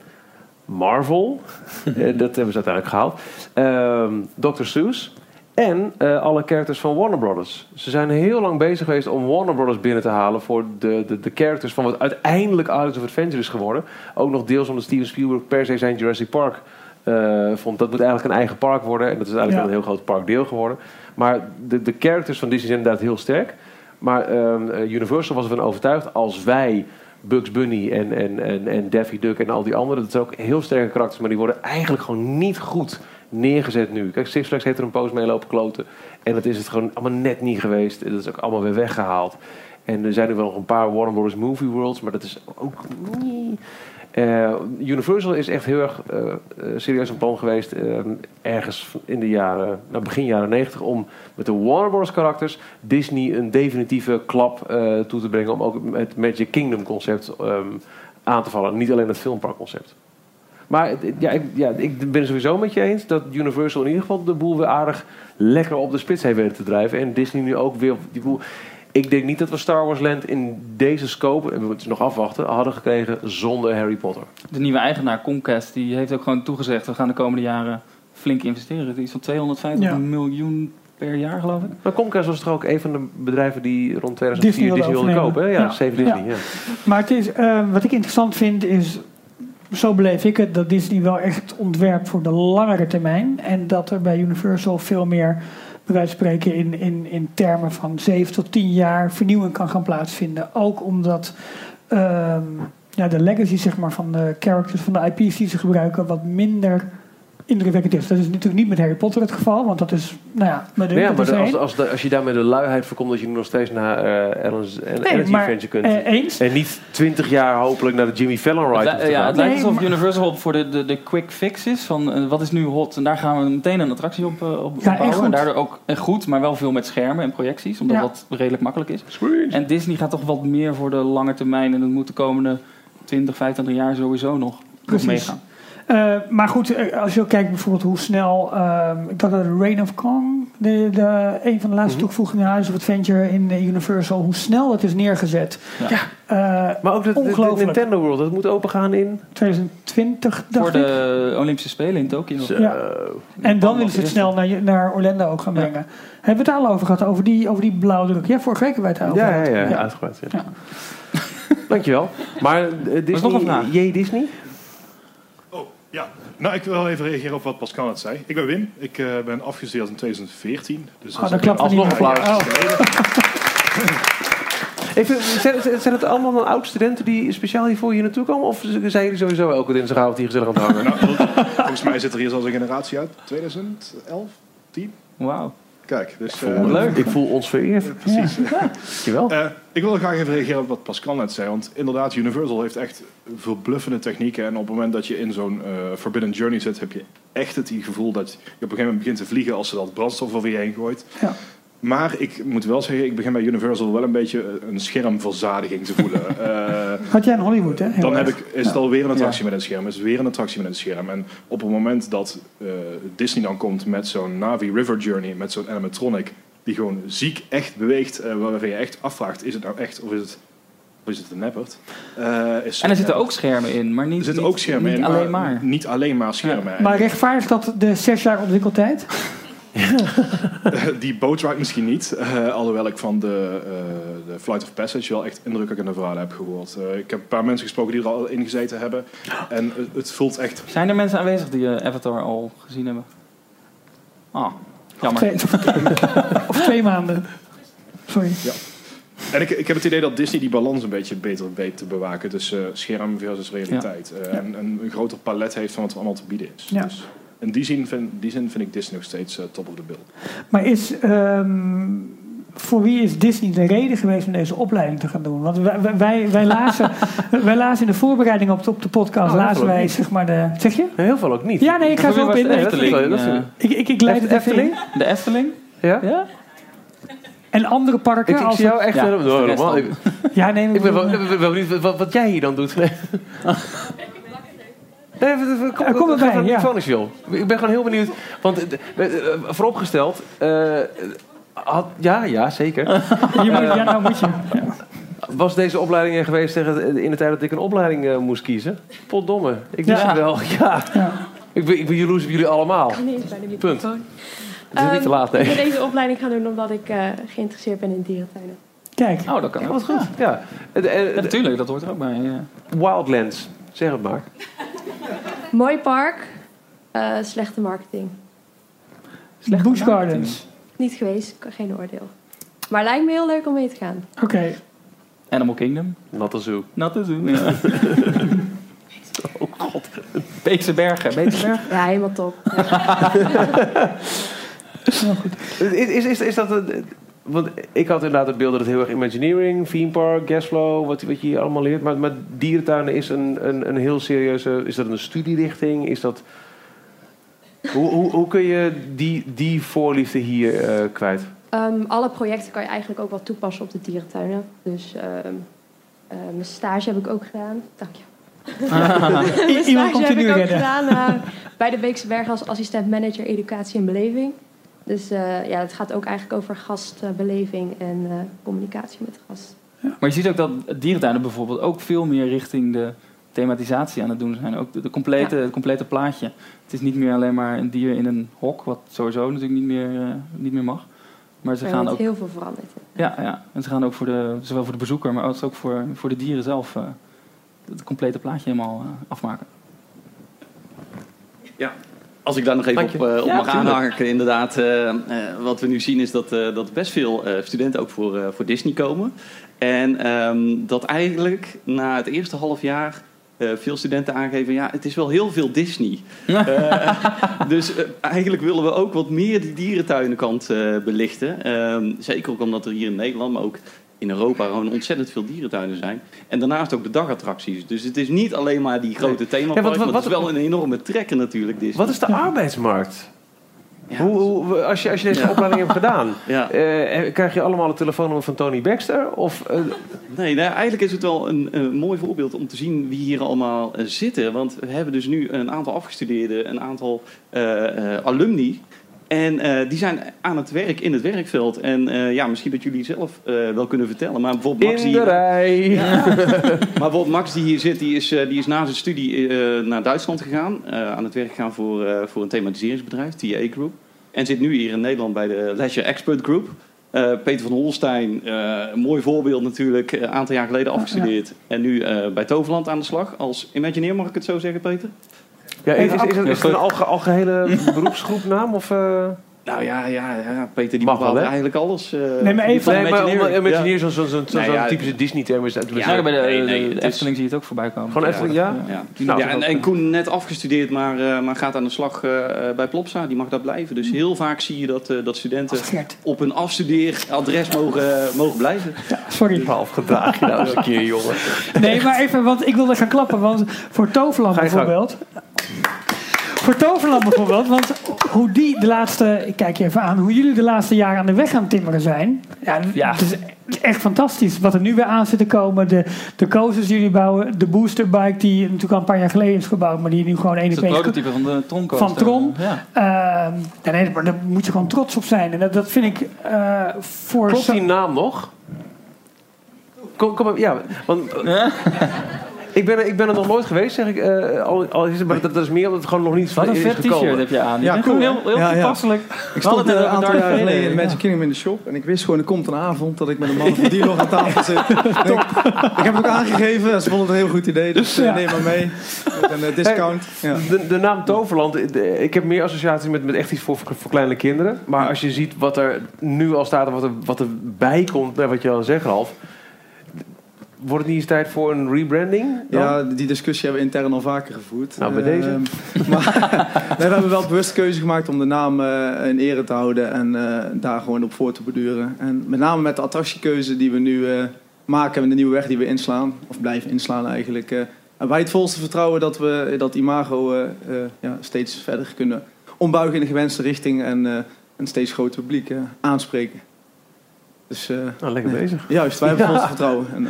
Marvel, dat hebben ze uiteindelijk gehaald, ehm Dr. Seuss en eh, alle characters van Warner Brothers. Ze zijn heel lang bezig geweest om Warner Brothers binnen te halen voor de, de, de characters van wat uiteindelijk Islands of Adventure is geworden. Ook nog deels omdat Steven Spielberg per se zijn Jurassic Park eh, vond. Dat moet eigenlijk een eigen park worden en dat is eigenlijk Ja. een heel groot parkdeel geworden. Maar de, de characters van Disney zijn inderdaad heel sterk. Maar ehm, eh, Universal was ervan overtuigd als wij Bugs Bunny en, en, en, en Daffy Duck en al die anderen, dat zijn ook heel sterke karakters, maar die worden eigenlijk gewoon niet goed neergezet nu. Kijk, Six Flags heeft er een poos mee lopen kloten. En dat is het gewoon allemaal net niet geweest. Dat is ook allemaal weer weggehaald. En er zijn nu wel nog een paar Warner Bros. Movie Worlds, maar dat is ook niet... Eh, Universal is echt heel erg eh, eh, serieus een plan geweest. ergens in de jaren, nou, begin jaren 90, om met de Warner Bros. karakters Disney een definitieve klap toe te brengen. Om ook het Magic Kingdom concept ehm, aan te vallen. Niet alleen het filmpark concept. Maar ja, ik, ja, ik ben het sowieso met je eens dat Universal in ieder geval de boel weer aardig lekker op de spits heeft weten te drijven. En Disney nu ook weer op die boel. Ik denk niet dat we Star Wars Land in deze scope, en we moeten nog afwachten, hadden gekregen zonder Harry Potter. De nieuwe eigenaar, Comcast, die heeft ook gewoon toegezegd... we gaan de komende jaren flink investeren. Het is van 250 Ja. miljoen per jaar, geloof ik. Maar Comcast was toch ook een van de bedrijven die rond 2004 Disney Disney, wilde kopen? hè? Ja, Ja. Disney. Ja. Ja. Maar het is, eh, wat ik interessant vind is, zo beleef ik het, dat Disney wel echt ontwerpt voor de langere termijn. En dat er bij Universal veel meer, bij in, in, in termen van 7 tot 10 jaar vernieuwing kan gaan plaatsvinden. Ook omdat ehm, ja, de legacy zeg maar, van de characters, van de IP's die ze gebruiken, wat minder indrukwekkend is. Dat is natuurlijk niet met Harry Potter het geval, want dat is, nou ja, met de, Ja, maar is de- één. als, als, de- als je daarmee de luiheid voorkomt dat je nu nog steeds naar eh Ellen's en Nee, Energy maar, Adventure kunt. eh, eens. En niet 20 jaar hopelijk naar de Jimmy Fallon ride. Het, ja, gaan. het lijkt alsof Universal op voor de, de, de quick fix is. Van eh, wat is nu hot? En daar gaan we meteen een attractie op, eh, op Ja, en opbouwen. goed. En daardoor ook en goed, maar wel veel met schermen en projecties. Omdat Ja. dat redelijk makkelijk is. En Disney gaat toch wat meer voor de lange termijn. En dat moet de komende 20, 25 jaar sowieso nog, meegaan. Eh, maar goed, eh, als je ook kijkt bijvoorbeeld hoe snel... ehm, ik dacht dat de Reign of Kong, de, de, een van de laatste toegevoegingen in House of Adventure in eh, Universal, hoe snel dat is neergezet. Ja. Eh, Maar ook de, de- de ongelooflijk. Nintendo World, dat moet open gaan in... 2020, dacht Voor ik. de Olympische Spelen in Tokio. Ja. En dan willen ze het snel naar, naar Orlando ook gaan brengen. Hebben we het al over gehad, over die, over die blauwdruk? Ja, vorige week hebben wij het over Ja, ja, ja, uitgebreid. Ja. Dankjewel. Maar uh, Disney, nog een vraag. Jee Disney? Ja, nou ik wil wel even reageren op wat Pascal net zei. Ik ben Wim, ik eh, ben afgestudeerd in 2014. Dus Oh, dat dan niet alsnog applaus. Even, zijn, zijn het allemaal dan oud-studenten die speciaal hiervoor hier naartoe komen? Of zijn jullie sowieso elke dinsdagavond hier gezellig aan het hangen? Nou, volgens mij zit er hier zelfs een generatie uit. 2011, 10. Wauw. Kijk, dus... me leuk. Ik voel ons vereerd. precies. Dankjewel. Eh, ik wil graag even reageren op wat Pascal net zei. Want inderdaad, Universal heeft echt verbluffende technieken. En op het moment dat je in zo'n eh, Forbidden Journey zit, heb je echt het gevoel dat je op een gegeven moment begint te vliegen als ze dat brandstof over je heen gooit. Ja. Maar ik moet wel zeggen, ik begin bij Universal wel een beetje een schermverzadiging te voelen. Eh, Had jij in Hollywood, hè? Heel dan heb ik, is het alweer een attractie Ja. met een scherm. Is het weer een attractie met een scherm. En op het moment dat eh, Disney dan komt met zo'n Navi River Journey, met zo'n animatronic, die gewoon ziek echt beweegt, eh, waarvan je echt afvraagt, is het nou echt of is het, of is het een neppert? Eh, is En er zitten ook schermen in, maar niet, er zitten niet- ook schermen niet in, alleen maar. Niet alleen maar schermen. Maar rechtvaardigt dat de zes jaar ontwikkeltijd? die boatride misschien niet. eh, alhoewel ik van de, eh, de Flight of Passage wel echt indrukwekkende verhalen heb gehoord. Eh, ik heb een paar mensen gesproken die er al in gezeten hebben. En het, het voelt echt... Zijn er mensen aanwezig die Avatar al gezien hebben? Ah, jammer. Twee, of twee maanden. Sorry. Ja. En ik, ik heb het idee dat Disney die balans een beetje beter weet te bewaken tussen scherm versus realiteit. Eh, Ja. En, en een groter palet heeft van wat er allemaal te bieden is. Ja. Dus in die zin, vind, die zin vind ik Disney nog steeds eh, top of the bill. Maar is, ehm, voor wie is Disney de reden geweest om deze opleiding te gaan doen? Want wij, wij- wij, wij, lazen, wij lazen in de voorbereiding op de, op de podcast, Nou, lazen wij zeg maar de... Zeg je? Heel veel ook niet. Ja, nee, ik ga zo op in. dat vind ik- ik, ik, ik leid het even in. De Efteling? Ja? Ja? En andere parken. Ik, ik als zie jou echt Ja, helemaal... de Ja, nee, ik ben wel, ik ben wel benieuwd wat, wat jij hier dan doet. Nee, kom, Ja, kom erbij, ga ja. joh. Ik ben gewoon heel benieuwd. Want eh, eh, vooropgesteld... eh, had, ja, ja, zeker. Je moet, ja, nou moet je. Was deze opleiding er geweest tegen, in de tijd dat ik een opleiding moest kiezen? Potdomme. Ik wist Ja. het wel. Ja. Ik, ben, ik ben jaloers op jullie allemaal. bij de Punt. Het is niet te laat, Ehm, Ik ben deze opleiding gaan doen omdat ik eh, geïnteresseerd ben in dierentuinen. Kijk. Oh, dat kan Ja, wat goed. Ja. En- en- Ja, natuurlijk, dat hoort er ook bij. Ja. Wildlands. Zeg het maar. Mooi park, eh, slechte marketing. Busch Gardens. Niet geweest, geen oordeel. Maar lijkt me heel leuk om mee te gaan. Oké. Animal Kingdom. Natte Zoo. Natte Zoo, ja. oh god. Beekse Bergen. Beekse Bergen? Ja, helemaal top. Is, is, is, is dat een, want ik had inderdaad het beeld dat het heel erg Imagineering, theme park, gasflow, wat, wat je hier allemaal leert. Maar, maar dierentuinen is een, een, een heel serieuze. Is dat een studierichting? Is dat. Hoe, hoe, hoe kun je die, die voorliefde hier eh, kwijt? Ehm, alle projecten kan je eigenlijk ook wel toepassen op de dierentuinen. Dus ehm, eh, mijn stage heb ik ook gedaan. Dank je. mijn Iemand stage heb ik ook gedaan eh, bij de Beekse Bergen als assistent manager educatie en beleving. Dus eh, ja, het gaat ook eigenlijk over gastbeleving en eh, communicatie met de gast. Maar je ziet ook dat dierentuinen bijvoorbeeld ook veel meer richting de thematisatie aan het doen zijn. Ook de, de complete, het complete plaatje. Het is niet meer alleen maar een dier in een hok, wat sowieso natuurlijk niet meer, eh, niet meer mag. Maar ze Er gaan ook, heel veel veranderd. ja, ja, en ze gaan ook voor de, zowel voor de bezoeker, maar ook voor, voor de dieren zelf eh, het complete plaatje helemaal afmaken. Ja, als ik daar nog even op, eh, op Ja, mag aanhaken. Inderdaad, eh, eh, wat we nu zien is dat, eh, dat best veel eh, studenten ook voor, eh, voor Disney komen. En ehm, dat eigenlijk na het eerste half jaar eh, veel studenten aangeven... ja, het is wel heel veel Disney. Eh, dus eigenlijk willen we ook wat meer die dierentuinenkant eh, belichten. Ehm, zeker ook omdat er hier in Nederland, maar ook in Europa... gewoon ontzettend veel dierentuinen zijn. En daarnaast ook de dagattracties. Dus het is niet alleen maar die grote themapark... Ja, wat- wat- maar het is wel een enorme trekker natuurlijk, Disney. Wat is de arbeidsmarkt? hoe, hoe, als, je, als je deze Ja. opleiding hebt gedaan, Ja. eh, krijg je allemaal het telefoonnummer van Tony Baxter? Of, eh, Nee, nou, eigenlijk is het wel een, een mooi voorbeeld om te zien wie hier allemaal eh, zitten. Want we hebben dus nu een aantal afgestudeerden, een aantal eh, alumni. En eh, die zijn aan het werk in het werkveld. En eh, ja, misschien dat jullie zelf eh, wel kunnen vertellen. Maar bijvoorbeeld Max in die de rij. Ja. maar bijvoorbeeld Max die hier zit, die is, die is na zijn studie naar Duitsland gegaan. aan het werk gegaan voor, voor een thematiseringsbedrijf, TA Group. En zit nu hier in Nederland bij de Leisure Expert Group. Peter van Holstein, een mooi voorbeeld natuurlijk, een aantal jaar geleden afgestudeerd. En nu bij Toverland aan de slag als Imagineer, mag ik het zo zeggen, Peter? Ja, is, is, is, het- is het een alge- algehele beroepsgroepnaam? Of, eh? Nou ja, ja, ja Peter die Mag wel, bepaalt eigenlijk alles. eh, Nee, maar even- Nee, maar omdat Imagineer Ja. zo'n zo, zo, zo, Nou ja, typische Disney-term is. Ja, Ja, bij de, nee, de- nee, de het is- Efteling zie je het ook voorbij komen. Gewoon Efteling, ja? Ja, Nou, ja en, en Koen net afgestudeerd, maar, eh, maar gaat aan de slag eh, bij Plopsa. Die mag daar blijven. Dus heel vaak zie je dat, eh, dat studenten op een afstudeeradres mogen, mogen blijven. Sorry. Half gedraag je nou eens een keer, jongen. Nee, maar even, want ik wilde gaan klappen. Want voor Toverland gang. Voor Toverland bijvoorbeeld, want hoe die de laatste, ik kijk je even aan, hoe jullie de laatste jaren aan de weg gaan timmeren zijn. Ja, Ja. Het is echt fantastisch wat er nu weer aan zit te komen. De, de coasters die jullie bouwen, de boosterbike die natuurlijk al een paar jaar geleden is gebouwd, maar die nu gewoon één op is het één prototype van de Tron van Tron. Ja. Ehm, ja, nee, maar daar moet je gewoon trots op zijn. En dat, dat vind ik eh, voor. Klopt die naam nog? Kom, kom, maar- ja, want... Ik ben, er- ik ben er nog nooit geweest, zeg ik. eh, al, al is het, maar dat, dat is meer omdat het gewoon nog niet Wat een is vet gekomen. t-shirt heb je aan. Ja, cool, heel, heel Ja, ja. toepasselijk. Ik stond een aantal jaar geleden in. Magic Kingdom in de shop. En ik wist gewoon, er komt een avond dat ik met een man van dealer aan tafel zit. En ik, heb het ook aangegeven. en Ze vonden het een heel goed idee. Dus eh, Ja. neem maar mee. Met een eh, discount. Ja. De, de naam Toverland, de- ik heb meer associaties met, met echt iets voor, voor kleine kinderen. Maar als je ziet wat er nu al staat en wat er, wat er bij komt, bij wat je al zegt, Ralf. Wordt het niet eens tijd voor een rebranding? dan? Ja, die discussie hebben we intern al vaker gevoerd. Nou, bij deze. Ehm, maar nee, we hebben wel bewust keuze gemaakt om de naam eh, in ere te houden en eh, daar gewoon op voor te borduren. En met name met de attractiekeuze die we nu eh, maken en de nieuwe weg die we inslaan, of blijven inslaan eigenlijk, hebben wij het volste vertrouwen dat we dat imago ja, steeds verder kunnen ombuigen in de gewenste richting en een steeds groter publiek aanspreken. Dus, eh, Nou, lekker bezig. Juist, wij hebben Ja. vertrouwen. En,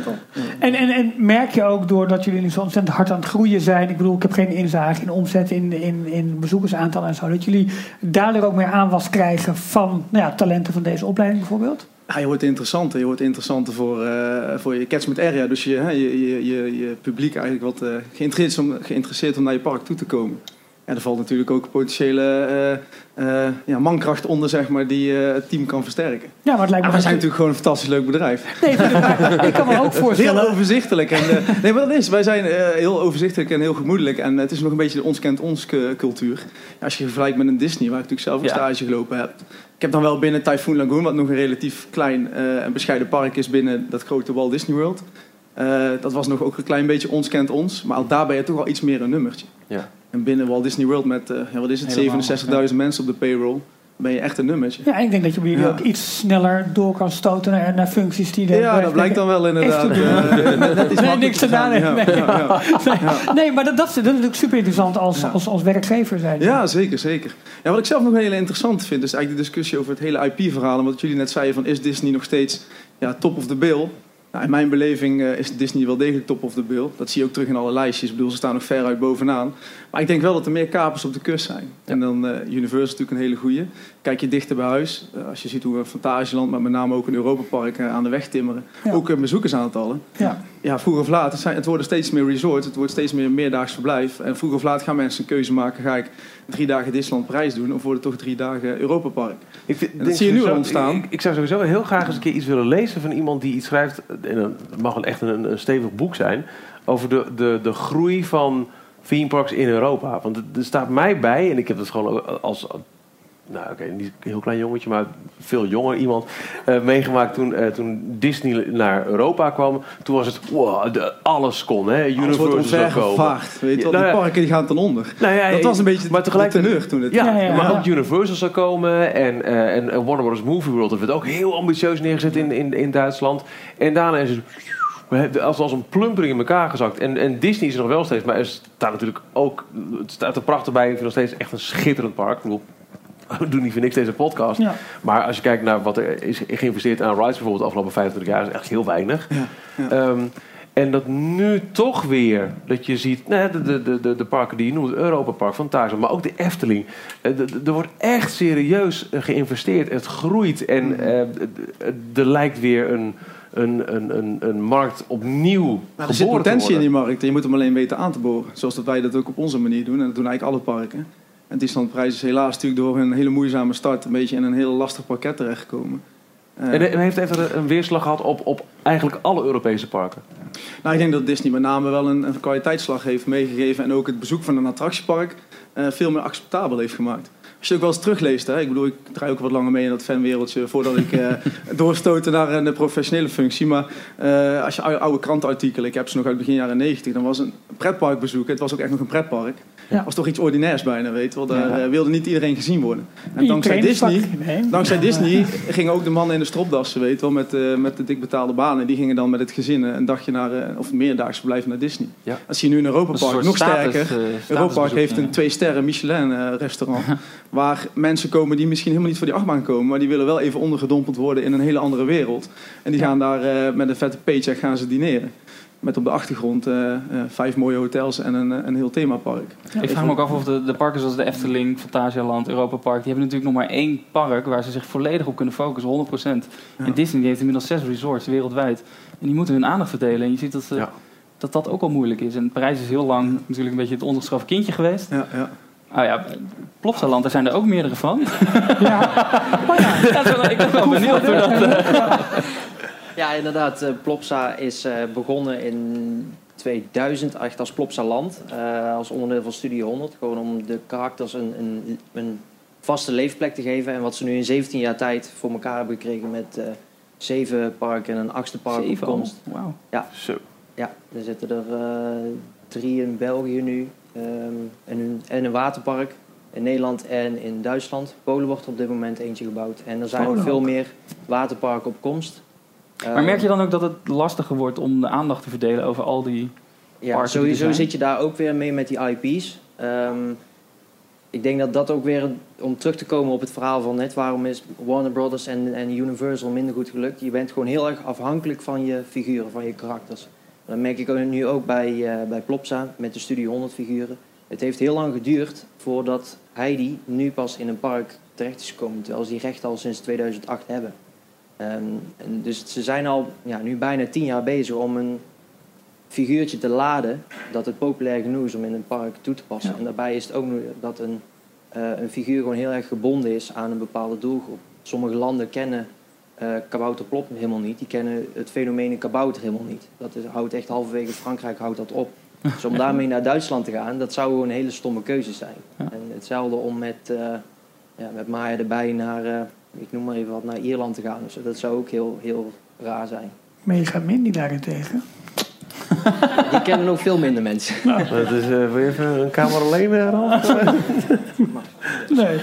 En, en, en merk je ook doordat jullie nu zo ontzettend hard aan het groeien zijn. Ik bedoel, ik heb geen inzage in omzet, in, in, in bezoekersaantallen en zo. Dat jullie daardoor ook meer aanwas krijgen van nou ja, talenten van deze opleiding bijvoorbeeld. Ja, je wordt interessanter. Je wordt interessanter voor, eh, voor je catchment area. Dus je, hè, je, je, je, je publiek eigenlijk wat eh, geïnteresseerd, om, geïnteresseerd om naar je park toe te komen. Ja, er valt natuurlijk ook potentiële eh, eh, ja, mankracht onder, zeg maar, die eh, het team kan versterken. Ja, maar het lijkt me we zijn natuurlijk gewoon een fantastisch leuk bedrijf. Nee, maar ik kan me ook voorstellen. Heel overzichtelijk. En, eh, nee, maar dat is. Wij zijn eh, heel overzichtelijk en heel gemoedelijk. En het is nog een beetje de ons kent ons cu- cultuur. Ja, als je vergelijkt met een Disney, waar ik natuurlijk zelf Ja. stage gelopen heb. Ik heb dan wel binnen Typhoon Lagoon, wat nog een relatief klein eh, en bescheiden park is binnen dat grote Walt Disney World. Eh, dat was nog ook een klein beetje ons kent ons. Maar al daar ben je toch al iets meer een nummertje. Ja. En binnen Walt Disney World met, eh, ja, wat is het, Helemaal, 67.000 mensen op de payroll. Ben je echt een nummertje. Ja, ik denk dat je bij jullie ook iets sneller door kan stoten naar, naar functies die... er- Ja, dat blijkt dan wel inderdaad. Doen. Eh, net- iets nee, niks te gaan. Nee, nee, maar dat, dat, is, dat is natuurlijk super interessant als, als, als werkgever zijn. Ja, zeker, zeker. Ja, wat ik zelf nog heel interessant vind, is eigenlijk de discussie over het hele IP-verhaal. En wat jullie net zeiden, van is Disney nog steeds ja, top of the bill? Nou, in mijn beleving eh, is Disney wel degelijk top of the bill. Dat zie je ook terug in alle lijstjes. Ik bedoel, ze staan nog ver uit bovenaan. Maar ik denk wel dat er meer kapers op de kust zijn. En dan eh Universal natuurlijk een hele goeie. Kijk je dichter bij huis. eh, als je ziet hoe we Fantasieland, maar met name ook een Europapark eh, aan de weg timmeren. Ja. Ook eh, bezoekersaantallen. Ja. Ja, vroeg of laat. Het, zijn, het worden steeds meer resorts. Het wordt steeds meer meerdaags verblijf. En vroeg of laat gaan mensen een keuze maken. Ga ik drie dagen Disneyland Parijs doen? Of wordt het toch drie dagen Europa Park? Ik vind- dat zie je nu al ontstaan. Ik, ik zou sowieso heel graag eens een keer iets willen lezen van iemand die iets schrijft. En het mag wel echt een, een stevig boek zijn. Over de, de, de groei van theme parks in Europa. Want er- staat mij bij, en ik heb dat gewoon als. Nou, oké, niet een heel klein jongetje, maar veel jonger iemand eh, meegemaakt toen, eh, toen Disney naar Europa kwam. Toen was het, wow, de, alles kon, hè? Alles wordt Universal zou komen. omvergevaagd. Weet je wel, Ja, nou die parken die gaan ten onder. Nou ja, dat was een beetje maar tegelijk de teneur toen het... Ja, Ja, ja, maar ja. ook Universal zou komen en, eh, en, Warner Bros. Movie World. Dat werd ook heel ambitieus neergezet in, in, in Duitsland. En daarna is het als, als een plumpering in elkaar gezakt. En, en Disney is er nog wel steeds, maar er staat natuurlijk ook... Het staat er prachtig bij. Ik vind nog steeds echt een schitterend park. Ik bedoel, we doen niet voor niks deze podcast. Ja. Maar als je kijkt naar wat er is geïnvesteerd aan rides bijvoorbeeld de afgelopen 25 jaar... is echt heel weinig. Ja, ja. Ehm, en dat nu toch weer, dat je ziet, nou, de, de, de, de, parken die je noemt, Europa Park, Fantasia, maar ook de Efteling. Eh, Er wordt echt serieus eh, geïnvesteerd. Het groeit en eh, d- d- er lijkt weer een, een, een, een, een markt opnieuw Maar er zit potentie in die markt en je moet hem alleen weten aan te boren. Zoals dat wij dat ook op onze manier doen. En dat doen eigenlijk alle parken. En Disneyland Prijs is helaas natuurlijk door een hele moeizame start... een beetje in een heel lastig pakket terechtgekomen. Eh, En en heeft even een weerslag gehad op, op eigenlijk alle Europese parken. Nou, ik denk dat Disney met name wel een, een kwaliteitsslag heeft meegegeven. En ook het bezoek van een attractiepark eh, veel meer acceptabel heeft gemaakt. Als je ook wel eens terugleest, hè, ik bedoel, ik draai ook wat langer mee in dat fanwereldje voordat ik eh doorstoten naar een professionele functie. Maar eh, als je oude, krantenartikelen, ik heb ze nog uit begin jaren 90, dan was een pretparkbezoek, het was ook echt nog een pretpark. Ja. was toch iets ordinairs bijna, weet je wel. Daar Ja. eh, wilde niet iedereen gezien worden. En dankzij Disney, dankzij Disney gingen ook de mannen in de stropdassen, weet je wel, met, eh, met de dik betaalde banen. Die gingen dan met het gezin een dagje naar, eh, of meerdaags verblijf naar Disney. Ja. Dat zie je nu in Europa Park, nog status, sterker. eh, Europa Park heeft een twee sterren Michelin eh, restaurant. waar mensen komen die misschien helemaal niet voor die achtbaan komen. Maar die willen wel even ondergedompeld worden in een hele andere wereld. En die gaan daar eh, met een vette paycheck gaan ze dineren. Met op de achtergrond eh, eh, vijf mooie hotels en een, een heel themapark. Ik vraag me ook af of de, de parken zoals de Efteling, Fantasialand, Europa Park... die hebben natuurlijk nog maar één park waar ze zich volledig op kunnen focussen, 100%. En Disney die heeft inmiddels zes resorts wereldwijd. En die moeten hun aandacht verdelen. En je ziet dat ze Ja. dat dat ook al moeilijk is. En Parijs is heel lang natuurlijk een beetje het ondergeschoven kindje geweest. Ja, ja. Oh ja, Plopsaland, daar zijn er ook meerdere van. Ja. ik ben wel benieuwd hoe dat... eh, Ja, inderdaad. eh, Plopsa is eh, begonnen in 2000 echt als Plopsa Land. eh, als onderdeel van Studio 100. Gewoon om de karakters een, een, een vaste leefplek te geven. En wat ze nu in 17 jaar tijd voor elkaar hebben gekregen met eh, zeven parken en een achtste park Zeven op komst. Wauw. Ja. Zo. Ja, er zitten er eh, drie in België nu. Ehm, en, een, en een waterpark in Nederland en in Duitsland. Polen wordt er op dit moment eentje gebouwd. En er zijn Polen nog veel ook. meer waterparken op komst. Maar merk je dan ook dat het lastiger wordt om de aandacht te verdelen over al die Ja, sowieso zit je daar ook weer mee met die IP's. Ehm, ik denk dat dat ook weer, om terug te komen op het verhaal van net, waarom is Warner Brothers en, en Universal minder goed gelukt? Je bent gewoon heel erg afhankelijk van je figuren, van je karakters. Dat merk ik nu ook bij, eh, bij Plopsa met de Studio 100 figuren. Het heeft heel lang geduurd voordat Heidi nu pas in een park terecht is gekomen, terwijl ze die rechten al sinds 2008 hebben. Ehm, en dus ze zijn al ja, nu bijna tien jaar bezig om een figuurtje te laden dat het populair genoeg is om in een park toe te passen. En daarbij is het ook dat een, eh, een figuur gewoon heel erg gebonden is aan een bepaalde doelgroep. Sommige landen kennen eh kabouterplop helemaal niet. Die kennen het fenomeen kabouter helemaal niet. Dat is, houdt echt halverwege Frankrijk houdt dat op. Dus om daarmee naar Duitsland te gaan, dat zou gewoon een hele stomme keuze zijn. En hetzelfde om met, eh ja, met Maya erbij naar, eh, ik noem maar even wat, naar Ierland te gaan. Dus dat zou ook heel, heel raar zijn. Mega Mindy daarentegen. Die kennen nog veel minder mensen. Dat is, eh, wil je even een kamer alleen, Ralf? Nee.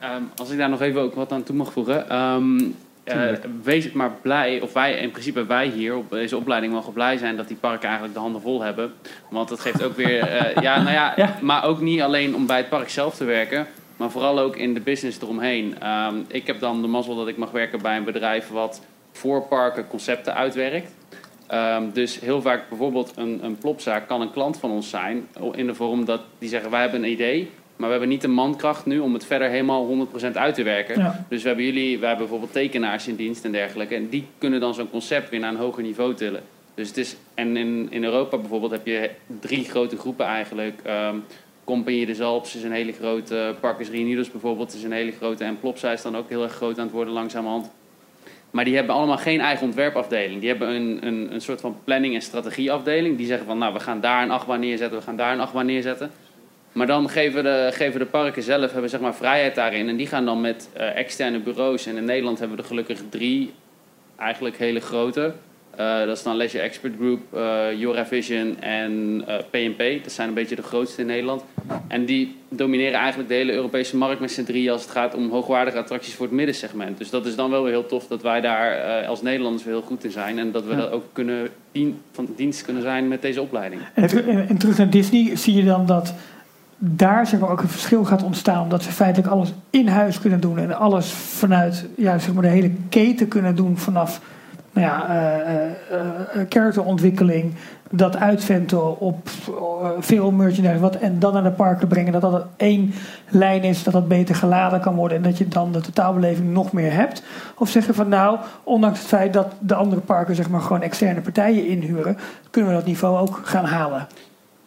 Ehm, als ik daar nog even ook wat aan toe mag voegen. ehm, eh, wees ik maar blij, of wij, in principe wij hier op deze opleiding mogen blij zijn dat die parken eigenlijk de handen vol hebben. Want dat geeft ook weer, eh, ja, nou ja, maar ook niet alleen om bij het park zelf te werken, maar vooral ook in de business eromheen. Ehm, ik heb dan de mazzel dat ik mag werken bij een bedrijf wat voor parken concepten uitwerkt. Dus heel vaak bijvoorbeeld een, een plopzaak kan een klant van ons zijn. In de vorm dat die zeggen wij hebben een idee. Maar we hebben niet de mankracht nu om het verder helemaal 100% uit te werken. Ja. Dus we hebben jullie, we hebben bijvoorbeeld tekenaars in dienst en dergelijke. En die kunnen dan zo'n concept weer naar een hoger niveau tillen. Dus het is, en in, in Europa bijvoorbeeld heb je drie grote groepen eigenlijk. Ehm Compagnie des is een hele grote. Parkers Reunidos bijvoorbeeld is een hele grote. En Plopsa is dan ook heel erg groot aan het worden langzamerhand. Maar die hebben allemaal geen eigen ontwerpafdeling. Die hebben een, een, een soort van planning- en strategieafdeling. Die zeggen van, nou, we gaan daar een achtbaan neerzetten, we gaan daar een achtbaan neerzetten. Maar dan geven de, geven de parken zelf hebben zeg maar vrijheid daarin. En die gaan dan met eh, externe bureaus. En in Nederland hebben we er gelukkig drie, eigenlijk hele grote. Eh, dat is dan Leisure Expert Group, eh Joravision en eh, PNP. Dat zijn een beetje de grootste in Nederland. En die domineren eigenlijk de hele Europese markt met z'n drieën als het gaat om hoogwaardige attracties voor het middensegment. Dus dat is dan wel weer heel tof dat wij daar als Nederlanders weer heel goed in zijn. En dat we Ja. dat ook kunnen dien, van dienst kunnen zijn met deze opleiding. En- en terug naar Disney zie je dan dat daar zeg maar, ook een verschil gaat ontstaan. Omdat ze feitelijk alles in huis kunnen doen. En alles vanuit ja, zeg maar, de hele keten kunnen doen. Vanaf nou ja, eh, eh, eh, characterontwikkeling. Dat uitventen op eh, veel merchandise. Wat, en dan naar de parken brengen. Dat dat één lijn is. Dat dat beter geladen kan worden. En dat je dan de totaalbeleving nog meer hebt. Of zeggen van nou, ondanks het feit dat de andere parken zeg maar, gewoon externe partijen inhuren. Kunnen we dat niveau ook gaan halen.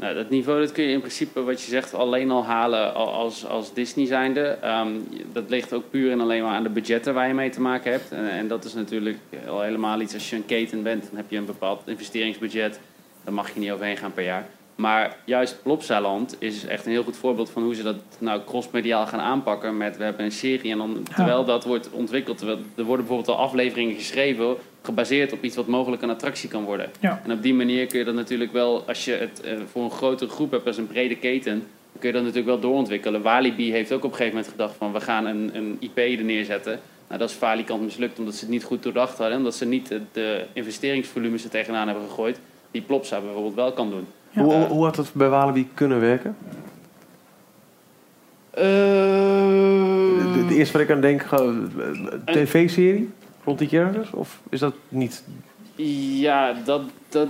Nou, dat niveau dat kun je in principe, wat je zegt, alleen al halen al- als, als Disney zijnde. Ehm, dat ligt ook puur en alleen maar aan de budgetten waar je mee te maken hebt. En, en dat is natuurlijk al helemaal iets als je een keten bent. Dan heb je een bepaald investeringsbudget. Daar mag je niet overheen gaan per jaar. Maar juist Plopsaland is echt een heel goed voorbeeld van hoe ze dat nou crossmediaal gaan aanpakken. Met we hebben een serie en dan, terwijl dat wordt ontwikkeld, terwijl, er worden bijvoorbeeld al afleveringen geschreven gebaseerd op iets wat mogelijk een attractie kan worden. Ja. En op die manier kun je dat natuurlijk wel, als je het eh, voor een grotere groep hebt als een brede keten, dan kun je dat natuurlijk wel doorontwikkelen. Walibi heeft ook op een gegeven moment gedacht van we gaan een, een IP er neerzetten. Nou, dat is falikant mislukt omdat ze het niet goed doordacht hadden. Omdat ze niet de, de investeringsvolumes er tegenaan hebben gegooid. Die Plopsa bijvoorbeeld wel kan doen. Hoe, Eh, hoe had het bij Walibi kunnen werken? De, de eerste wat ik aan denk, gewoon, eh, tv-serie rond die characters? Of is dat niet? Ja, dat, dat,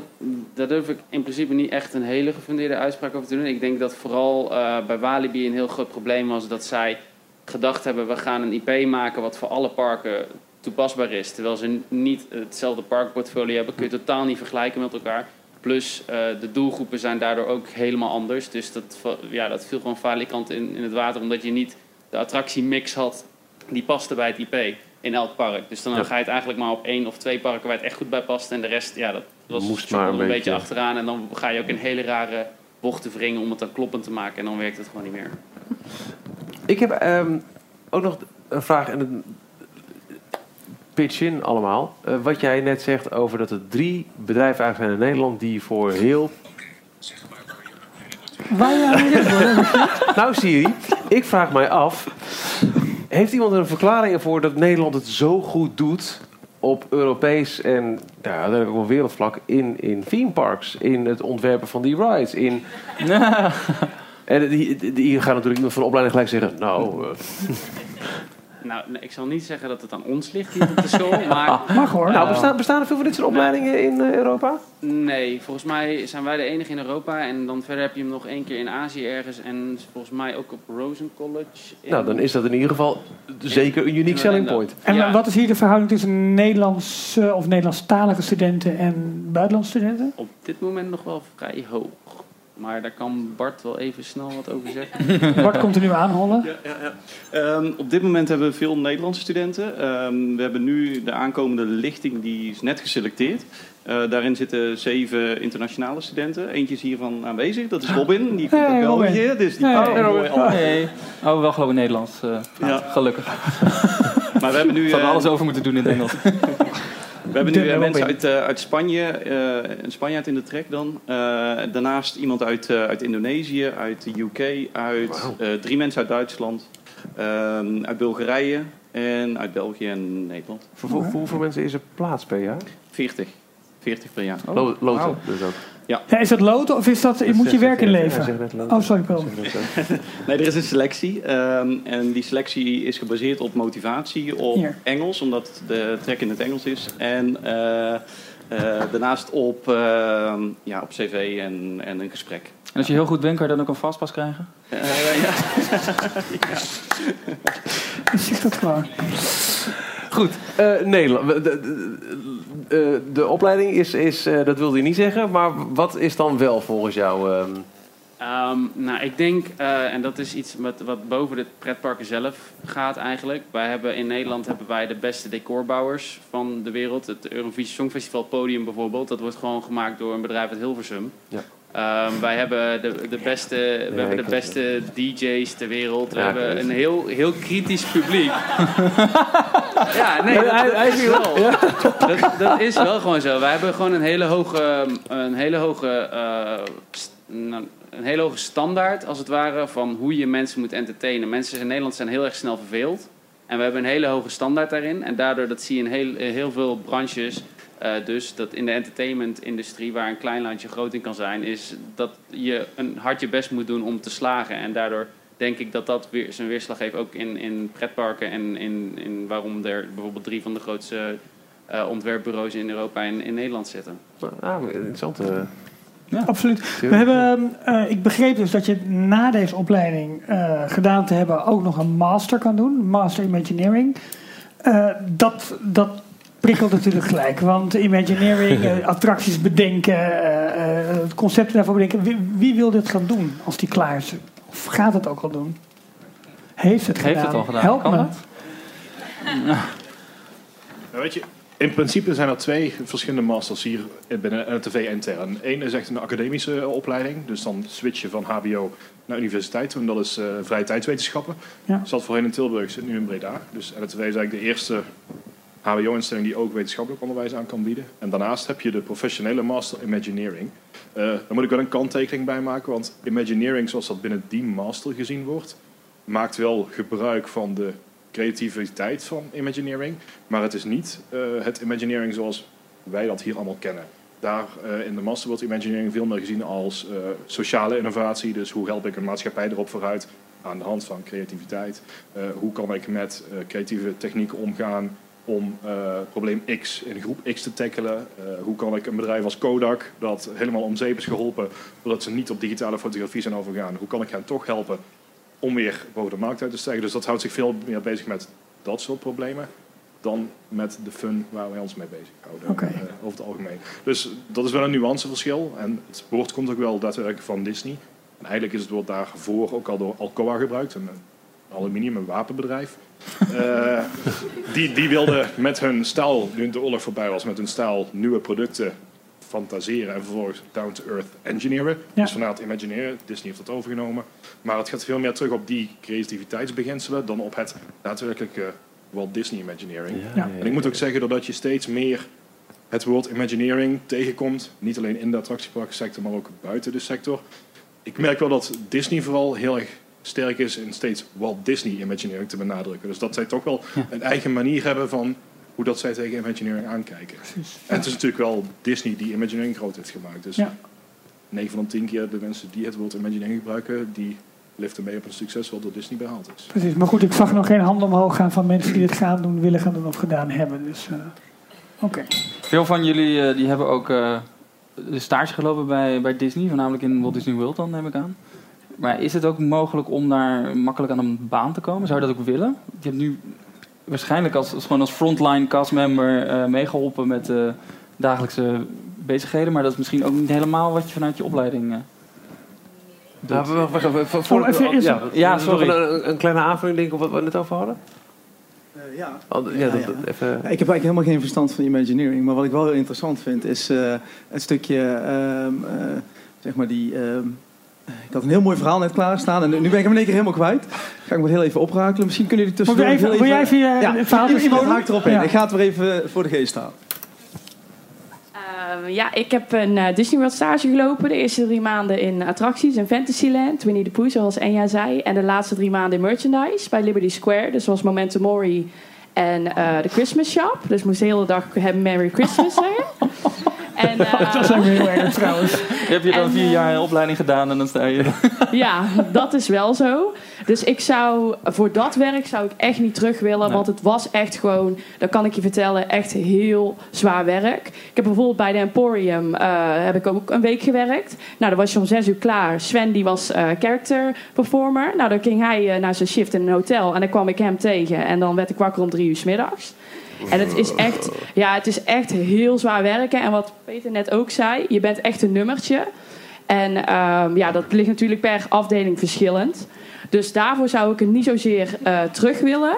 daar durf ik in principe niet echt een hele gefundeerde uitspraak over te doen. Ik denk dat vooral eh, bij Walibi een heel groot probleem was dat zij gedacht hebben... we gaan een IP maken wat voor alle parken toepasbaar is. Terwijl ze niet hetzelfde parkportfolio hebben, kun je totaal niet vergelijken met elkaar. Plus eh, de doelgroepen zijn daardoor ook helemaal anders. Dus dat, ja, dat viel gewoon falikant in, in het water. Omdat je niet de attractiemix had die paste bij het IP in elk park. Dus dan Ja. ga je het eigenlijk maar op één of twee parken waar het echt goed bij past. En de rest, ja, dat was Moest maar een een beetje achteraan. En dan ga je ook in hele rare bochten wringen om het dan kloppend te maken. En dan werkt het gewoon niet meer. Ik heb ehm, ook nog een vraag en pitch in allemaal. Eh, wat jij net zegt over dat er drie bedrijven eigenlijk zijn in Nederland die voor heel... Waar? Nou Siri, ik vraag mij af... Heeft iemand er een verklaring voor dat Nederland het zo goed doet op Europees en ja, uiteindelijk ook wel wereldvlak in, in theme parks, in het ontwerpen van die rides, in... En die, die, die gaat natuurlijk iemand van de opleiding gelijk zeggen, nou, eh, Nou, ik zal niet zeggen dat het aan ons ligt hier op de school. Maar, Mag hoor. Nou, bestaan, bestaan er veel van dit soort opleidingen in eh, Europa? Nee, volgens mij zijn wij de enige in Europa. En dan verder heb je hem nog één keer in Azië ergens. En volgens mij ook op Rosen College. in- Nou, dan is dat in ieder geval zeker een unique selling point. En Ja. wat is hier de verhouding tussen Nederlandse of Nederlandstalige studenten en buitenlandse studenten? Op dit moment nog wel vrij hoog. Maar daar kan Bart wel even snel wat over zeggen. Bart komt er nu aanhollen. Ja, ja, ja. Ehm, op dit moment hebben we veel Nederlandse studenten. Ehm, we hebben nu de aankomende lichting, die is net geselecteerd. Eh, daarin zitten zeven internationale studenten. Eentje is hiervan aanwezig, dat is Robin. Die komt Hey, uit België, Robin. dus die Hey, Robin. mooi. Hey. Oh, wel geloof ik Nederlands. eh, Ja. Gelukkig. Maar we hebben nu... We eh, alles over moeten doen in het Engels. We hebben nu eh, mensen uit, eh, uit Spanje, eh, een Spanjaard in de trek dan. Eh, daarnaast iemand uit, eh, uit Indonesië, uit de UK, uit, eh, drie mensen uit Duitsland, ehm, uit Bulgarije en uit België en Nederland. Voor, voor, voor hoeveel mensen is er plaats per jaar? 40. 40 per jaar. Lo- loten dus ook. Ja. Ja, is dat loten of is dat, moet je werk inleveren? Oh, sorry, Paul. Nee, er is een selectie. ehm, en die selectie is gebaseerd op motivatie, op Hier. Engels, omdat de trek in het Engels is. En eh, eh, daarnaast op, ehm, ja, op cv en, en een gesprek. En als je heel goed bent, kan je dan ook een vastpas krijgen? Eh, ja. Zeg dat gewoon. Goed, eh, Nederland. De, de, de, eh, de opleiding is, is eh, dat wilde je niet zeggen, maar wat is dan wel volgens jou? ehm, Ehm, nou, ik denk, en dat is iets wat, wat boven de pretparken zelf gaat eigenlijk. Wij hebben in Nederland hebben wij de beste decorbouwers van de wereld. Het Eurovisie Songfestival podium bijvoorbeeld. Dat wordt gewoon gemaakt door een bedrijf uit Hilversum. Ja. Ehm, wij hebben de, de beste, we hebben de beste DJ's ter wereld. We Ja, hebben een heel, heel kritisch publiek. ja, nee, dat, Hij- dat is wel. Dat, dat is wel gewoon zo. Wij hebben gewoon een hele hoge, een hele hoge, eh, een hele hoge standaard, als het ware, van hoe je mensen moet entertainen. Mensen in Nederland zijn heel erg snel verveeld. En we hebben een hele hoge standaard daarin. En daardoor, dat zie je in heel, in heel veel branches. Eh, dus dat in de entertainment-industrie, waar een klein landje groot in kan zijn, is dat je een hard je best moet doen om te slagen. En daardoor denk ik dat dat weer zijn weerslag heeft ook in, in pretparken. En in, in waarom er bijvoorbeeld drie van de grootste eh, ontwerpbureaus in Europa en in Nederland zitten. ah, interessant. eh. Ja, absoluut. We hebben, eh, ik begreep dus dat je na deze opleiding eh, gedaan te hebben ook nog een master kan doen, Master Imagineering. Eh, dat, dat prikkelt natuurlijk gelijk, want Imagineering, eh, attracties bedenken, eh, eh, concepten daarvoor bedenken. Wie, wie wil dit gaan doen als die klaar is? Of gaat het ook al doen? Heeft het Heeft gedaan? het al gedaan? Help Kan me. dat? Nou, weet je, in principe zijn er twee verschillende masters hier binnen NTV intern. Eén is echt een academische opleiding, dus dan switch je van HBO naar universiteit. En dat is eh vrije tijdswetenschappen. Ja. Zat voorheen in Tilburg, zit nu in Breda. Dus NTV is eigenlijk de eerste HBO-instelling die ook wetenschappelijk onderwijs aan kan bieden. En daarnaast heb je de professionele Master Imagineering. Eh daar moet ik wel een kanttekening bij maken, want Imagineering, zoals dat binnen die master gezien wordt, maakt wel gebruik van de creativiteit van Imagineering, maar het is niet eh, het Imagineering zoals wij dat hier allemaal kennen. Daar eh, in de master wordt Imagineering veel meer gezien als sociale innovatie. Dus hoe help ik een maatschappij erop vooruit aan de hand van creativiteit? Hoe kan ik met creatieve technieken omgaan om eh, probleem X in groep X te tackelen? Eh, hoe kan ik een bedrijf als Kodak, dat helemaal om zeep is geholpen, doordat ze niet op digitale fotografie zijn overgegaan, hoe kan ik hen toch helpen om weer boven de markt uit te stijgen? Dus dat houdt zich veel meer bezig met dat soort problemen. dan met de fun waar wij ons mee bezighouden. Oké. eh, over het algemeen. Dus dat is wel een nuanceverschil. En het woord komt ook wel daadwerkelijk van Disney. En eigenlijk is het woord daarvoor ook al door Alcoa gebruikt, een aluminium, een wapenbedrijf. Eh, die, die wilden met hun staal, nu de oorlog voorbij was, met hun staal nieuwe producten fantaseren en vervolgens down-to-earth engineeren. Ja. Dus vanuit imagineren. Disney heeft dat overgenomen. Maar het gaat veel meer terug op die creativiteitsbeginselen dan op het daadwerkelijke Walt Disney Imagineering. Ja, ja, En ik moet ook zeggen doordat je steeds meer het woord Imagineering tegenkomt, niet alleen in de attractieparksector, maar ook buiten de sector. Ik merk wel dat Disney vooral heel erg sterk is in steeds Walt Disney Imagineering te benadrukken. Dus dat zij toch wel een eigen manier hebben van hoe dat zij tegen Imagineering aankijken. En het is natuurlijk wel Disney die Imagineering groot heeft gemaakt. Dus Ja. 9 van de 10 keer de mensen die het woord Imagineering gebruiken, die liften mee op een succes wat door Disney behaald is. Precies, maar goed, ik zag nog geen handen omhoog gaan van mensen die het gaan doen, willen gaan doen of gedaan hebben. Dus, eh, oké. Veel van jullie eh, die hebben ook eh, de stage gelopen bij, bij Disney, voornamelijk in Walt Disney World dan, neem ik aan. Maar is het ook mogelijk om daar makkelijk aan een baan te komen? Zou je dat ook willen? Je hebt nu waarschijnlijk als, als, gewoon als frontline castmember eh meegeholpen met de dagelijkse bezigheden, maar dat is misschien ook niet helemaal wat je vanuit je opleiding eh, doet. Wacht, wacht, wacht, voor- voor- Oh, even ja, Ja, sorry. Een, een kleine aanvulling denk ik op wat we net over hadden. ja. Oh, ja, dat, dat- even... Ja, ik heb eigenlijk helemaal geen verstand van Imagineering. Maar wat ik wel heel interessant vind, is eh, het stukje, ehm, eh, zeg maar die... ik had een heel mooi verhaal net klaarstaan en nu ben ik hem in één keer helemaal kwijt. Ga ik me heel even oprakelen. Misschien kunnen jullie tussendoor... Even- wil jij even je- ja, het verhaal iemand tussendoor haakt erop in. Ja. Ik ga het weer even voor de geest halen. Ehm, ja, ik heb een eh, Disney World stage gelopen. De eerste drie maanden in attracties in Fantasyland, Winnie the Pooh, zoals Enja zei. En de laatste drie maanden in merchandise bij Liberty Square. Dus zoals Momentum Mori en eh, de Christmas Shop. Dus moest de hele dag hebben Merry Christmas zeggen. En, eh, dat zijn we heel erg trouwens. Heb je dan En, vier eh, jaar opleiding gedaan en dan sta je... Ja, dat is wel zo. Dus ik zou voor dat werk zou ik echt niet terug willen. Nee. Want het was echt gewoon, dat kan ik je vertellen, echt heel zwaar werk. Ik heb bijvoorbeeld bij de Emporium eh, heb ik ook een week gewerkt. Nou, dan was je om zes uur klaar. Sven die was eh, character performer. Nou, dan ging hij eh, naar zijn shift in een hotel. En dan kwam ik hem tegen. En dan werd ik wakker om drie uur 's middags. En het is echt, ja, het is echt heel zwaar werken. En wat Peter net ook zei, je bent echt een nummertje. En ehm, ja, dat ligt natuurlijk per afdeling verschillend. Dus daarvoor zou ik het niet zozeer eh, terug willen.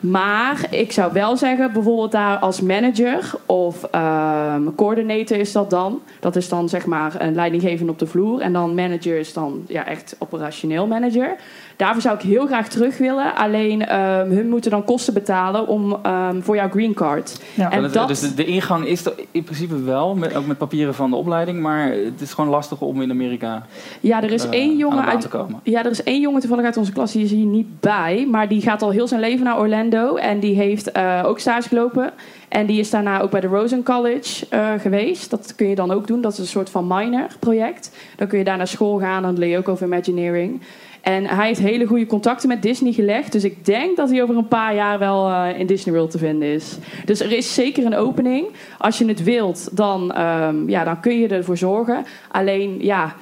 Maar ik zou wel zeggen, bijvoorbeeld daar als manager of ehm coördinator is dat dan. Dat is dan zeg maar een leidinggevende op de vloer. En dan manager is dan ja, echt operationeel manager. Daarvoor zou ik heel graag terug willen. Alleen ehm, hun moeten dan kosten betalen om, ehm, voor jouw green card. En Dat- dat, Dus de, de ingang is er in principe wel, met, ook met papieren van de opleiding, maar het is gewoon lastig om in Amerika Ja, er is eh, één aan jongen de baan uit. te komen. Ja, er is één jongen toevallig uit onze klas, die is hier niet bij. Maar die gaat al heel zijn leven naar Orlando. En die heeft eh, ook stage gelopen. En die is daarna ook bij de Rosen College eh, geweest. Dat kun je dan ook doen. Dat is een soort van minor project. Dan kun je daar naar school gaan. Dan leer je ook over Imagineering. En hij heeft hele goede contacten met Disney gelegd. Dus ik denk dat hij over een paar jaar wel eh, in Disney World te vinden is. Dus er is zeker een opening. Als je het wilt, dan, ehm, ja, dan kun je ervoor zorgen. Alleen, ja,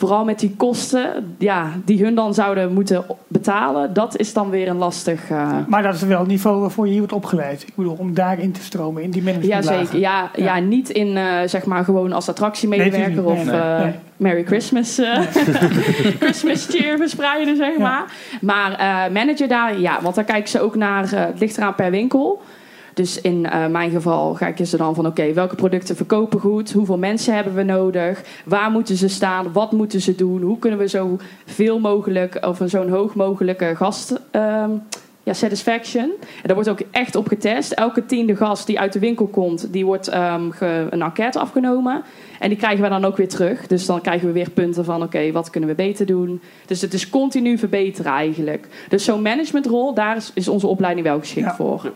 vooral met die kosten ja, die hun dan zouden moeten betalen, dat is dan weer een lastig. eh, Maar dat is wel het niveau waarvoor je hier wordt opgeleid. Ik bedoel, om daarin te stromen, in die ja, managementlagen. zeker. Ja, ja. niet in, eh, zeg maar, gewoon als attractiemedewerker Nee, of eh, Nee. Merry Christmas, Christmas cheer verspreiden, zeg maar. Maar manager daar, ja, want daar kijken ze ook naar, het ligt eraan per winkel. Dus in eh, mijn geval kijken ze dan van, oké, welke producten verkopen goed? Hoeveel mensen hebben we nodig? Waar moeten ze staan? Wat moeten ze doen? Hoe kunnen we zo veel mogelijk, of een zo'n hoog mogelijke gast... ehm, ja, satisfaction. En daar wordt ook echt op getest. Elke tiende gast die uit de winkel komt, die wordt ehm, ge- een enquête afgenomen. En die krijgen we dan ook weer terug. Dus dan krijgen we weer punten van, oké, wat kunnen we beter doen? Dus het is continu verbeteren eigenlijk. Dus zo'n managementrol, daar is, is onze opleiding wel geschikt voor.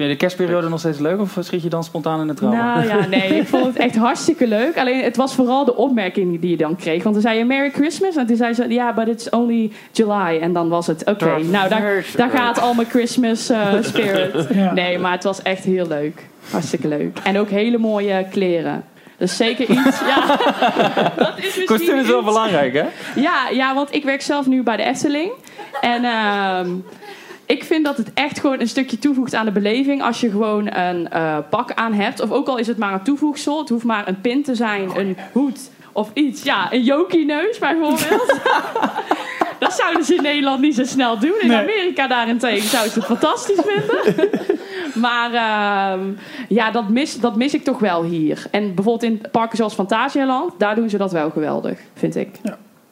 Vind je de kerstperiode nog steeds leuk of schiet je dan spontaan in het trauma? Nou ja, nee, ik vond het echt hartstikke leuk. Alleen het was vooral de opmerking die je dan kreeg. Want toen zei je Merry Christmas. En toen zei ze, ja, but it's only July. En dan was het, oké, nou daar, daar gaat al mijn Christmas eh, spirit. Ja. Nee, maar het was echt heel leuk. Hartstikke leuk. En ook hele mooie kleren. Dus zeker iets, ja. dat is Kostuum is wel iets- belangrijk, hè? ja, ja, want ik werk zelf nu bij de Efteling. En ehm, ik vind dat het echt gewoon een stukje toevoegt aan de beleving als je gewoon een eh, pak aan hebt. Of ook al is het maar een toevoegsel. Het hoeft maar een pin te zijn, een hoed of iets. Ja, een Jokie-neus bijvoorbeeld. dat zouden ze in Nederland niet zo snel doen. In Nee. Amerika daarentegen zouden ze het fantastisch vinden. Maar ehm, ja, dat mis, dat mis ik toch wel hier. En bijvoorbeeld in parken zoals Fantasialand, daar doen ze dat wel geweldig, vind ik.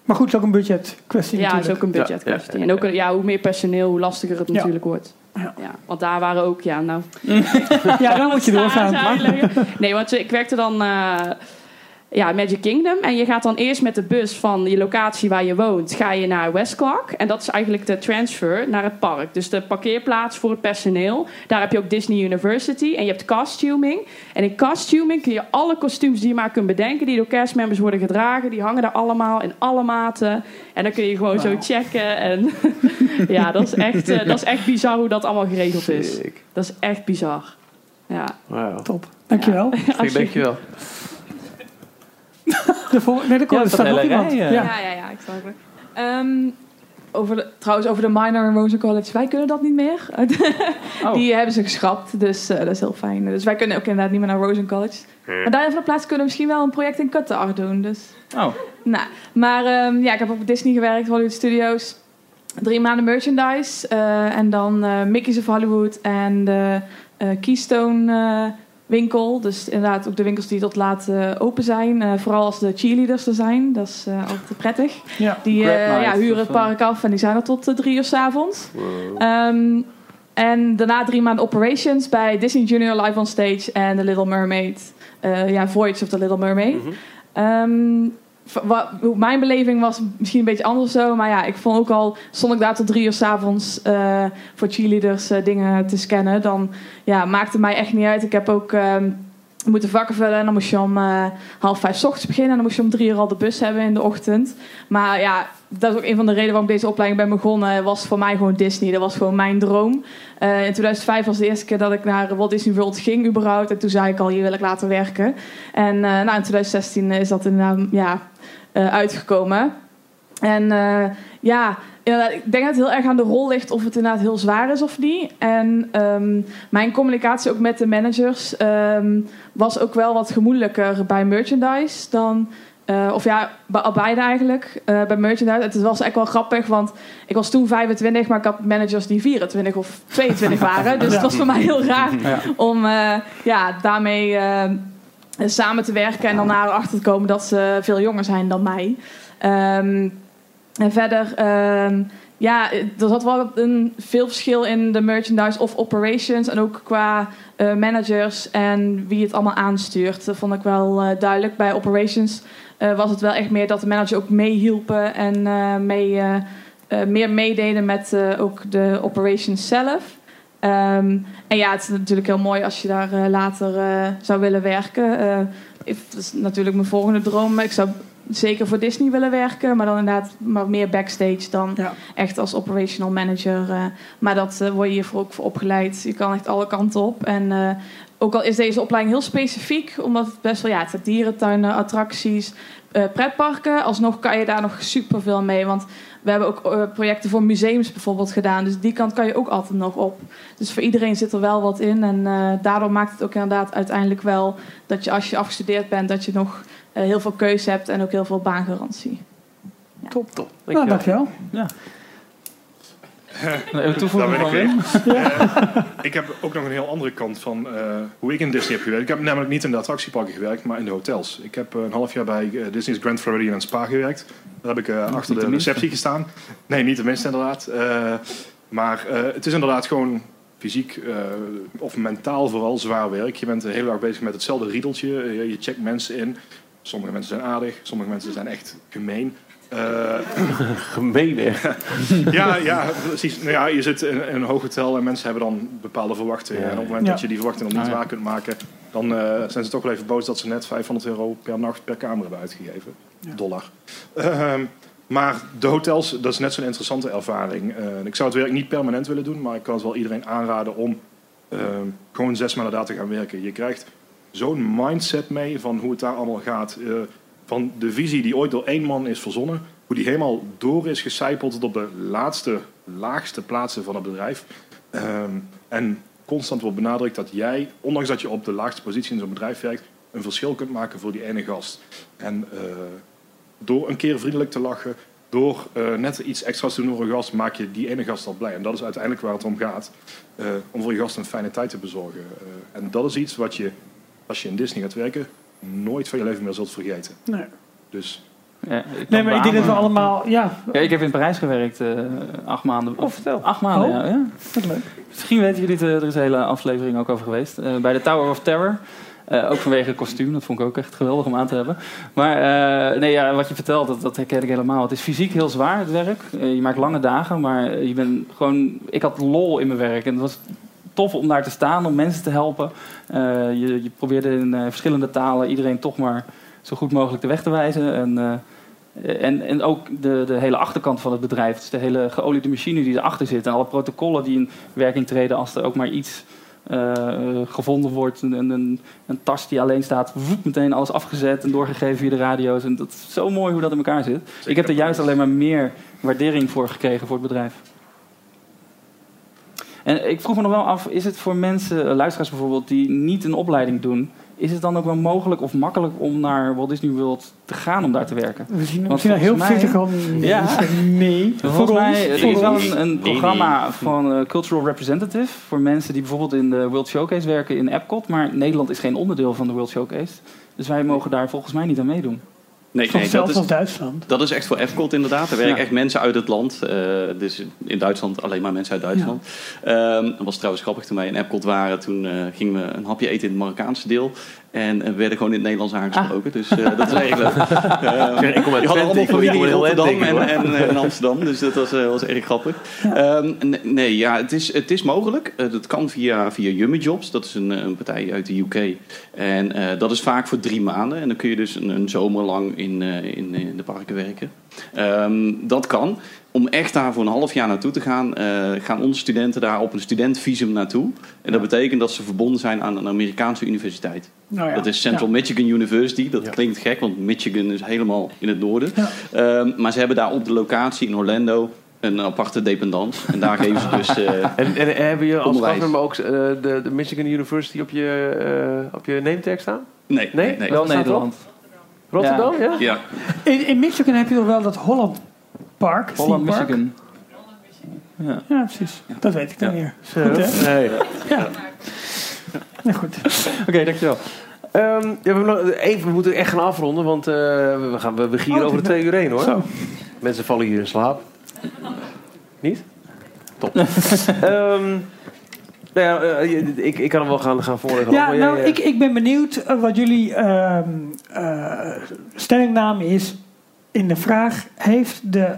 Maar goed, het is ook een budget kwestie Ja, het is natuurlijk. ook een budgetkwestie. En ook een- ja, hoe meer personeel, hoe lastiger het Ja. natuurlijk wordt. Ja. want daar waren ook, ja, nou. Ja, dan moet je doorgaan. Nee, want ik werkte dan eh, ja, Magic Kingdom. En je gaat dan eerst met de bus van je locatie waar je woont, ga je naar West Clark. En dat is eigenlijk de transfer naar het park. Dus de parkeerplaats voor het personeel. Daar heb je ook Disney University. En je hebt costuming. En in costuming kun je alle kostuums die je maar kunt bedenken, die door castmembers worden gedragen, die hangen daar allemaal in alle maten. En dan kun je gewoon zo checken. En ja, dat is, echt, eh, dat is echt bizar hoe dat allemaal geregeld is. Dat is echt bizar. Ja. Wauw. Top. Dankjewel. Ik dankjewel. De vol- nee, komt Ja, staat nog iemand. Ja. Ja, ja, ja, ik snap het. Ehm, over de, trouwens, over de minor en Rosen College. Wij kunnen dat niet meer. Die hebben ze geschrapt, dus eh, dat is heel fijn. Dus wij kunnen ook inderdaad niet meer naar Rosen College. Maar daar in de plaats kunnen we misschien wel een project in Qatar doen. Dus. Oh. Nou, maar ehm, ja, ik heb op Disney gewerkt, Hollywood Studios. Drie maanden merchandise. eh, en dan eh, Mickey's of Hollywood en de eh, Keystone eh, winkel. Dus inderdaad ook de winkels die tot laat eh, open zijn. Eh, vooral als de cheerleaders er zijn. Dat is eh, altijd prettig. Ja. Die eh, ja, huren het park af en die zijn er tot drie uur s'avonds. Ehm en daarna drie maanden operations bij Disney Junior Live on Stage en The Little Mermaid. Eh, ja, Voyage of the Little Mermaid. Ehm, v- wa- mijn beleving was misschien een beetje anders zo. Maar ja, ik vond ook al, stond ik daar tot drie uur s'avonds eh voor cheerleaders eh, dingen te scannen. Dan ja, maakte mij echt niet uit. Ik heb ook ehm, moeten vakken vullen. En dan moest je om eh, half vijf ochtends beginnen. En dan moest je om drie uur al de bus hebben in de ochtend. Maar ja, dat is ook een van de redenen waarom ik deze opleiding ben begonnen. Was voor mij gewoon Disney. Dat was gewoon mijn droom. Eh, in 2005 was de eerste keer dat ik naar Walt Disney World ging überhaupt. En toen zei ik al, hier wil ik laten werken. En eh, nou, in 2016 is dat inderdaad ja, uitgekomen. En ja, inderdaad, ik denk dat het heel erg aan de rol ligt of het inderdaad heel zwaar is of niet. En ehm, mijn communicatie ook met de managers ehm, was ook wel wat gemoedelijker bij merchandise dan... eh, of ja, bij, beide eigenlijk. eh, bij merchandise. Het was echt wel grappig, want ik was toen 25, maar ik had managers die 24 of 22 waren. Dus Ja. het was voor mij heel raar Ja. om eh, ja, daarmee samen te werken en dan naar erachter te komen dat ze veel jonger zijn dan mij. Ehm, en verder, ehm, ja, er zat wel een veel verschil in de merchandise of operations en ook qua eh, managers en wie het allemaal aanstuurt. Dat vond ik wel eh, duidelijk. Bij operations eh, was het wel echt meer dat de manager ook meehielpen en mee, meer meededen met ook de operations zelf. Ehm, en ja, het is natuurlijk heel mooi als je daar later zou willen werken. Dat is natuurlijk mijn volgende droom. Ik zou zeker voor Disney willen werken, maar dan inderdaad maar meer backstage dan echt als operational manager. eh. maar dat eh, word je hiervoor ook voor opgeleid. Je kan echt alle kanten op. En eh, ook al is deze opleiding heel specifiek, omdat het best wel, ja, het dierentuinen, attracties, pretparken. Alsnog kan je daar nog superveel mee. Want we hebben ook projecten voor museums bijvoorbeeld gedaan. Dus die kant kan je ook altijd nog op. Dus voor iedereen zit er wel wat in. En daardoor maakt het ook inderdaad uiteindelijk wel dat je als je afgestudeerd bent, dat je nog heel veel keuze hebt en ook heel veel baangarantie. Top, top. Nou, dankjewel. Ja. Daar Even toevoegen van. Wim. Eh, ik heb ook nog een heel andere kant van eh, hoe ik in Disney heb gewerkt. Ik heb namelijk niet in de attractieparken gewerkt, maar in de hotels. Ik heb eh, een half jaar bij eh, Disney's Grand Floridian en Spa gewerkt. Daar heb ik eh, achter de de receptie gestaan. Nee, niet de minste inderdaad. Eh, maar eh, het is inderdaad gewoon fysiek eh, of mentaal vooral zwaar werk. Je bent heel erg bezig met hetzelfde riedeltje. Eh, je checkt mensen in. Sommige mensen zijn aardig, sommige mensen zijn echt gemeen. Eh, Gemeen, hè? ja, ja, precies. Nou ja, je zit in, in een hoog hotel en mensen hebben dan bepaalde verwachtingen. En op het moment Ja. dat je die verwachtingen dan niet Ah, ja. waar kunt maken, dan eh, zijn ze toch wel even boos dat ze net 500 euro per nacht per kamer hebben uitgegeven. Dollar. Ehm, maar de hotels, dat is net zo'n interessante ervaring. Eh, ik zou het werk niet permanent willen doen, maar ik kan het wel iedereen aanraden om ehm, gewoon zes maanden daar te gaan werken. Je krijgt zo'n mindset mee van hoe het daar allemaal gaat. Eh, van de visie die ooit door één man is verzonnen, hoe die helemaal door is gecijpeld tot op de laatste, laagste plaatsen van het bedrijf. Ehm, en constant wordt benadrukt dat jij, ondanks dat je op de laagste positie in zo'n bedrijf werkt, een verschil kunt maken voor die ene gast. En eh, door een keer vriendelijk te lachen, door eh, net iets extra's te doen voor een gast, maak je die ene gast al blij. En dat is uiteindelijk waar het om gaat. om voor je gast een fijne tijd te bezorgen. En dat is iets wat je, als je in Disney gaat werken, nooit van je leven meer zult vergeten. Nee. Dus Ja, Nee, maar ik denk dat we allemaal... Ja, Ja, ik heb in Parijs gewerkt, eh, acht maanden. Oh, vertel. Acht maanden, Oh, ja. ja. wat leuk. Misschien weten jullie het, eh, er is een hele aflevering ook over geweest. Eh, bij de Tower of Terror. Eh, ook vanwege het kostuum, dat vond ik ook echt geweldig om aan te hebben. Maar eh, nee, ja, wat je vertelt, dat, dat herken ik helemaal. Het is fysiek heel zwaar, het werk. Je maakt lange dagen, maar je bent gewoon... Ik had lol in mijn werk en het was tof om daar te staan, om mensen te helpen. Eh, je, je probeerde in eh, verschillende talen iedereen toch maar zo goed mogelijk de weg te wijzen. En, eh, en, en ook de, de hele achterkant van het bedrijf. Dus de hele geoliede machine die erachter zit. En alle protocollen die in werking treden als er ook maar iets gevonden wordt. Een, een, een tas die alleen staat, woep, meteen alles afgezet en doorgegeven via de radio's. En dat is zo mooi hoe dat in elkaar zit. Ik heb er juist alleen maar meer waardering voor gekregen voor het bedrijf. En ik vroeg me nog wel af, is het voor mensen, eh, luisteraars bijvoorbeeld, die niet een opleiding doen, is het dan ook wel mogelijk of makkelijk om naar Walt Disney World te gaan om daar te werken? We zien, we Want zien daar heel voorzichtig al Ja. nee. Volgens mij er voor is wel een, een programma nee. van eh, Cultural Representative voor mensen die bijvoorbeeld in de World Showcase werken in Epcot, maar Nederland is geen onderdeel van de World Showcase. Dus wij mogen daar volgens mij niet aan meedoen. Nee, nee, dat is, Duitsland. Dat is echt voor Epcot inderdaad. Er werken Ja. echt mensen uit het land. eh, dus in Duitsland alleen maar mensen uit Duitsland. Ehm, dat was trouwens grappig toen wij in Epcot waren. Toen eh, gingen we een hapje eten in het Marokkaanse deel. En eh, we werden gewoon in het Nederlands aangesproken. Dus eh, dat is erg leuk. Ik kom uit Twente, allemaal familie in Rotterdam en, en, in Amsterdam. Dus dat was, eh, was erg grappig. Ehm, nee, nee, ja, het is, het is mogelijk. Eh, dat kan via, via Yummy Jobs. Dat is een, een partij uit de UK. En eh, dat is vaak voor drie maanden. En dan kun je dus een, een zomer lang in, eh, in, in de parken werken. Ehm, dat kan. Om echt daar voor een half jaar naartoe te gaan, eh, gaan onze studenten daar op een studentvisum naartoe. En dat betekent dat ze verbonden zijn aan een Amerikaanse universiteit. Nou ja, Dat is Central ja. Michigan University. Dat klinkt gek, want Michigan is helemaal in het noorden. Ehm, maar ze hebben daar op de locatie in Orlando een aparte dependance. En daar geven ze dus... eh, En, en hebben je als stafnummer ook eh, de, de Michigan University op je, eh op je name tag staan? Nee, nee, nee. Wel? Nederland. Rotterdam, ja? Ja. In, in Michigan heb je nog wel dat Holland Park. Holland. Michigan. Ja. Ja, precies. Dat weet ik dan weer. Zo. Goed, hè? Nee. Ja. Nou goed. Oké, dankjewel. Ehm, ja, we, even, we moeten echt gaan afronden, want eh, we, gaan, we, we gieren Oh, over de twee uur heen hoor. Zo. Mensen vallen hier in slaap. Niet? Top. Ehm, nou ja, eh, ik, ik kan hem wel gaan, gaan voorleggen. Ja, jij, nou, eh, ik, ik ben benieuwd wat jullie ehm eh, stellingname is in de vraag: heeft de,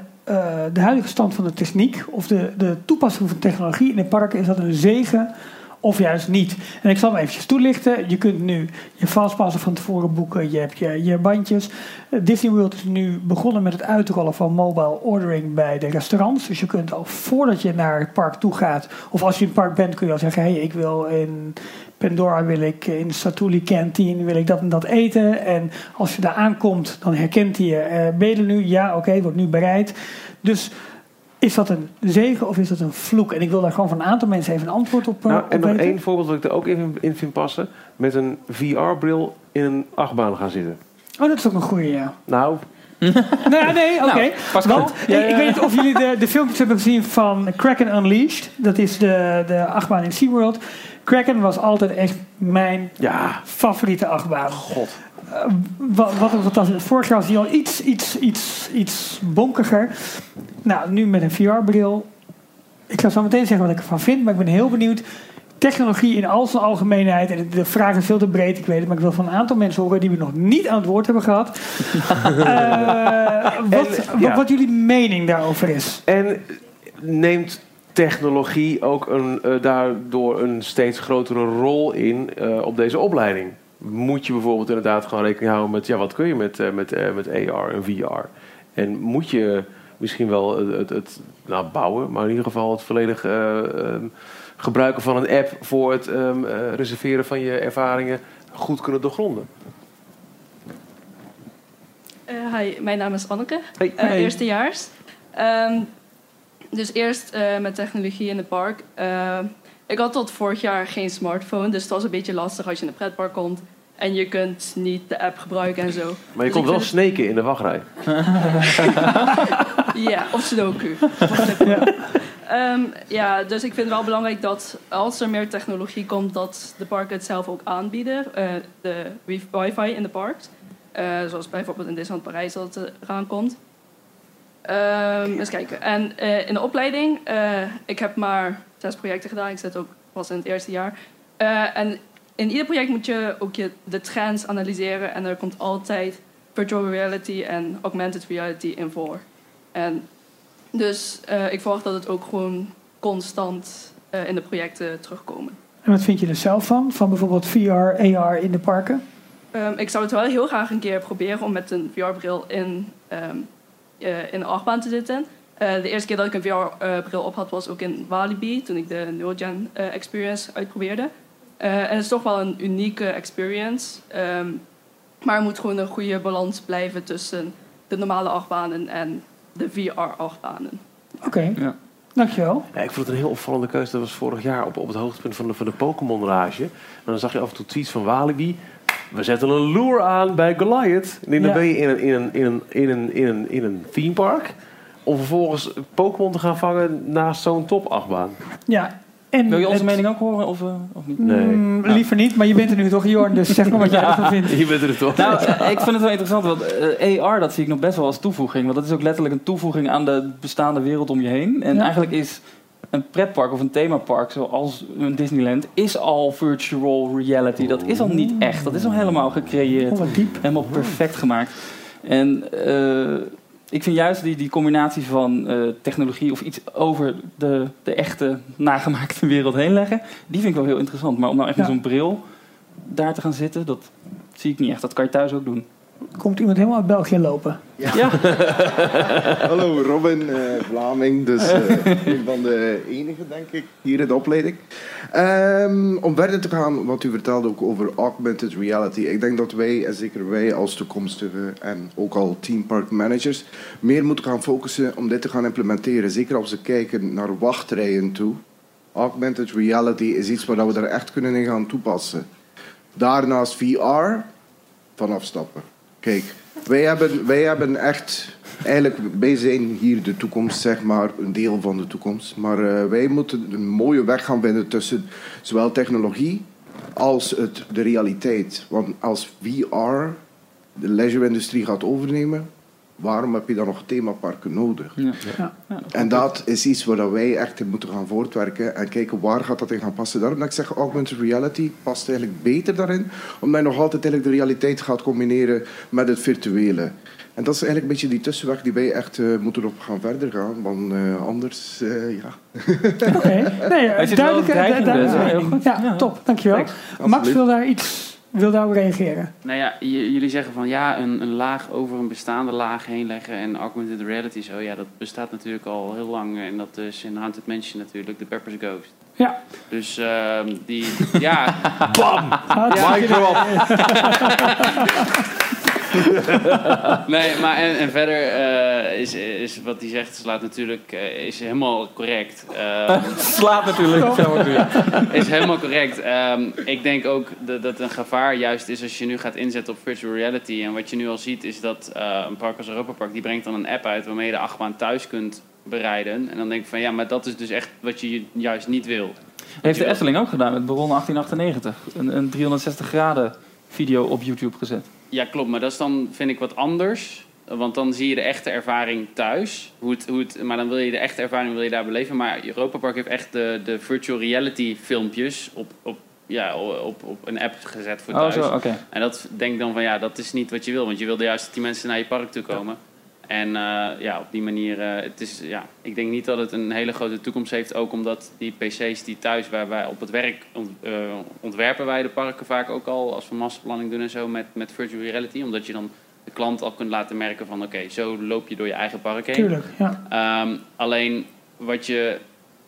de huidige stand van de techniek of de, de toepassing van technologie in de parken, is dat een zegen of juist niet? En ik zal hem eventjes toelichten. Je kunt nu je fastpassen van tevoren boeken, je hebt je, je bandjes. Eh, Disney World is nu begonnen met het uitrollen van mobile ordering bij de restaurants. Dus je kunt al voordat je naar het park toe gaat, of als je in het park bent, kun je al zeggen: hey, ik wil in Pandora wil ik in Satuli Canteen wil ik dat en dat eten. En als je daar aankomt, dan herkent hij je. eh, ben je er nu? Ja, oké, wordt nu bereid. Dus is dat een zegen of is dat een vloek? En ik wil daar gewoon van een aantal mensen even een antwoord op, uh, nou, en nog weten. één voorbeeld wat ik er ook even in vind passen. Met een VR-bril in een achtbaan gaan zitten. Oh, dat is ook een goede, ja. Nou, nee, nee, oké. Nou, pas Want goed. Ja, ik, weet niet of jullie de, de filmpjes hebben gezien van Kraken Unleashed. Dat is de, de achtbaan in SeaWorld. Kraken was altijd echt mijn ja. favoriete achtbaan. God. Eh, wat, wat, was het? Vorig jaar was die al iets, iets, iets, iets bonkiger. Nou, nu met een VR-bril. Ik ga zo meteen zeggen wat ik ervan vind, maar ik ben heel benieuwd. Technologie in al zijn algemeenheid, en de vraag is veel te breed, ik weet het, maar ik wil van een aantal mensen horen die we nog niet aan het woord hebben gehad. Eh, wat, wat jullie mening daarover is. En neemt technologie ook een, eh, daardoor een steeds grotere rol in eh, op deze opleiding? Moet je bijvoorbeeld inderdaad gewoon rekening houden met, ja, wat kun je met, eh, met, met AR en VR? En moet je misschien wel het, het, het nou, bouwen, maar in ieder geval het volledig eh, ehm, gebruiken van een app voor het ehm, eh, reserveren van je ervaringen goed kunnen doorgronden? hi, mijn naam is Anneke, Hey. Hey. eerstejaars. Ehm, dus eerst eh, met technologie in het park. Eh, ik had tot vorig jaar geen smartphone, dus het was een beetje lastig als je in een pretpark komt en je kunt niet de app gebruiken en zo. Maar je Dus komt wel sneken in de wachtrij. Ja, of Sudoku. Ehm, ja, dus ik vind het wel belangrijk dat als er meer technologie komt, dat de parken het zelf ook aanbieden. Eh, de wi- wifi in de park. Eh, zoals bijvoorbeeld in Disneyland Parijs dat het eraan komt. Ehm eens kijken. En eh, in de opleiding, eh, ik heb maar zes projecten gedaan. Ik zit ook pas in het eerste jaar. Eh, en in ieder project moet je ook je, de trends analyseren. En er komt altijd virtual reality en augmented reality in voor. En dus ik verwacht dat het ook gewoon constant in de projecten terugkomen. En wat vind je er zelf van? Van bijvoorbeeld VR, AR in de parken? Ehm, ik zou het wel heel graag een keer proberen om met een VR-bril in, ehm, eh, in de achtbaan te zitten. Eh, de eerste keer dat ik een VR-bril op had was ook in Walibi, toen ik de Neurogen eh, Experience uitprobeerde. Eh, en het is toch wel een unieke experience. Ehm, maar er moet gewoon een goede balans blijven tussen de normale achtbanen en de VR-achtbanen. Oké, dankjewel. Ja, ik vond het een heel opvallende keuze. Dat was vorig jaar op, op het hoogtepunt van de, van de Pokémon-rage. En dan zag je af en toe tweets van Walibi. We zetten een lure aan bij Goliath. En dan Ja. ben je in een, in, een, in, een, in, een, in, een, in een themepark. Om vervolgens Pokémon te gaan vangen naast zo'n topachtbaan. Ja. En Wil je onze het- mening ook horen of, eh, of niet? Mm, Liever niet, maar je bent er nu toch, Jorn, dus zeg maar wat jij ervan vindt. Je bent er toch. Nou, ik vind het wel interessant, want eh, AR dat zie ik nog best wel als toevoeging. Want dat is ook letterlijk een toevoeging aan de bestaande wereld om je heen. En Ja. eigenlijk is een pretpark of een themapark zoals een Disneyland is al virtual reality. Dat is al niet echt. Dat is al helemaal gecreëerd. Oh, diep. Helemaal perfect gemaakt. En eh, ik vind juist die, die combinatie van eh, technologie of iets over de, de echte nagemaakte wereld heen leggen, die vind ik wel heel interessant. Maar om nou echt met Ja. zo'n bril daar te gaan zitten, dat zie ik niet echt. Dat kan je thuis ook doen. Komt iemand helemaal uit België lopen? Ja. Hallo, Robin, eh Vlaming, dus eh, een van de enige, denk ik, hier in de opleiding. Ehm, om verder te gaan, wat u vertelde ook over augmented reality. Ik denk dat wij, en zeker wij als toekomstige en ook al teampark managers, meer moeten gaan focussen om dit te gaan implementeren. Zeker als we kijken naar wachtrijen toe. Augmented reality is iets waar we daar echt kunnen in gaan toepassen. Daarnaast VR, vanaf stappen. Kijk, wij hebben, wij hebben echt... Eigenlijk, wij zijn hier de toekomst, zeg maar, een deel van de toekomst. Maar eh, wij moeten een mooie weg gaan vinden tussen zowel technologie als het, de realiteit. Want als VR de leisure-industrie gaat overnemen, waarom heb je dan nog themaparken nodig? Ja. En dat is iets waar wij echt in moeten gaan voortwerken en kijken waar gaat dat in gaan passen. Daarom dat ik zeg, augmented reality past eigenlijk beter daarin, omdat je nog altijd eigenlijk de realiteit gaat combineren met het virtuele. En dat is eigenlijk een beetje die tussenweg die wij echt eh, moeten op gaan verder gaan, want eh, anders, eh, ja. Oké, nee, duidelijke, dreigend, duidelijke hè? mening. Ja, top, dankjewel. Max Absoluut. wil daar iets wil daarop reageren. Nou ja, j- jullie zeggen van ja, een, een laag over een bestaande laag heen leggen en augmented reality zo. Ja, dat bestaat natuurlijk al heel lang en dat is in Haunted Mansion natuurlijk, de Pepper's Ghost. Ja. Dus ehm, die, ja. Bam! Mic drop. nee, maar en, en verder eh, is, is wat hij zegt, slaat natuurlijk eh, is helemaal correct. Ehm, Slaat natuurlijk. Is helemaal correct. Ehm, ik denk ook dat, dat een gevaar juist is als je nu gaat inzetten op virtual reality. En wat je nu al ziet is dat eh, een park als Europa Park, die brengt dan een app uit waarmee je de achtbaan thuis kunt bereiden. En dan denk ik van ja, maar dat is dus echt wat je juist niet wil. Heeft de Efteling ook gedaan met Baron 1898. Een, een 360 graden video op YouTube gezet. Ja, klopt. Maar dat is dan, vind ik, wat anders. Want dan zie je de echte ervaring thuis. Hoe het, hoe het, maar dan wil je de echte ervaring wil je daar beleven. Maar Europa Park heeft echt de, de virtual reality filmpjes op, op, ja, op, op een app gezet voor Oh, thuis. zo, oké. En dat denk ik dan van ja, dat is niet wat je wil. Want je wil juist dat die mensen naar je park toe komen. En eh, ja, op die manier, eh, het is, ja, ik denk niet dat het een hele grote toekomst heeft. Ook omdat die PC's die thuis, waar wij op het werk ont- eh, ontwerpen wij de parken vaak ook al. Als we masterplanning doen en zo met, met virtual reality. Omdat je dan de klant al kunt laten merken van oké, zo loop je door je eigen park heen. Tuurlijk, ja. Ehm, alleen wat je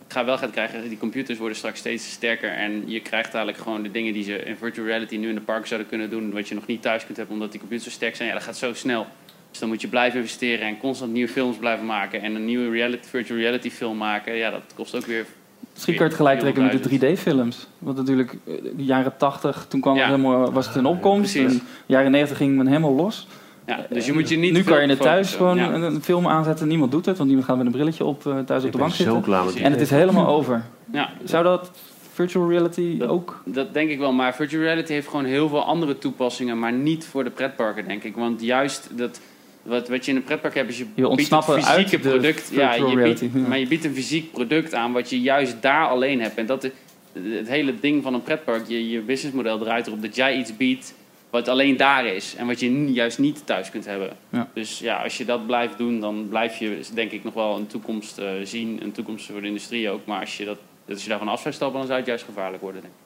ga wel gaat krijgen, die computers worden straks steeds sterker. En je krijgt eigenlijk gewoon de dingen die ze in virtual reality nu in de park zouden kunnen doen. Wat je nog niet thuis kunt hebben omdat die computers zo sterk zijn. Ja, dat gaat zo snel. Dus dan moet je blijven investeren en constant nieuwe films blijven maken. En een nieuwe reality, virtual reality film maken. Ja, dat kost ook weer... Misschien kan je het gelijk trekken met de 3D-films. Want natuurlijk, eh, de jaren 80, toen kwam Ja. het helemaal, was het een opkomst. En de jaren 90 ging men helemaal los. Ja, dus je moet je niet Nu kan je het thuis focussen. gewoon Ja. een, een film aanzetten. Niemand doet het, want niemand gaat met een brilletje op eh, thuis op de bank zitten. klaar met die en het is helemaal over. Ja. Zou dat virtual reality ook... Dat denk ik wel, maar virtual reality heeft gewoon heel veel andere toepassingen, maar niet voor de pretparken, denk ik. Want juist dat, wat, wat je in een pretpark hebt, is je, biedt een ontsnappen fysieke product. Ja, je reality, biedt, ja. Maar je biedt een fysiek product aan wat je juist daar alleen hebt. En dat is het hele ding van een pretpark. Je, je businessmodel draait erop dat jij iets biedt wat alleen daar is. En wat je juist niet thuis kunt hebben. Ja. Dus ja, als je dat blijft doen, dan blijf je denk ik nog wel een toekomst eh, zien. Een toekomst voor de industrie ook. Maar als je, dat, als je daarvan af zou stappen, dan zou het juist gevaarlijk worden, denk ik.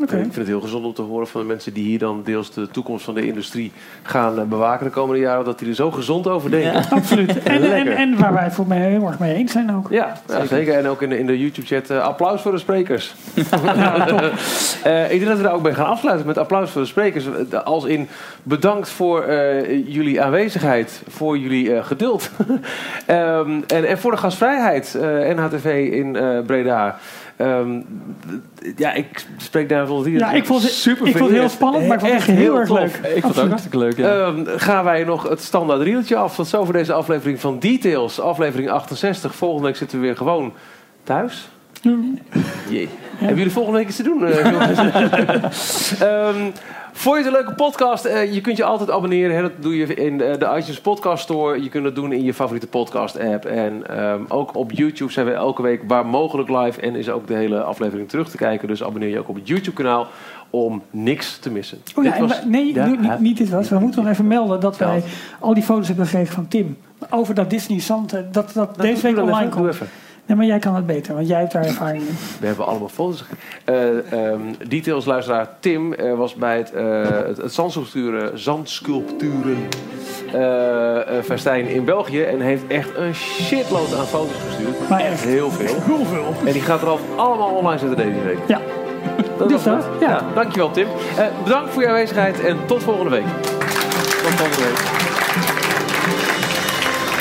Ik vind het heel gezond om te horen van de mensen die hier dan deels de toekomst van de industrie gaan eh, bewaken de komende jaren, dat die er zo gezond over denken. Absoluut. En, en, Lekker. en waar wij het voor mij heel erg mee eens zijn ook. Ja, ja, zeker. En ook in de, in de YouTube-chat. eh, applaus voor de sprekers. Eh, ik denk dat we daar ook mee gaan afsluiten met applaus voor de sprekers. Als in bedankt voor eh, jullie aanwezigheid, voor jullie eh, geduld. Ehm, en, en voor de gastvrijheid. eh NHTV in eh, Breda. Ehm, d- ja, ik spreek daar volgens hier. Ja, ik vond het- super ik vond het heel spannend, maar ik vond het echt heel erg leuk. Ik vond het ook hartstikke leuk, ja. Ehm, gaan wij nog het standaard rieltje af. Tot zover deze aflevering van Details. Aflevering 68. Volgende week zitten we weer gewoon thuis. Jee. Hebben jullie volgende week iets te doen? eh? Ehm, vond je het een leuke podcast? Eh, je kunt je altijd abonneren. Hè? Dat doe je in de, de iTunes Podcast Store. Je kunt het doen in je favoriete podcast app. En ehm, ook op YouTube zijn we elke week waar mogelijk live. En is ook de hele aflevering terug te kijken. Dus abonneer je ook op het YouTube kanaal om niks te missen. Oh ja, Dit was- nee, Ja, niet, dit was. We moeten nog even melden dat wij al die foto's hebben gekregen van Tim. Over dat Disney Zand, eh, dat, dat doe- deze week online komt. Nee, maar jij kan het beter, want jij hebt daar ervaring in. We hebben allemaal foto's. Eh ehm detailsluisteraar Tim eh, was bij het, eh het, het zandsculpturen, zandsculpturen eh, eh, festijn in België. En heeft echt een shitload aan foto's gestuurd. Maar echt heel veel. Heel veel. En die gaat er al allemaal online zetten deze week. Ja. Dat Dus dat, het. ja. Dankjewel Tim. Eh, bedankt voor je aanwezigheid en tot volgende week. Tot volgende week.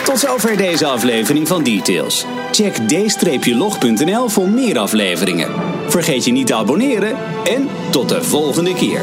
Tot zover deze aflevering van Details. Check d-log.nl voor meer afleveringen. Vergeet je niet te abonneren en tot de volgende keer.